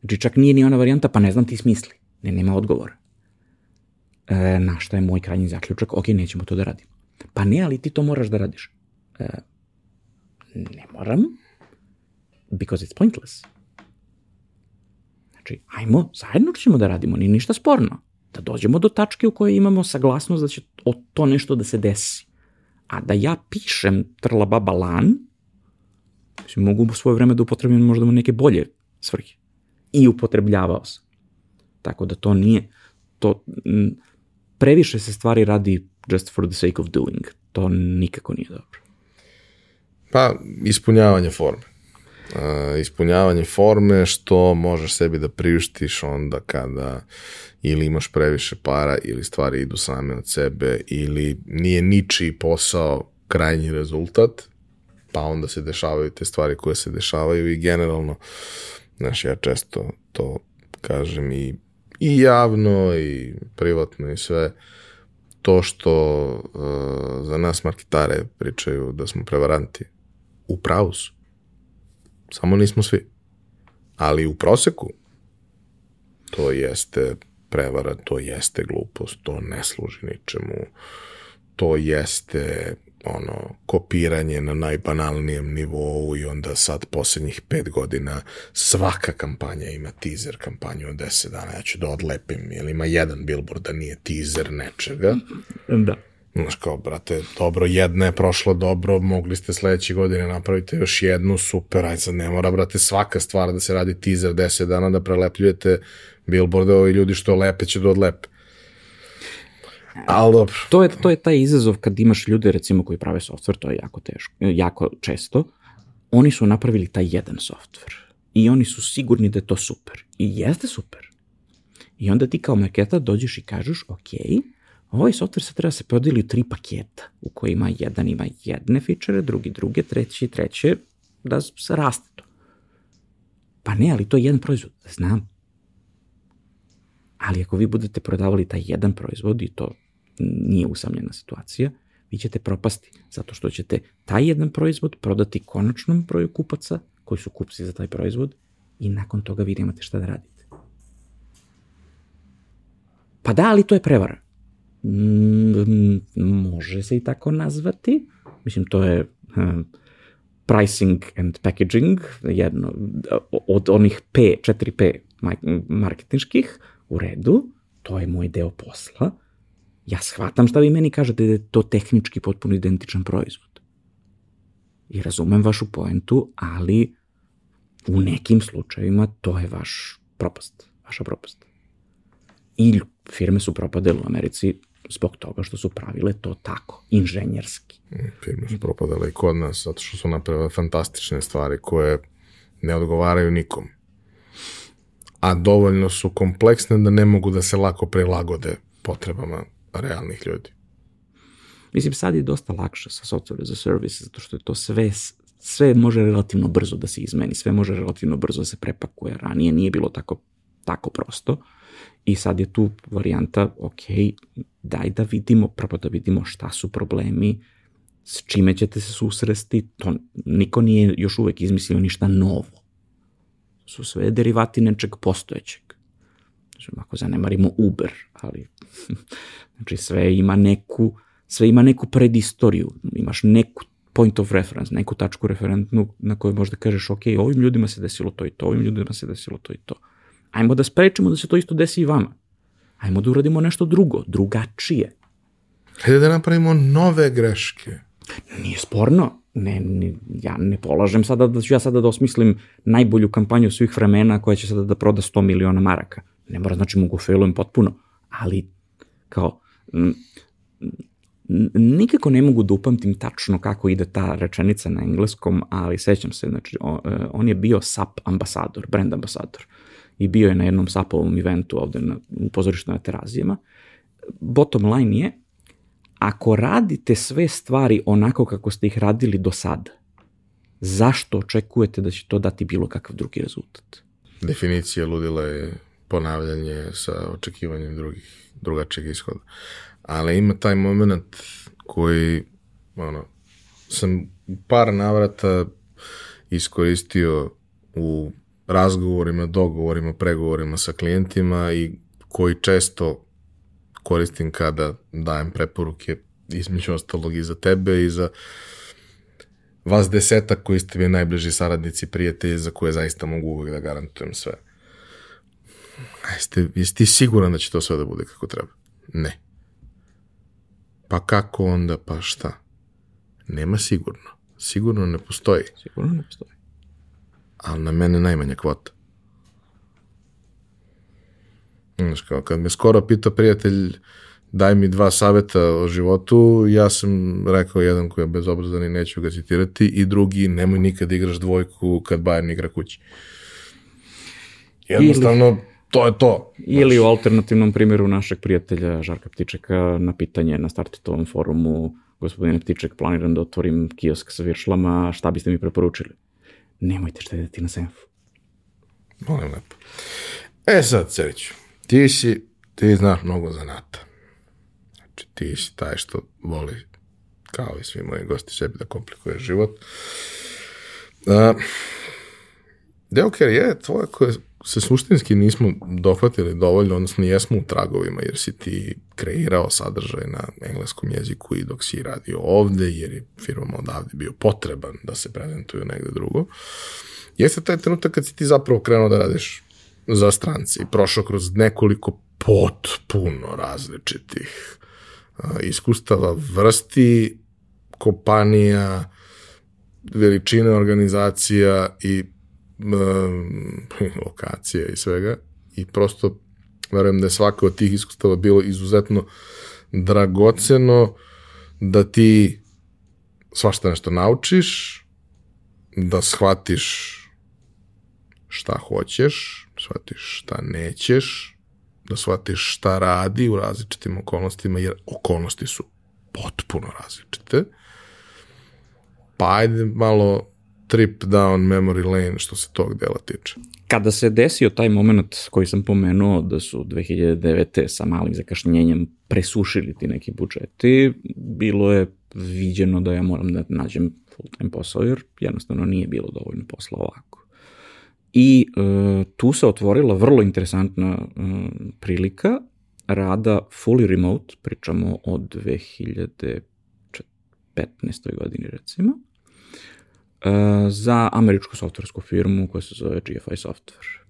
Znači čak nije ni ona varijanta, pa ne znam ti smisli. Ne, nema odgovora. E, na šta je moj krajnji zaključak? Ok, nećemo to da radimo. Pa ne, ali ti to moraš da radiš. E, ne moram, because it's pointless. Znači, ajmo, zajedno ćemo da radimo, nije ništa sporno. Da dođemo do tačke u kojoj imamo saglasnost da će to nešto da se desi. A da ja pišem trla baba lan, mislim, mogu u svoje vreme da upotrebim možda neke bolje svrhe. I upotrebljavao sam. Tako da to nije, to, m, previše se stvari radi just for the sake of doing. To nikako nije dobro. Pa, ispunjavanje forme. Uh, ispunjavanje forme što možeš sebi da priuštiš onda kada ili imaš previše para ili stvari idu same od sebe ili nije ničiji posao krajnji rezultat pa onda se dešavaju te stvari koje se dešavaju i generalno znaš ja često to kažem i, i javno i privatno i sve to što uh, za nas marketare pričaju da smo prevaranti u pravu su. Samo nismo svi. Ali u proseku to jeste prevara, to jeste glupost, to ne služi ničemu, to jeste ono, kopiranje na najbanalnijem nivou i onda sad poslednjih pet godina svaka kampanja ima teaser kampanju od 10 dana. Ja ću da odlepim, jer ima jedan billboard da nije teaser nečega. Da. Znaš kao, brate, dobro, jedna je prošla dobro, mogli ste sledeće godine napraviti još jednu, super, aj sad ne mora, brate, svaka stvar da se radi teaser 10 dana, da prelepljujete billboarde, ovi ljudi što lepe će da odlepe. Ali dobro. To je, to je taj izazov kad imaš ljude recimo koji prave software, to je jako teško, jako često. Oni su napravili taj jedan software i oni su sigurni da je to super. I jeste super. I onda ti kao marketar dođeš i kažeš, ok, ovaj software se treba da se podeli u tri paketa u kojima jedan ima jedne fičere, drugi druge, treći treće, da se raste to. Pa ne, ali to je jedan proizvod, znam. Ali ako vi budete prodavali taj jedan proizvod i to nije usamljena situacija, vi ćete propasti, zato što ćete taj jedan proizvod prodati konačnom broju kupaca, koji su kupci za taj proizvod, i nakon toga vi nemate šta da radite. Pa da, ali to je prevara. Mm, može se i tako nazvati. Mislim, to je um, pricing and packaging, jedno od onih P, 4P marketinških, u redu, to je moj deo posla, ja shvatam šta vi meni kažete da je to tehnički potpuno identičan proizvod. I razumem vašu poentu, ali u nekim slučajevima to je vaš propast, vaša propast. I firme su propadale u Americi zbog toga što su pravile to tako, inženjerski. Mm, firme su propadale i kod nas, zato što su napravile fantastične stvari koje ne odgovaraju nikom. A dovoljno su kompleksne da ne mogu da se lako prilagode potrebama realnih ljudi. Mislim, sad je dosta lakše sa software as a service, zato što je to sve, sve može relativno brzo da se izmeni, sve može relativno brzo da se prepakuje. Ranije nije bilo tako, tako prosto i sad je tu varijanta, ok, daj da vidimo, prvo da vidimo šta su problemi, s čime ćete se susresti, to niko nije još uvek izmislio ništa novo. Su sve derivati nečeg postojećeg. Znači, ako zanemarimo Uber, ali Znači sve ima neku, sve ima neku predistoriju, imaš neku point of reference, neku tačku referentnu na kojoj možda kažeš, ok, ovim ljudima se desilo to i to, ovim ljudima se desilo to i to. Ajmo da sprečimo da se to isto desi i vama. Ajmo da uradimo nešto drugo, drugačije. Hajde da napravimo nove greške. Nije sporno. Ne, ne, ja ne polažem sada da ću ja sada da osmislim najbolju kampanju svih vremena koja će sada da proda 100 miliona maraka. Ne mora znači mogu failujem potpuno, ali kao nikako ne mogu da upamtim tačno kako ide ta rečenica na engleskom, ali sećam se, znači, e, on je bio SAP ambasador, brand ambasador i bio je na jednom SAP-ovom eventu ovde na, u pozorištu na terazijama. Bottom line je, ako radite sve stvari onako kako ste ih radili do sada, zašto očekujete da će to dati bilo kakav drugi rezultat? Definicija ludila je ponavljanje sa očekivanjem drugih, drugačijeg ishoda. Ali ima taj moment koji ono, sam par navrata iskoristio u razgovorima, dogovorima, pregovorima sa klijentima i koji često koristim kada dajem preporuke između ostalog i za tebe i za vas desetak koji ste mi najbliži saradnici, prijatelji za koje zaista mogu uvek da garantujem sve. Jeste, jesi ti siguran da će to sve da bude kako treba? Ne. Pa kako onda, pa šta? Nema sigurno. Sigurno ne postoji. Sigurno ne postoji. Ali na mene najmanja kvota. Znaš, kao kad me skoro pitao prijatelj daj mi dva saveta o životu, ja sam rekao jedan koji je bezobrazan i neću ga citirati i drugi nemoj nikad igraš dvojku kad Bayern igra kući. Jednostavno, ili, to je to. Ili u alternativnom primjeru našeg prijatelja Žarka Ptičeka na pitanje na startitovom forumu gospodine Ptiček, planiram da otvorim kiosk sa viršlama, šta biste mi preporučili? Nemojte štediti na senfu. Molim lepo. E sad, Ceriću, ti si, ti znaš mnogo zanata. Znači, ti si taj što voli, kao i svi moji gosti, sebi da komplikuje život. Uh, deo karijere tvoje koje se suštinski nismo dohvatili dovoljno, odnosno jesmo u tragovima, jer si ti kreirao sadržaj na engleskom jeziku i dok si radio ovde, jer je firmama odavde bio potreban da se prezentuju negde drugo, jeste taj trenutak kad si ti zapravo krenuo da radiš za stranci i prošao kroz nekoliko potpuno različitih iskustava vrsti kompanija, veličine organizacija i lokacije i svega i prosto verujem da je svaka od tih iskustava bilo izuzetno dragoceno da ti svašta nešto naučiš, da shvatiš šta hoćeš, shvatiš šta nećeš, da shvatiš šta radi u različitim okolnostima, jer okolnosti su potpuno različite. Pa ajde malo trip down memory lane što se tog dela tiče. Kada se desio taj moment koji sam pomenuo da su 2009. sa malim zakašnjenjem presušili ti neki budžeti, bilo je viđeno da ja moram da nađem full time posao jer jednostavno nije bilo dovoljno posla ovako. I e, tu se otvorila vrlo interesantna e, prilika rada fully remote, pričamo od 2015. godini recimo, za američku softversku firmu koja se zove GFI Software.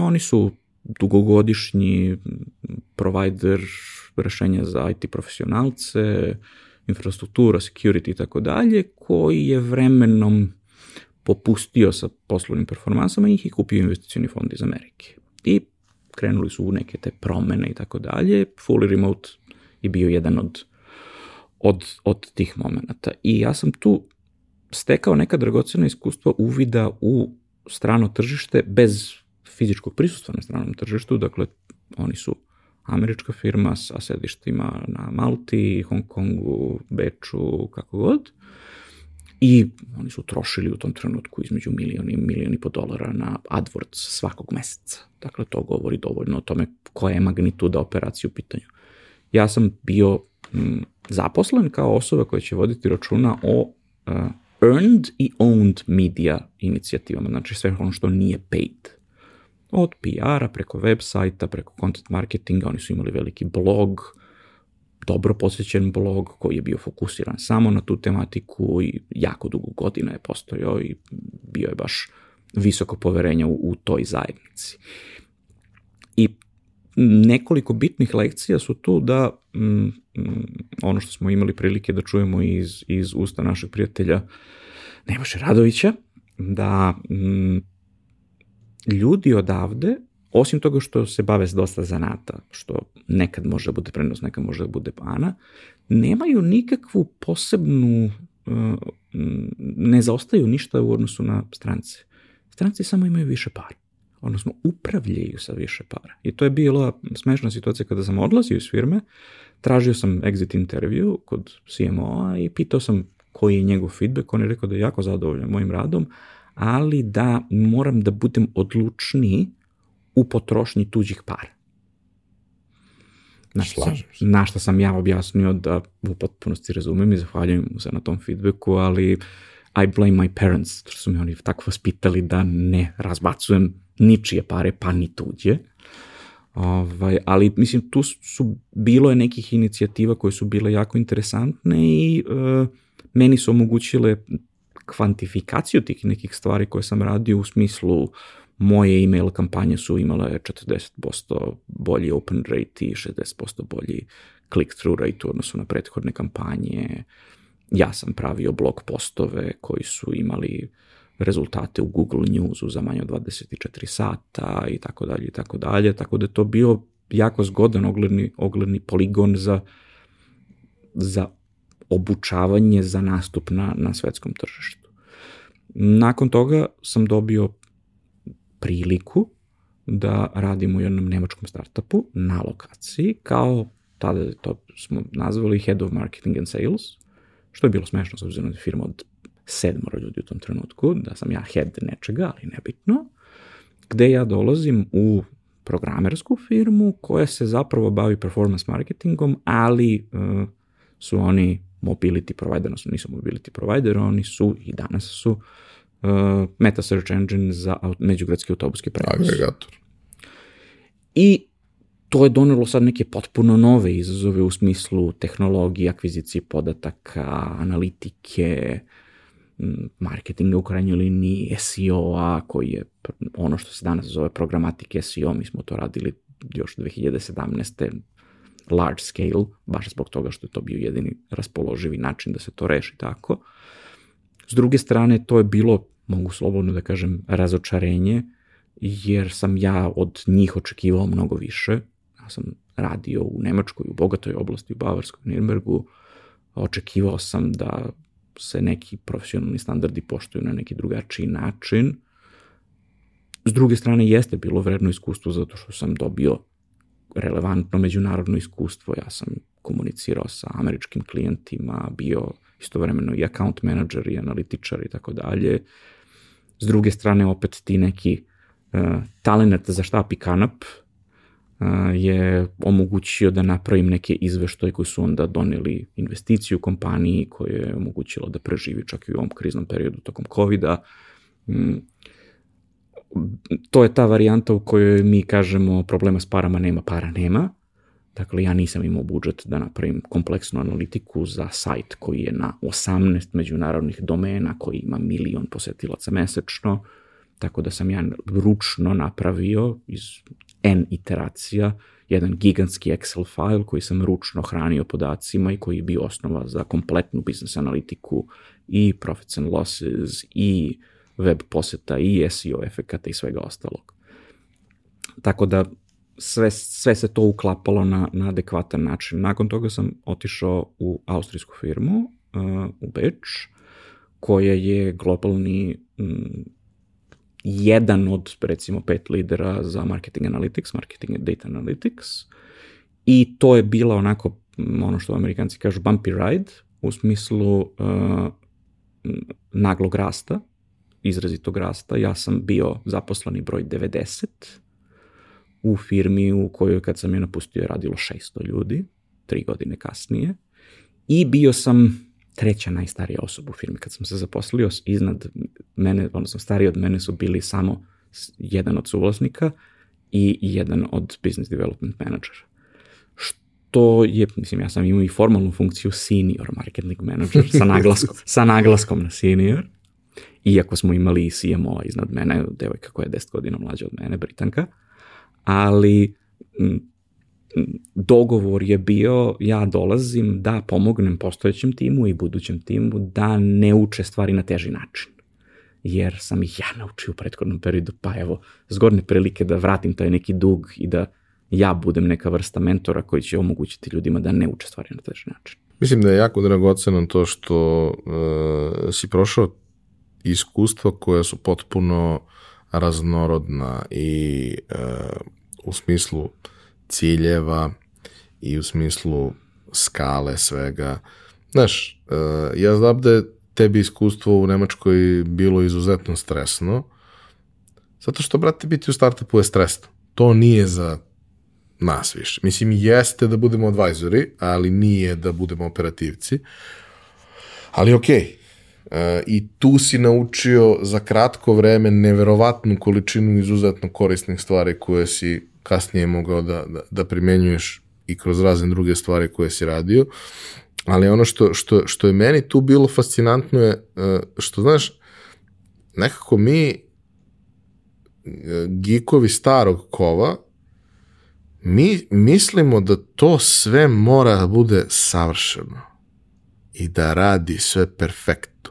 Oni su dugogodišnji provider rešenja za IT profesionalce, infrastruktura, security i tako dalje, koji je vremenom popustio sa poslovnim performansama i ih je kupio investicioni fond iz Amerike. I krenuli su u neke te promene i tako dalje. Fully remote je bio jedan od, od, od tih momenta. I ja sam tu stekao neka dragocena iskustva uvida u strano tržište bez fizičkog prisustva na stranom tržištu, dakle oni su američka firma sa sedištima na Malti, Hong Kongu, Beču, kako god. I oni su trošili u tom trenutku između milion i milion i po dolara na AdWords svakog meseca. Dakle, to govori dovoljno o tome koja je magnituda operacije u pitanju. Ja sam bio m, zaposlen kao osoba koja će voditi računa o uh, earned i owned media inicijativama, znači sve ono što nije paid. Od PR-a, preko web sajta, preko content marketinga, oni su imali veliki blog, dobro posjećen blog koji je bio fokusiran samo na tu tematiku i jako dugo godina je postojao i bio je baš visoko poverenja u, u toj zajednici. I nekoliko bitnih lekcija su tu da mm, mm, ono što smo imali prilike da čujemo iz, iz usta našeg prijatelja Neboše Radovića, da mm, ljudi odavde osim toga što se bave s dosta zanata, što nekad može da bude prenos, nekad može da bude pana, nemaju nikakvu posebnu, uh, ne zaostaju ništa u odnosu na strance. Stranci samo imaju više para odnosno upravljaju sa više para. I to je bila smešna situacija kada sam odlazio iz firme, tražio sam exit intervju kod CMO-a i pitao sam koji je njegov feedback, on je rekao da je jako zadovoljan mojim radom, ali da moram da budem odlučniji u potrošnji tuđih para. Na šta, na šta sam ja objasnio da u potpunosti razumem i zahvaljujem mu se na tom feedbacku, ali I blame my parents, što su mi oni tako vaspitali da ne razbacujem ničije pare, pa ni tuđe. Ovaj, ali mislim tu su bilo je nekih inicijativa koje su bile jako interesantne i e, meni su omogućile kvantifikaciju tih nekih stvari koje sam radio u smislu moje email kampanje su imale 40% bolji open rate i 60% bolji click-through rate u odnosu na prethodne kampanje. Ja sam pravio blog postove koji su imali rezultate u Google Newsu za manje od 24 sata i tako dalje i tako dalje, tako da je to bio jako zgodan ogledni, ogledni poligon za, za obučavanje za nastup na, na svetskom tržištu. Nakon toga sam dobio priliku da radim u jednom nemačkom startupu na lokaciji kao tada to smo nazvali Head of Marketing and Sales, što je bilo smešno s obzirom da je firma od sedmoro ljudi u tom trenutku, da sam ja head nečega, ali nebitno, gde ja dolazim u programersku firmu koja se zapravo bavi performance marketingom, ali uh, su oni mobility provider, odnosno nisu mobility provider, oni su i danas su uh, meta search engine za međugradski autobuski prevoz. Agregator. I to je donelo sad neke potpuno nove izazove u smislu tehnologije, akvizicije podataka, analitike, marketinga u krajnjoj liniji, SEO-a, koji je ono što se danas zove programatik SEO, mi smo to radili još 2017 large scale, baš zbog toga što je to bio jedini raspoloživi način da se to reši tako. S druge strane, to je bilo, mogu slobodno da kažem, razočarenje, jer sam ja od njih očekivao mnogo više. Ja sam radio u Nemačkoj, u bogatoj oblasti, u Bavarskoj, u Nirnbergu. Očekivao sam da se neki profesionalni standardi poštuju na neki drugačiji način. S druge strane, jeste bilo vredno iskustvo zato što sam dobio relevantno međunarodno iskustvo. Ja sam komunicirao sa američkim klijentima, bio istovremeno i account manager i analitičar i tako dalje. S druge strane, opet ti neki uh, talent za štap i kanap je omogućio da napravim neke izveštoje koji su onda doneli investiciju u kompaniji koje je omogućilo da preživi čak i u ovom kriznom periodu tokom COVID-a. Um, to je ta varijanta u kojoj mi kažemo problema s parama nema, para nema. Dakle, ja nisam imao budžet da napravim kompleksnu analitiku za sajt koji je na 18 međunarodnih domena, koji ima milion posetilaca mesečno, tako da sam ja ručno napravio iz N iteracija jedan gigantski Excel file koji sam ručno hranio podacima i koji je bio osnova za kompletnu business analitiku i profits and losses i web poseta i SEO efekata i svega ostalog. Tako da sve, sve se to uklapalo na, na adekvatan način. Nakon toga sam otišao u austrijsku firmu, uh, u Beč, koja je globalni um, jedan od, recimo, pet lidera za marketing analytics, marketing data analytics, i to je bila onako, ono što amerikanci kažu, bumpy ride, u smislu uh, naglog rasta, izrazitog rasta. Ja sam bio zaposlani broj 90 u firmi u kojoj kad sam je napustio je radilo 600 ljudi, tri godine kasnije. I bio sam treća najstarija osoba u firmi. Kad sam se zaposlio, iznad mene, odnosno stariji od mene su bili samo jedan od suvlasnika i jedan od business development menadžera. Što je, mislim, ja sam imao i formalnu funkciju senior marketing manager sa naglaskom, sa naglaskom na senior iako smo imali i CMO iznad mene, devojka koja je 10 godina mlađa od mene, Britanka, ali dogovor je bio ja dolazim da pomognem postojećem timu i budućem timu da ne uče stvari na teži način. Jer sam ih ja naučio u prethodnom periodu, pa evo, zgodne prilike da vratim taj neki dug i da ja budem neka vrsta mentora koji će omogućiti ljudima da ne uče stvari na teži način. Mislim da je jako dragoceno to što uh, si prošao iskustva koja su potpuno raznorodna i e, u smislu ciljeva i u smislu skale svega. Znaš, uh, ja znam da je tebi iskustvo u Nemačkoj bilo izuzetno stresno, zato što, brate, biti u startupu je stresno. To nije za nas više. Mislim, jeste da budemo advisori, ali nije da budemo operativci. Ali okej, okay. Uh, I tu si naučio za kratko vreme neverovatnu količinu izuzetno korisnih stvari koje si kasnije mogao da, da, da primenjuješ i kroz razne druge stvari koje si radio. Ali ono što, što, što je meni tu bilo fascinantno je, uh, što znaš, nekako mi uh, gikovi starog kova mi mislimo da to sve mora da bude savršeno i da radi sve perfektno.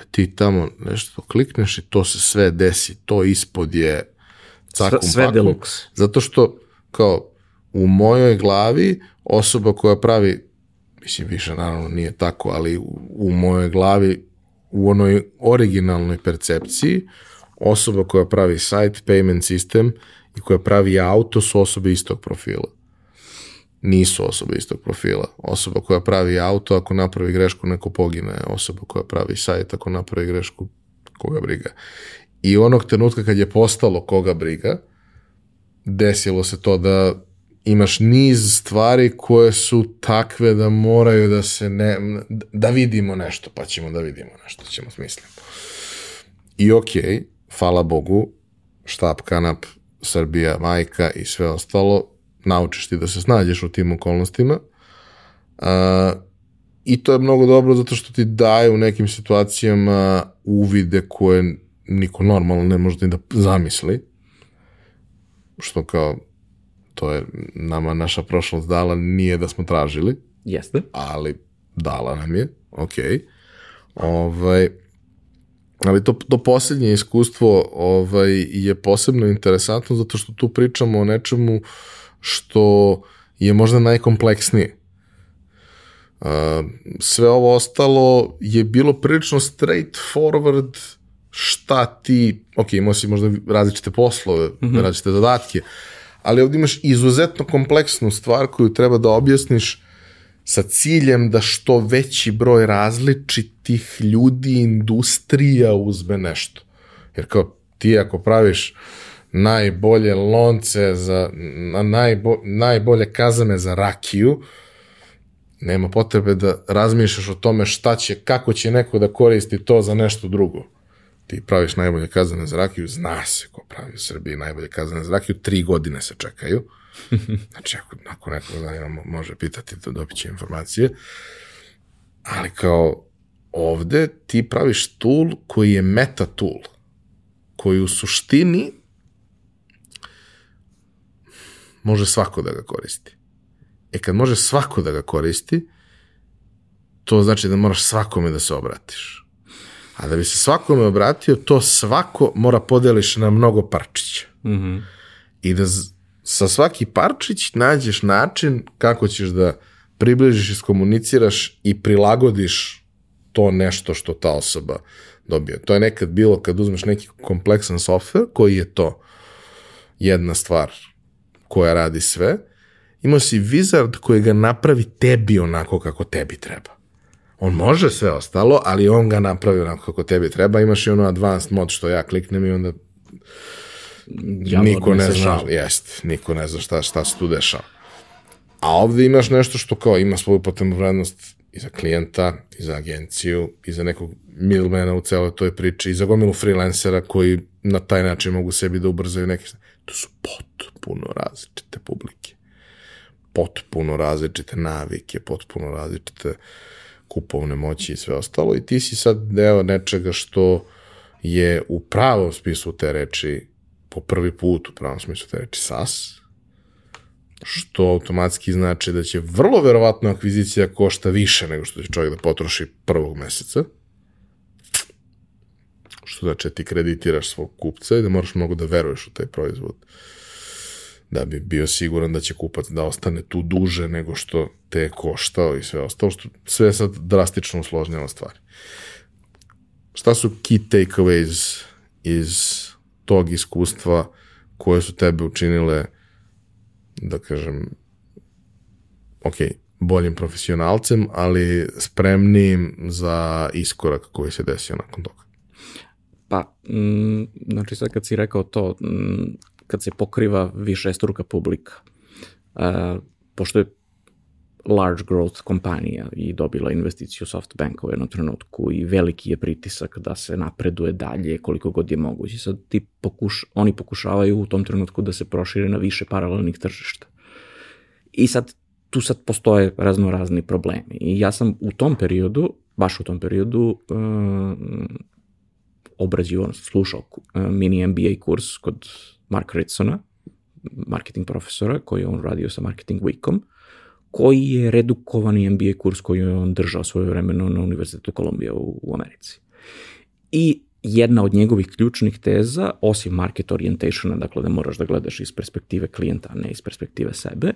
E ti tamo nešto klikneš i to se sve desi, to ispod je cakum sve pakum. deluxe. Zato što kao u mojoj glavi osoba koja pravi mislim više naravno nije tako, ali u, u mojoj glavi u onoj originalnoj percepciji osoba koja pravi site, payment system i koja pravi auto su osobe istog profila. Nisu osobe istog profila. Osoba koja pravi auto, ako napravi grešku, neko pogine. Osoba koja pravi sajt, ako napravi grešku, koga briga. I onog trenutka kad je postalo koga briga, desilo se to da imaš niz stvari koje su takve da moraju da se ne, da vidimo nešto, pa ćemo da vidimo nešto, ćemo smisliti. I okej, okay, hvala Bogu, štab, kanap, Srbija, majka i sve ostalo, naučiš ti da se snađeš u tim okolnostima. A, I to je mnogo dobro zato što ti daje u nekim situacijama uvide koje niko normalno ne može ni da zamisli. Što kao, to je nama naša prošlost dala, nije da smo tražili, Jeste. ali dala nam je, ok. Ovaj, ali to, to posljednje iskustvo ovaj, je posebno interesantno zato što tu pričamo o nečemu što je možda najkompleksnije. Uh, sve ovo ostalo je bilo prilično straightforward šta ti, ok, imao si možda različite poslove, mm -hmm. različite zadatke, ali ovdje imaš izuzetno kompleksnu stvar koju treba da objasniš sa ciljem da što veći broj različitih ljudi, industrija uzme nešto. Jer kao ti ako praviš najbolje lonce za, najbo, najbolje kazane za rakiju, nema potrebe da razmišljaš o tome šta će, kako će neko da koristi to za nešto drugo. Ti praviš najbolje kazane za rakiju, zna se ko pravi u Srbiji najbolje kazane za rakiju, tri godine se čekaju. Znači, ako, ako neko zanima, može pitati, to dobit će informacije. Ali kao ovde ti praviš tool koji je meta tool, koji u suštini može svako da ga koristi. E kad može svako da ga koristi, to znači da moraš svakome da se obratiš. A da bi se svakome obratio, to svako mora podeliš na mnogo parčića. Mm -hmm. I da sa svaki parčić nađeš način kako ćeš da približiš, iskomuniciraš i prilagodiš to nešto što ta osoba dobije. To je nekad bilo kad uzmeš neki kompleksan software koji je to jedna stvar koja radi sve, imao si wizard koji ga napravi tebi onako kako tebi treba. On može sve ostalo, ali on ga napravi onako kako tebi treba. Imaš i ono advanced mod što ja kliknem i onda ja niko ne zna, jest, niko ne zna šta, šta se tu dešava. A ovde imaš nešto što kao ima svoju potrebnu vrednost i za klijenta, i za agenciju, i za nekog middlemana u celoj toj priči, i za gomilu freelancera koji na taj način mogu sebi da ubrzaju neke... To su potpuno različite publike. Potpuno različite navike, potpuno različite kupovne moći i sve ostalo. I ti si sad deo nečega što je u pravom smislu te reči po prvi put u pravom smislu te reči SaaS, što automatski znači da će vrlo verovatno akvizicija košta više nego što će čovjek da potroši prvog meseca, što znači da ti kreditiraš svog kupca i da moraš mnogo da veruješ u taj proizvod da bi bio siguran da će kupac da ostane tu duže nego što te je koštao i sve ostalo, što sve sad drastično usložnjava stvari. Šta su key takeaways iz tog iskustva koje su tebe učinile, da kažem, ok, boljim profesionalcem, ali spremnim za iskorak koji se desio nakon toga. Pa, m, znači sad kad si rekao to, m, kad se pokriva više struka publika, uh, pošto je large growth kompanija i dobila investiciju SoftBanka u jednom trenutku i veliki je pritisak da se napreduje dalje koliko god je moguće. Sad ti pokuš, oni pokušavaju u tom trenutku da se prošire na više paralelnih tržišta. I sad tu sad postoje razno razni problemi. I ja sam u tom periodu, baš u tom periodu, uh, obrađivo, slušao uh, mini MBA kurs kod Mark Ritsona, marketing profesora, koji je on radio sa Marketing Weekom, koji je redukovani MBA kurs koji je on držao svoje vremeno na Univerzitetu Kolumbija u, u Americi. I jedna od njegovih ključnih teza, osim market orientationa, dakle da moraš da gledaš iz perspektive klijenta, a ne iz perspektive sebe,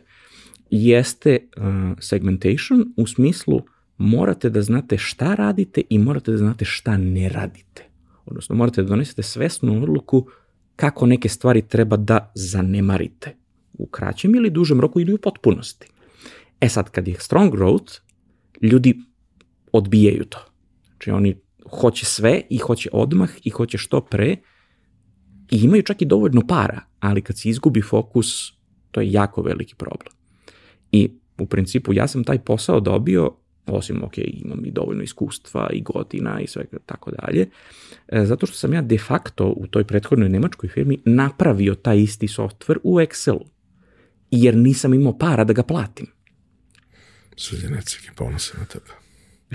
jeste uh, segmentation u smislu morate da znate šta radite i morate da znate šta ne radite. Odnosno morate da donesete svesnu odluku kako neke stvari treba da zanemarite u kraćem ili dužem roku ili u potpunosti. E sad, kad je strong growth, ljudi odbijaju to. Znači oni hoće sve i hoće odmah i hoće što pre i imaju čak i dovoljno para, ali kad se izgubi fokus, to je jako veliki problem. I u principu ja sam taj posao dobio, osim, ok, imam i dovoljno iskustva i godina i sve tako dalje, e, zato što sam ja de facto u toj prethodnoj nemačkoj firmi napravio taj isti softver u Excelu, jer nisam imao para da ga platim. Srđan Erceg je ponosan na tebe.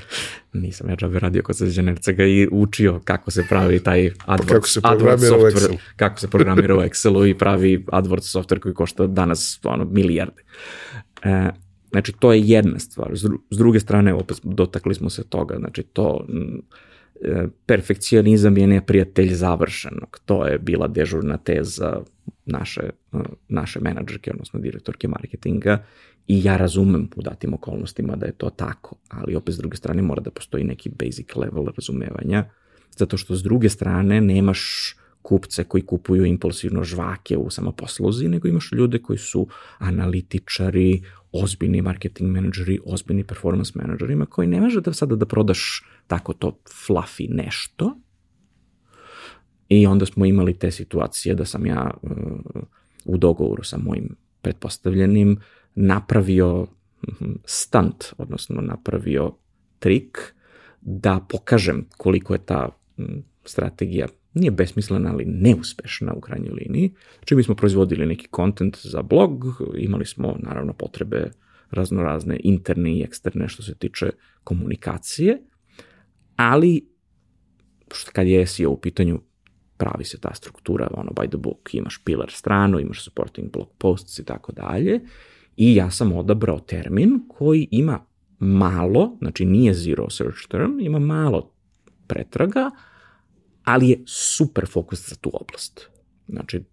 Nisam ja džabe radio kod Srđan Ercega i učio kako se pravi taj AdWords, kako se AdWords software, kako se programira u Excelu i pravi AdWords software koji košta danas ono, milijarde. E, znači, to je jedna stvar. S, dru s druge strane, opet dotakli smo se toga, znači to e, perfekcionizam je neprijatelj završenog. To je bila dežurna teza naše, e, naše menadžerke, odnosno direktorke marketinga i ja razumem u datim okolnostima da je to tako, ali opet s druge strane mora da postoji neki basic level razumevanja, zato što s druge strane nemaš kupce koji kupuju impulsivno žvake u samoposluzi, nego imaš ljude koji su analitičari, ozbiljni marketing menadžeri, ozbiljni performance menadžerima koji ne može da sada da prodaš tako to fluffy nešto. I onda smo imali te situacije da sam ja uh, u dogovoru sa mojim pretpostavljenim napravio stunt, odnosno napravio trik da pokažem koliko je ta strategija nije besmislena, ali neuspešna u krajnjoj liniji. Znači mi smo proizvodili neki kontent za blog, imali smo naravno potrebe raznorazne interne i eksterne što se tiče komunikacije, ali što kad je SEO u pitanju pravi se ta struktura, ono by the book, imaš pillar stranu, imaš supporting blog posts i tako dalje i ja sam odabrao termin koji ima malo, znači nije zero search term, ima malo pretraga, ali je super fokus za tu oblast. Znači,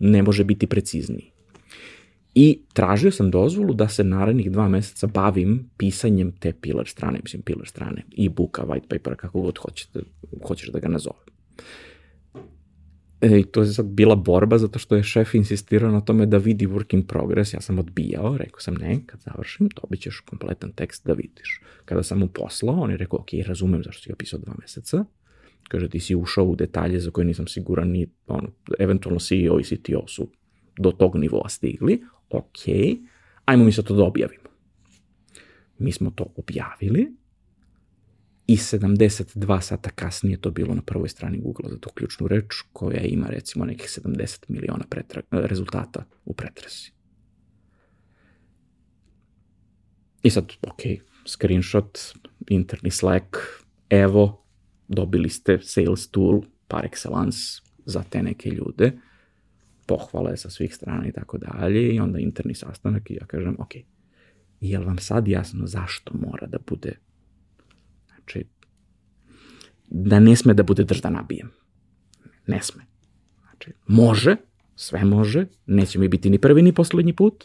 ne može biti precizniji. I tražio sam dozvolu da se narednih dva meseca bavim pisanjem te pillar strane, mislim pillar strane, e-booka, white papera, kako god hoćete, hoćeš da ga nazove. E, I to je sad bila borba zato što je šef insistirao na tome da vidi work in progress, ja sam odbijao, rekao sam ne, kad završim dobit ćeš kompletan tekst da vidiš. Kada sam mu poslao, on je rekao ok, razumem zašto si ga pisao dva meseca, kaže ti si ušao u detalje za koje nisam siguran ni, ono, eventualno CEO i CTO su do tog nivoa stigli, ok, ajmo mi sad to da objavimo. Mi smo to objavili i 72 sata kasnije to bilo na prvoj strani Google za tu ključnu reč koja ima recimo nekih 70 miliona pretra, rezultata u pretresi. I sad, ok, screenshot, interni Slack, evo, dobili ste sales tool par excellence za te neke ljude, pohvale sa svih strana i tako dalje i onda interni sastanak i ja kažem, ok, je li vam sad jasno zašto mora da bude Znači, da ne sme da bude drž da nabijem. Ne sme. Znači, može, sve može, neće mi biti ni prvi ni poslednji put,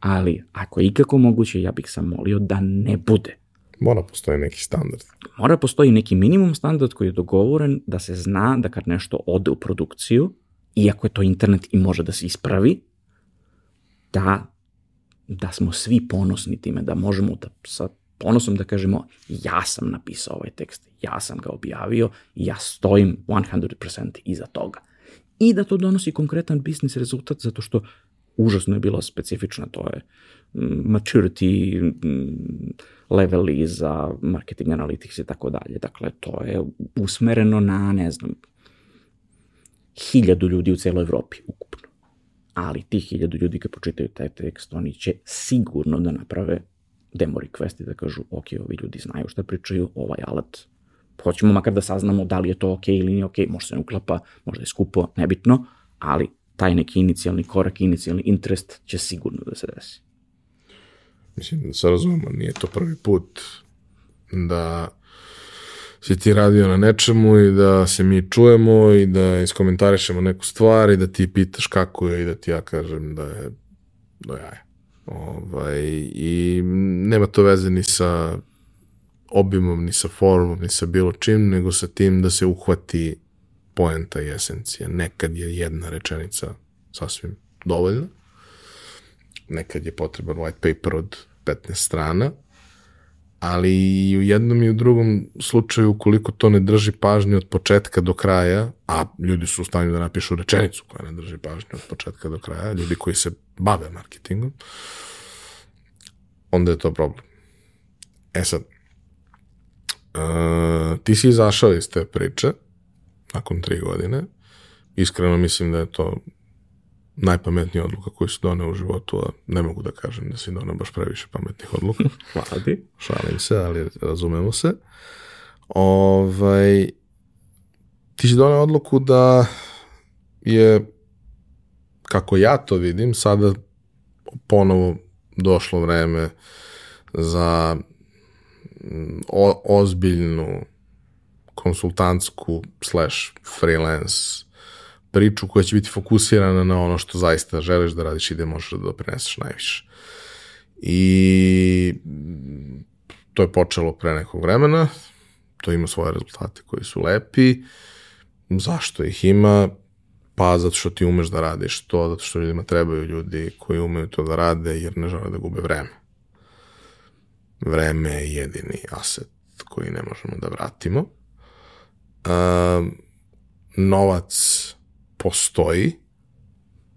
ali ako je ikako moguće, ja bih sam molio da ne bude. Mora postoji neki standard. Mora postoji neki minimum standard koji je dogovoren da se zna da kad nešto ode u produkciju, iako je to internet i može da se ispravi, da da smo svi ponosni time, da možemo da sa ponosom da kažemo ja sam napisao ovaj tekst, ja sam ga objavio ja stojim 100% iza toga. I da to donosi konkretan biznis rezultat zato što užasno je bilo specifično, to je mm, maturity mm, leveli za marketing analytics i tako dalje. Dakle, to je usmereno na, ne znam, hiljadu ljudi u celoj Evropi ukupno. Ali ti hiljadu ljudi kad počitaju taj tekst, oni će sigurno da naprave demo request i da kažu, ok, ovi ljudi znaju šta pričaju, ovaj alat, hoćemo makar da saznamo da li je to ok ili nije ok, možda se ne uklapa, možda je skupo, nebitno, ali taj neki inicijalni korak, inicijalni interest će sigurno da se desi. Mislim da se razumemo, nije to prvi put da si ti radio na nečemu i da se mi čujemo i da iskomentarišemo neku stvar i da ti pitaš kako je i da ti ja kažem da je do jaja. Ovaj, I nema to veze ni sa obimom, ni sa formom, ni sa bilo čim, nego sa tim da se uhvati poenta i esencija. Nekad je jedna rečenica sasvim dovoljna, nekad je potreban white paper od 15 strana, ali i u jednom i u drugom slučaju, ukoliko to ne drži pažnju od početka do kraja, a ljudi su u stanju da napišu rečenicu koja ne drži pažnju od početka do kraja, ljudi koji se bave marketingom, onda je to problem. E sad, uh, ti si izašao iz te priče nakon tri godine. Iskreno mislim da je to najpametnija odluka koju si doneo u životu, a ne mogu da kažem da si doneo baš previše pametnih odluka. Hvala ti. Šalim se, ali razumemo se. Ovaj, ti si doneo odluku da je, kako ja to vidim, sada ponovo došlo vreme za o, ozbiljnu konsultantsku slash freelance priču koja će biti fokusirana na ono što zaista želiš da radiš i gde možeš da doprineseš najviše. I to je počelo pre nekog vremena, to ima svoje rezultate koji su lepi. Zašto ih ima? Pa zato što ti umeš da radiš to, zato što ljudima trebaju ljudi koji umeju to da rade jer ne žele da gube vreme. Vreme je jedini aset koji ne možemo da vratimo. Uh, novac postoji,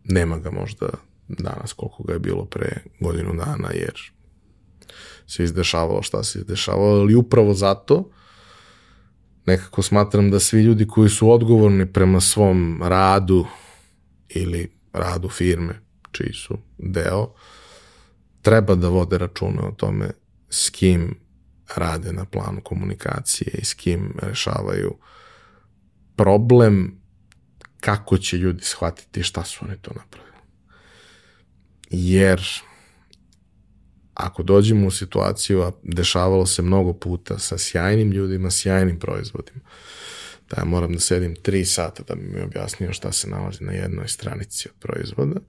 nema ga možda danas koliko ga je bilo pre godinu dana, jer se izdešavalo šta se izdešavalo, ali upravo zato nekako smatram da svi ljudi koji su odgovorni prema svom radu ili radu firme, čiji su deo, treba da vode račune o tome s kim rade na planu komunikacije i s kim rešavaju problem kako će ljudi shvatiti šta su oni to napravili. Jer ako dođemo u situaciju, a dešavalo se mnogo puta sa sjajnim ljudima, sjajnim proizvodima, da ja moram da sedim 3 sata da bi mi objasnio šta se nalazi na jednoj stranici od proizvoda,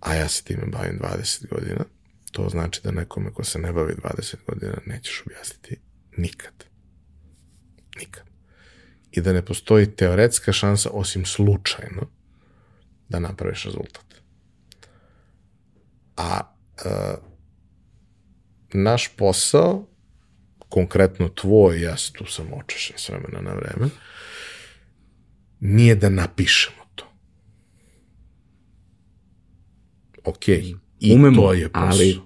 a ja se time bavim 20 godina, to znači da nekome ko se ne bavi 20 godina nećeš objasniti nikad. Nikad i da ne postoji teoretska šansa osim slučajno da napraviš rezultat. A e, naš posao, konkretno tvoj, ja se tu sam očešen s vremena na vreme, nije da napišemo to. Ok, i Umemo, to je posao. Ali...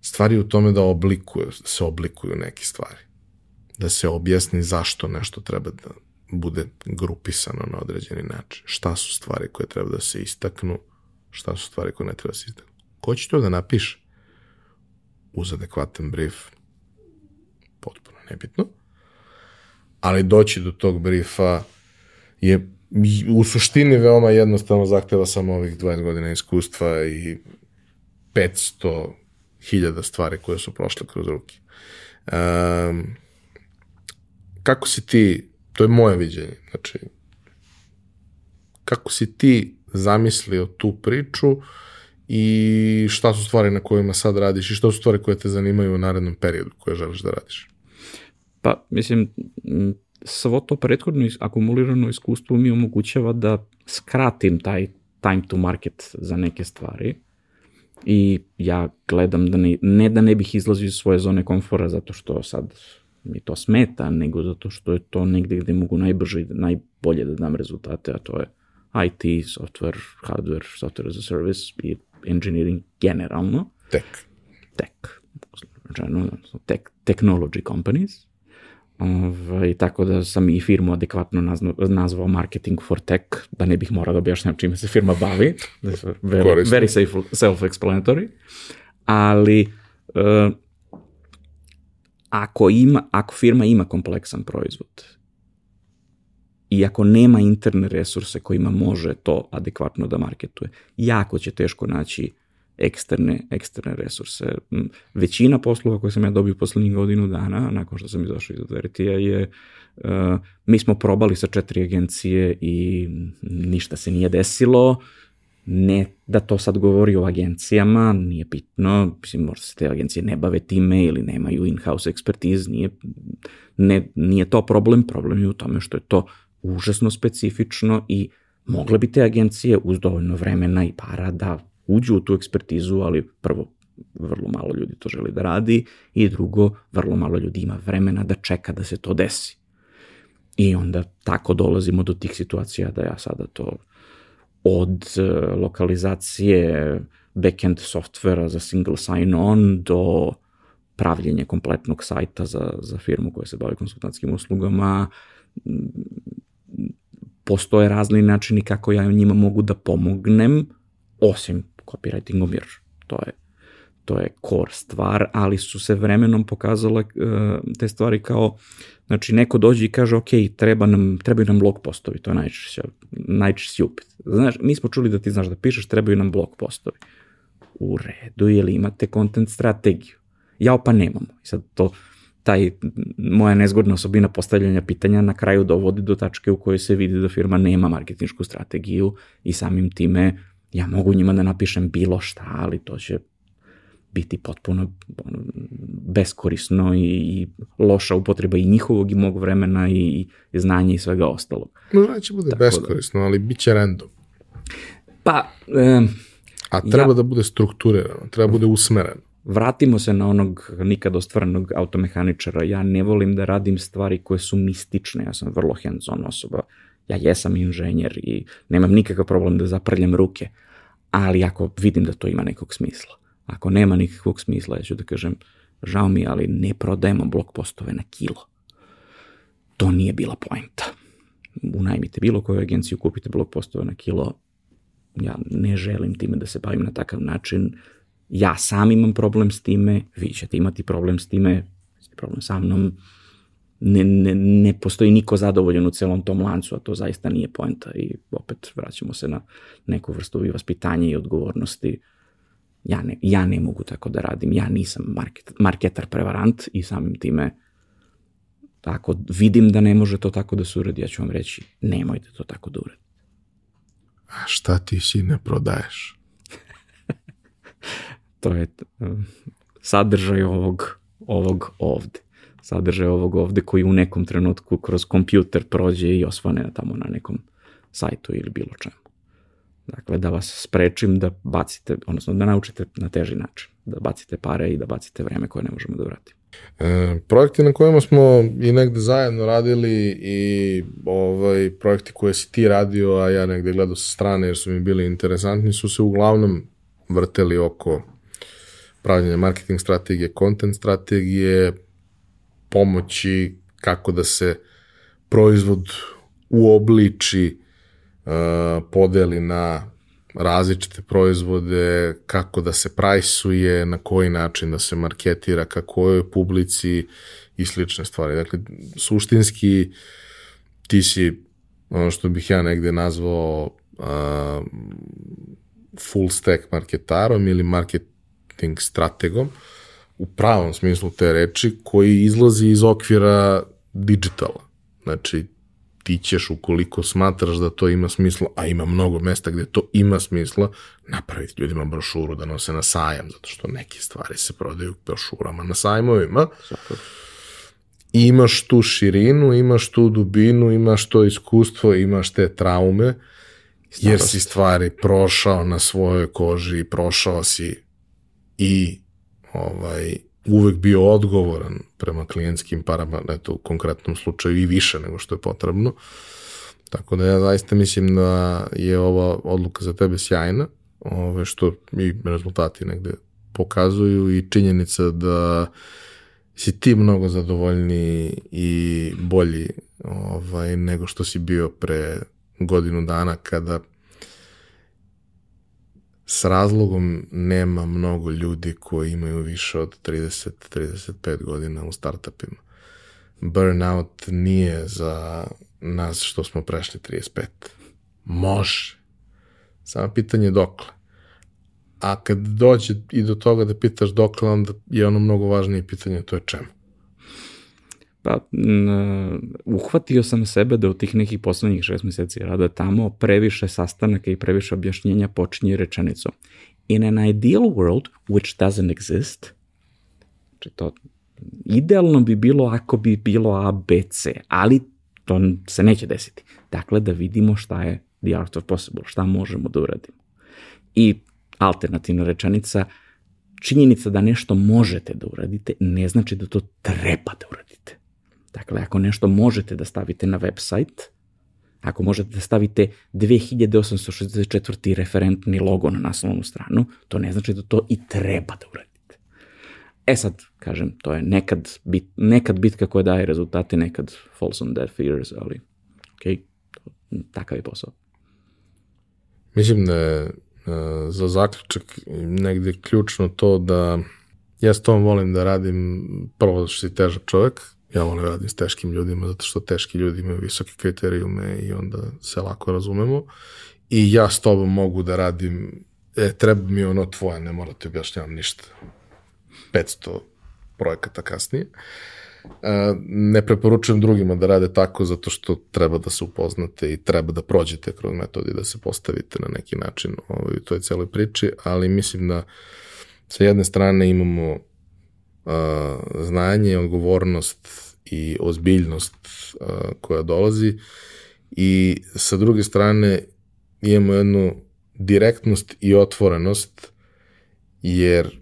Stvari u tome da oblikuju, se oblikuju neke stvari da se objasni zašto nešto treba da bude grupisano na određeni način. Šta su stvari koje treba da se istaknu, šta su stvari koje ne treba da se istaknu. Ko će to da napiše? Uz adekvatan brief, potpuno nebitno. Ali doći do tog briefa je u suštini veoma jednostavno zahteva samo ovih 20 godina iskustva i 500 hiljada stvari koje su prošle kroz ruke. Um, kako si ti, to je moje viđenje, znači, kako si ti zamislio tu priču i šta su stvari na kojima sad radiš i šta su stvari koje te zanimaju u narednom periodu koje želiš da radiš? Pa, mislim, svo to prethodno akumulirano iskustvo mi omogućava da skratim taj time to market za neke stvari i ja gledam da ne, ne da ne bih izlazio iz svoje zone komfora zato što sad mi to smeta, nego zato što je to negde gde mogu najbrže i najbolje da dam rezultate, a to je IT, software, hardware, software as a service i engineering generalno. Tech. Tech. Generalno, tech, technology companies. Ovaj, tako da sam i firmu adekvatno nazvao, nazvao Marketing for Tech, da ne bih morao da objašnjam čime se firma bavi. Very, very self-explanatory. Ali uh, ako, ima, ako firma ima kompleksan proizvod i ako nema interne resurse kojima može to adekvatno da marketuje, jako će teško naći eksterne, eksterne resurse. Većina poslova koje sam ja dobio poslednjih godinu dana, nakon što sam izašao iz Advertija, je uh, mi smo probali sa četiri agencije i ništa se nije desilo, ne da to sad govori o agencijama, nije bitno, mislim, možda se te agencije ne bave time ili nemaju in-house ekspertiz, nije, ne, nije to problem, problem je u tome što je to užasno specifično i mogle bi te agencije uz dovoljno vremena i para da uđu u tu ekspertizu, ali prvo, vrlo malo ljudi to želi da radi i drugo, vrlo malo ljudi ima vremena da čeka da se to desi. I onda tako dolazimo do tih situacija da ja sada to od e, lokalizacije backend softvera za single sign-on do pravljenja kompletnog sajta za, za firmu koja se bavi konsultantskim uslugama. Postoje razni načini kako ja njima mogu da pomognem, osim copywritingom, jer to je to je core stvar, ali su se vremenom pokazale uh, te stvari kao, znači neko dođe i kaže, ok, treba nam, trebaju nam blog postovi, to je najčešće, najčešći upit. Znaš, mi smo čuli da ti znaš da pišeš, trebaju nam blog postovi. U redu, ili imate content strategiju? Ja pa nemamo. I sad to, taj, moja nezgodna osobina postavljanja pitanja na kraju dovodi do tačke u kojoj se vidi da firma nema marketinšku strategiju i samim time ja mogu njima da napišem bilo šta, ali to će biti potpuno beskorisno i, i loša upotreba i njihovog i mog vremena i, i znanja i svega ostalog. No, neće bude Tako da- beskorisno, da, ali bit će random. Pa... E, A treba ja, da bude strukturirano, treba da bude usmereno. Vratimo se na onog nikad ostvarenog automehaničara. Ja ne volim da radim stvari koje su mistične, ja sam vrlo hands-on osoba. Ja jesam inženjer i nemam nikakav problem da zaprljam ruke, ali ako vidim da to ima nekog smisla Ako nema nikakvog smisla, ja ću da kažem, žao mi, ali ne prodajemo blog postove na kilo. To nije bila poenta. Unajmite bilo koju agenciju, kupite blog postove na kilo. Ja ne želim time da se bavim na takav način. Ja sam imam problem s time, vi ćete imati problem s time, problem sa mnom. Ne, ne, ne postoji niko zadovoljan u celom tom lancu, a to zaista nije poenta i opet vraćamo se na neku vrstu i vaspitanja i odgovornosti ja ne, ja ne mogu tako da radim, ja nisam market, marketar prevarant i samim time ako vidim da ne može to tako da se uradi, ja ću vam reći nemojte to tako da uradite. A šta ti si ne prodaješ? to je um, sadržaj ovog, ovog ovde. Sadržaj ovog ovde koji u nekom trenutku kroz kompjuter prođe i osvane tamo na nekom sajtu ili bilo čemu. Dakle, da vas sprečim da bacite, odnosno da naučite na teži način, da bacite pare i da bacite vreme koje ne možemo da vratimo. E, projekti na kojima smo i negde zajedno radili i ovaj, projekti koje si ti radio, a ja negde gledao sa strane jer su mi bili interesantni, su se uglavnom vrteli oko pravljanja marketing strategije, content strategije, pomoći kako da se proizvod uobliči podeli na različite proizvode, kako da se prajsuje, na koji način da se marketira, ka kojoj publici i slične stvari. Dakle, suštinski ti si ono što bih ja negde nazvao uh, full stack marketarom ili marketing strategom u pravom smislu te reči koji izlazi iz okvira digitala. Znači, ti ćeš ukoliko smatraš da to ima smisla, a ima mnogo mesta gde to ima smisla, napraviti ljudima brošuru da nose na sajam, zato što neke stvari se prodaju brošurama na sajmovima. I imaš tu širinu, imaš tu dubinu, imaš to iskustvo, imaš te traume, jer si stvari prošao na svojoj koži, prošao si i ovaj, uvek bio odgovoran prema klijentskim parama, eto u konkretnom slučaju i više nego što je potrebno. Tako da ja zaista mislim da je ova odluka za tebe sjajna, ove, što i rezultati negde pokazuju i činjenica da si ti mnogo zadovoljniji i bolji ovaj, nego što si bio pre godinu dana kada s razlogom nema mnogo ljudi koji imaju više od 30-35 godina u startupima. Burnout nije za nas što smo prešli 35. Može. Samo pitanje je dokle. A kad dođe i do toga da pitaš dokle, onda je ono mnogo važnije pitanje, to je čemu. Pa, uhvatio sam sebe da u tih nekih poslednjih šest meseci rada tamo previše sastanaka i previše objašnjenja počinje rečenicom. In an ideal world, which doesn't exist, znači to idealno bi bilo ako bi bilo A, B, C, ali to se neće desiti. Dakle, da vidimo šta je the art of possible, šta možemo da uradimo. I alternativna rečenica, činjenica da nešto možete da uradite ne znači da to treba da uradite. Dakle, ako nešto možete da stavite na website, ako možete da stavite 2864. referentni logo na naslovnu stranu, to ne znači da to i treba da uradite. E sad, kažem, to je nekad, bit, nekad bitka koja daje rezultate, nekad falls on deaf ears, ali ok, takav je posao. Mislim da je uh, za zaključak negde ključno to da ja s tom volim da radim prvo što si težak čovek, ja volim radim s teškim ljudima zato što teški ljudi imaju visoke kriterijume i onda se lako razumemo. I ja s tobom mogu da radim e, treba mi ono tvoje, ne morate objašnjavam ništa. 500 projekata kasnije. Ne preporučujem drugima da rade tako zato što treba da se upoznate i treba da prođete kroz metodi da se postavite na neki način ovaj, u toj celoj priči, ali mislim da sa jedne strane imamo uh, znanje, odgovornost i ozbiljnost koja dolazi i sa druge strane imamo jednu direktnost i otvorenost jer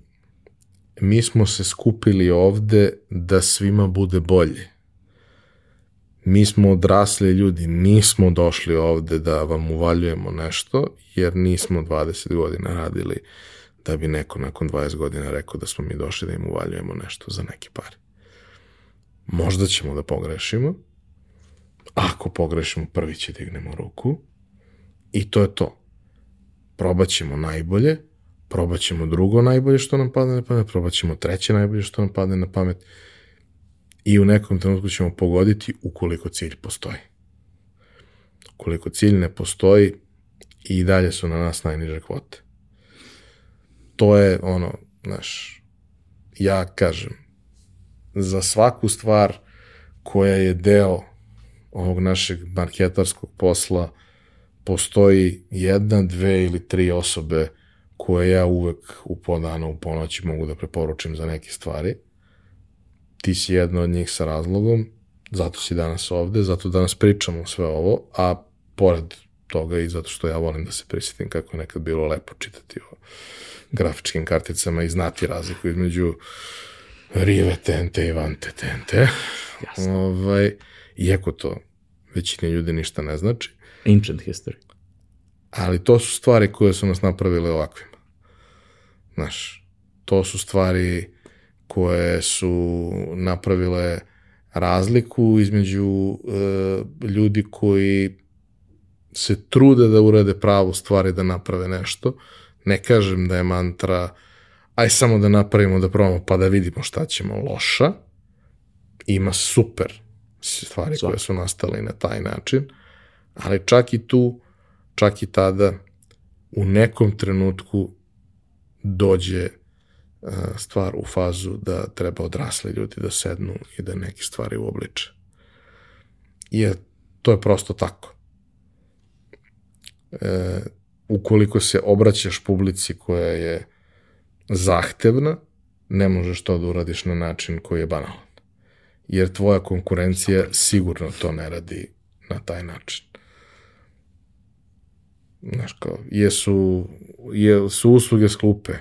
mi smo se skupili ovde da svima bude bolje. Mi smo odrasli ljudi, nismo došli ovde da vam uvaljujemo nešto, jer nismo 20 godina radili da bi neko nakon 20 godina rekao da smo mi došli da im uvaljujemo nešto za neke pare. Možda ćemo da pogrešimo, ako pogrešimo prvi će dignemo ruku i to je to. Probat ćemo najbolje, probat ćemo drugo najbolje što nam padne na pamet, probat ćemo treće najbolje što nam padne na pamet i u nekom trenutku ćemo pogoditi ukoliko cilj postoji. Ukoliko cilj ne postoji i dalje su na nas najniže kvote. To je ono, znaš, ja kažem, za svaku stvar koja je deo ovog našeg marketarskog posla postoji jedna, dve ili tri osobe koje ja uvek u podano u ponoći mogu da preporučim za neke stvari. Ti si jedna od njih sa razlogom, zato si danas ovde, zato danas pričamo sve ovo, a pored toga i zato što ja volim da se prisjetim kako je nekad bilo lepo čitati o grafičkim karticama i znati razliku između Rive TNT i Vante TNT. Jasno. Ovaj, iako to većini ljudi ništa ne znači. Ancient history. Ali to su stvari koje su nas napravile ovakvim. Znaš, to su stvari koje su napravile razliku između e, ljudi koji se trude da urade pravu stvari da naprave nešto. Ne kažem da je mantra aj samo da napravimo, da probamo pa da vidimo šta ćemo loša. Ima super stvari koje su nastale na taj način, ali čak i tu, čak i tada, u nekom trenutku dođe stvar u fazu da treba odrasli ljudi da sednu i da neke stvari uobliče. I to je prosto tako. E, ukoliko se obraćaš publici koja je zahtevna, ne možeš to da uradiš na način koji je banalan. Jer tvoja konkurencija sigurno to ne radi na taj način. Znaš kao, jesu, jesu usluge sklupe,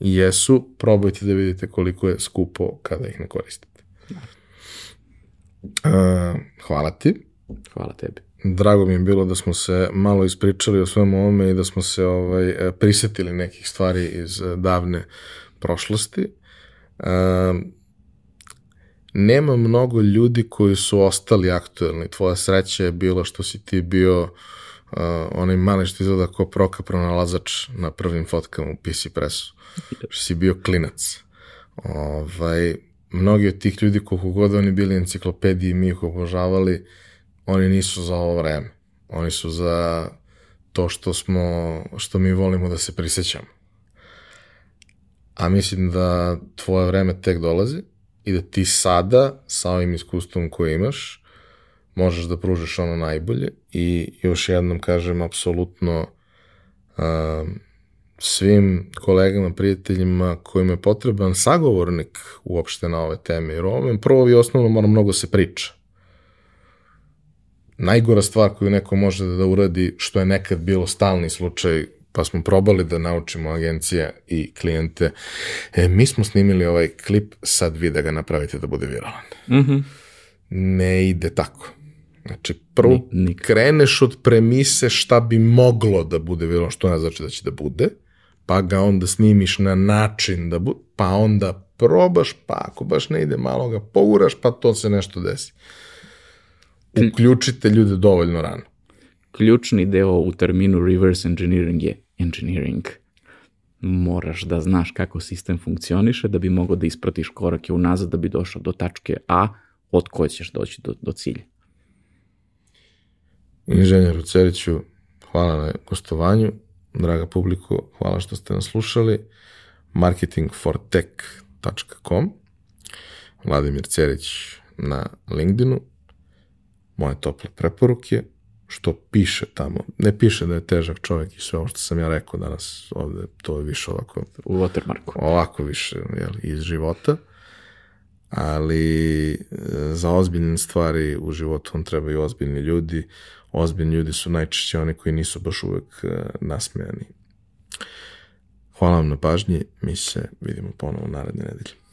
jesu, probajte da vidite koliko je skupo kada ih ne koristite. Uh, hvala ti. Hvala tebi. Drago mi je bilo da smo se malo ispričali o svemu ovome i da smo se ovaj, e, prisetili nekih stvari iz e, davne prošlosti. Uh, nema mnogo ljudi koji su ostali aktuelni. Tvoja sreća je bila što si ti bio uh, onaj mali što izgleda kao proka pronalazač na prvim fotkama u PC Pressu. Što si bio klinac. Ovaj, mnogi od tih ljudi, koliko god oni bili enciklopediji mi ih obožavali, oni nisu za ovo vreme. Oni su za to što smo, što mi volimo da se prisećamo. A mislim da tvoje vreme tek dolazi i da ti sada, sa ovim iskustvom koje imaš, možeš da pružiš ono najbolje i još jednom kažem, apsolutno um, svim kolegama, prijateljima kojima je potreban sagovornik uopšte na ove teme, jer ovome prvo i osnovno mora mnogo se priča. Najgora stvar koju neko može da uradi, što je nekad bilo stalni slučaj, pa smo probali da naučimo agencije i klijente, e, mi smo snimili ovaj klip, sad vi da ga napravite da bude viralan. Mm -hmm. Ne ide tako. Znači, prvo Ni, kreneš od premise šta bi moglo da bude viralno, što ne znači da će da bude, pa ga onda snimiš na način da bude, pa onda probaš, pa ako baš ne ide, malo ga poguraš, pa to se nešto desi. Uključite ljude dovoljno rano. Ključni deo u terminu reverse engineering je engineering. Moraš da znaš kako sistem funkcioniše da bi mogao da ispratiš korake unazad da bi došao do tačke A od koje ćeš doći do, do cilja. Inženjeru Ceriću, hvala na gostovanju draga publiko, hvala što ste nas slušali. marketingfortech.com Vladimir Cerić na LinkedInu. Moje tople preporuke, što piše tamo. Ne piše da je težak čovjek i sve ovo što sam ja rekao danas ovde, to je više ovako... U watermarku. Ovako više, jel, iz života. Ali e, za ozbiljne stvari u životu vam trebaju ozbiljni ljudi ozbiljni ljudi su najčešće oni koji nisu baš uvek uh, nasmejani. Hvala vam na pažnji, mi se vidimo ponovo naredne nedelje.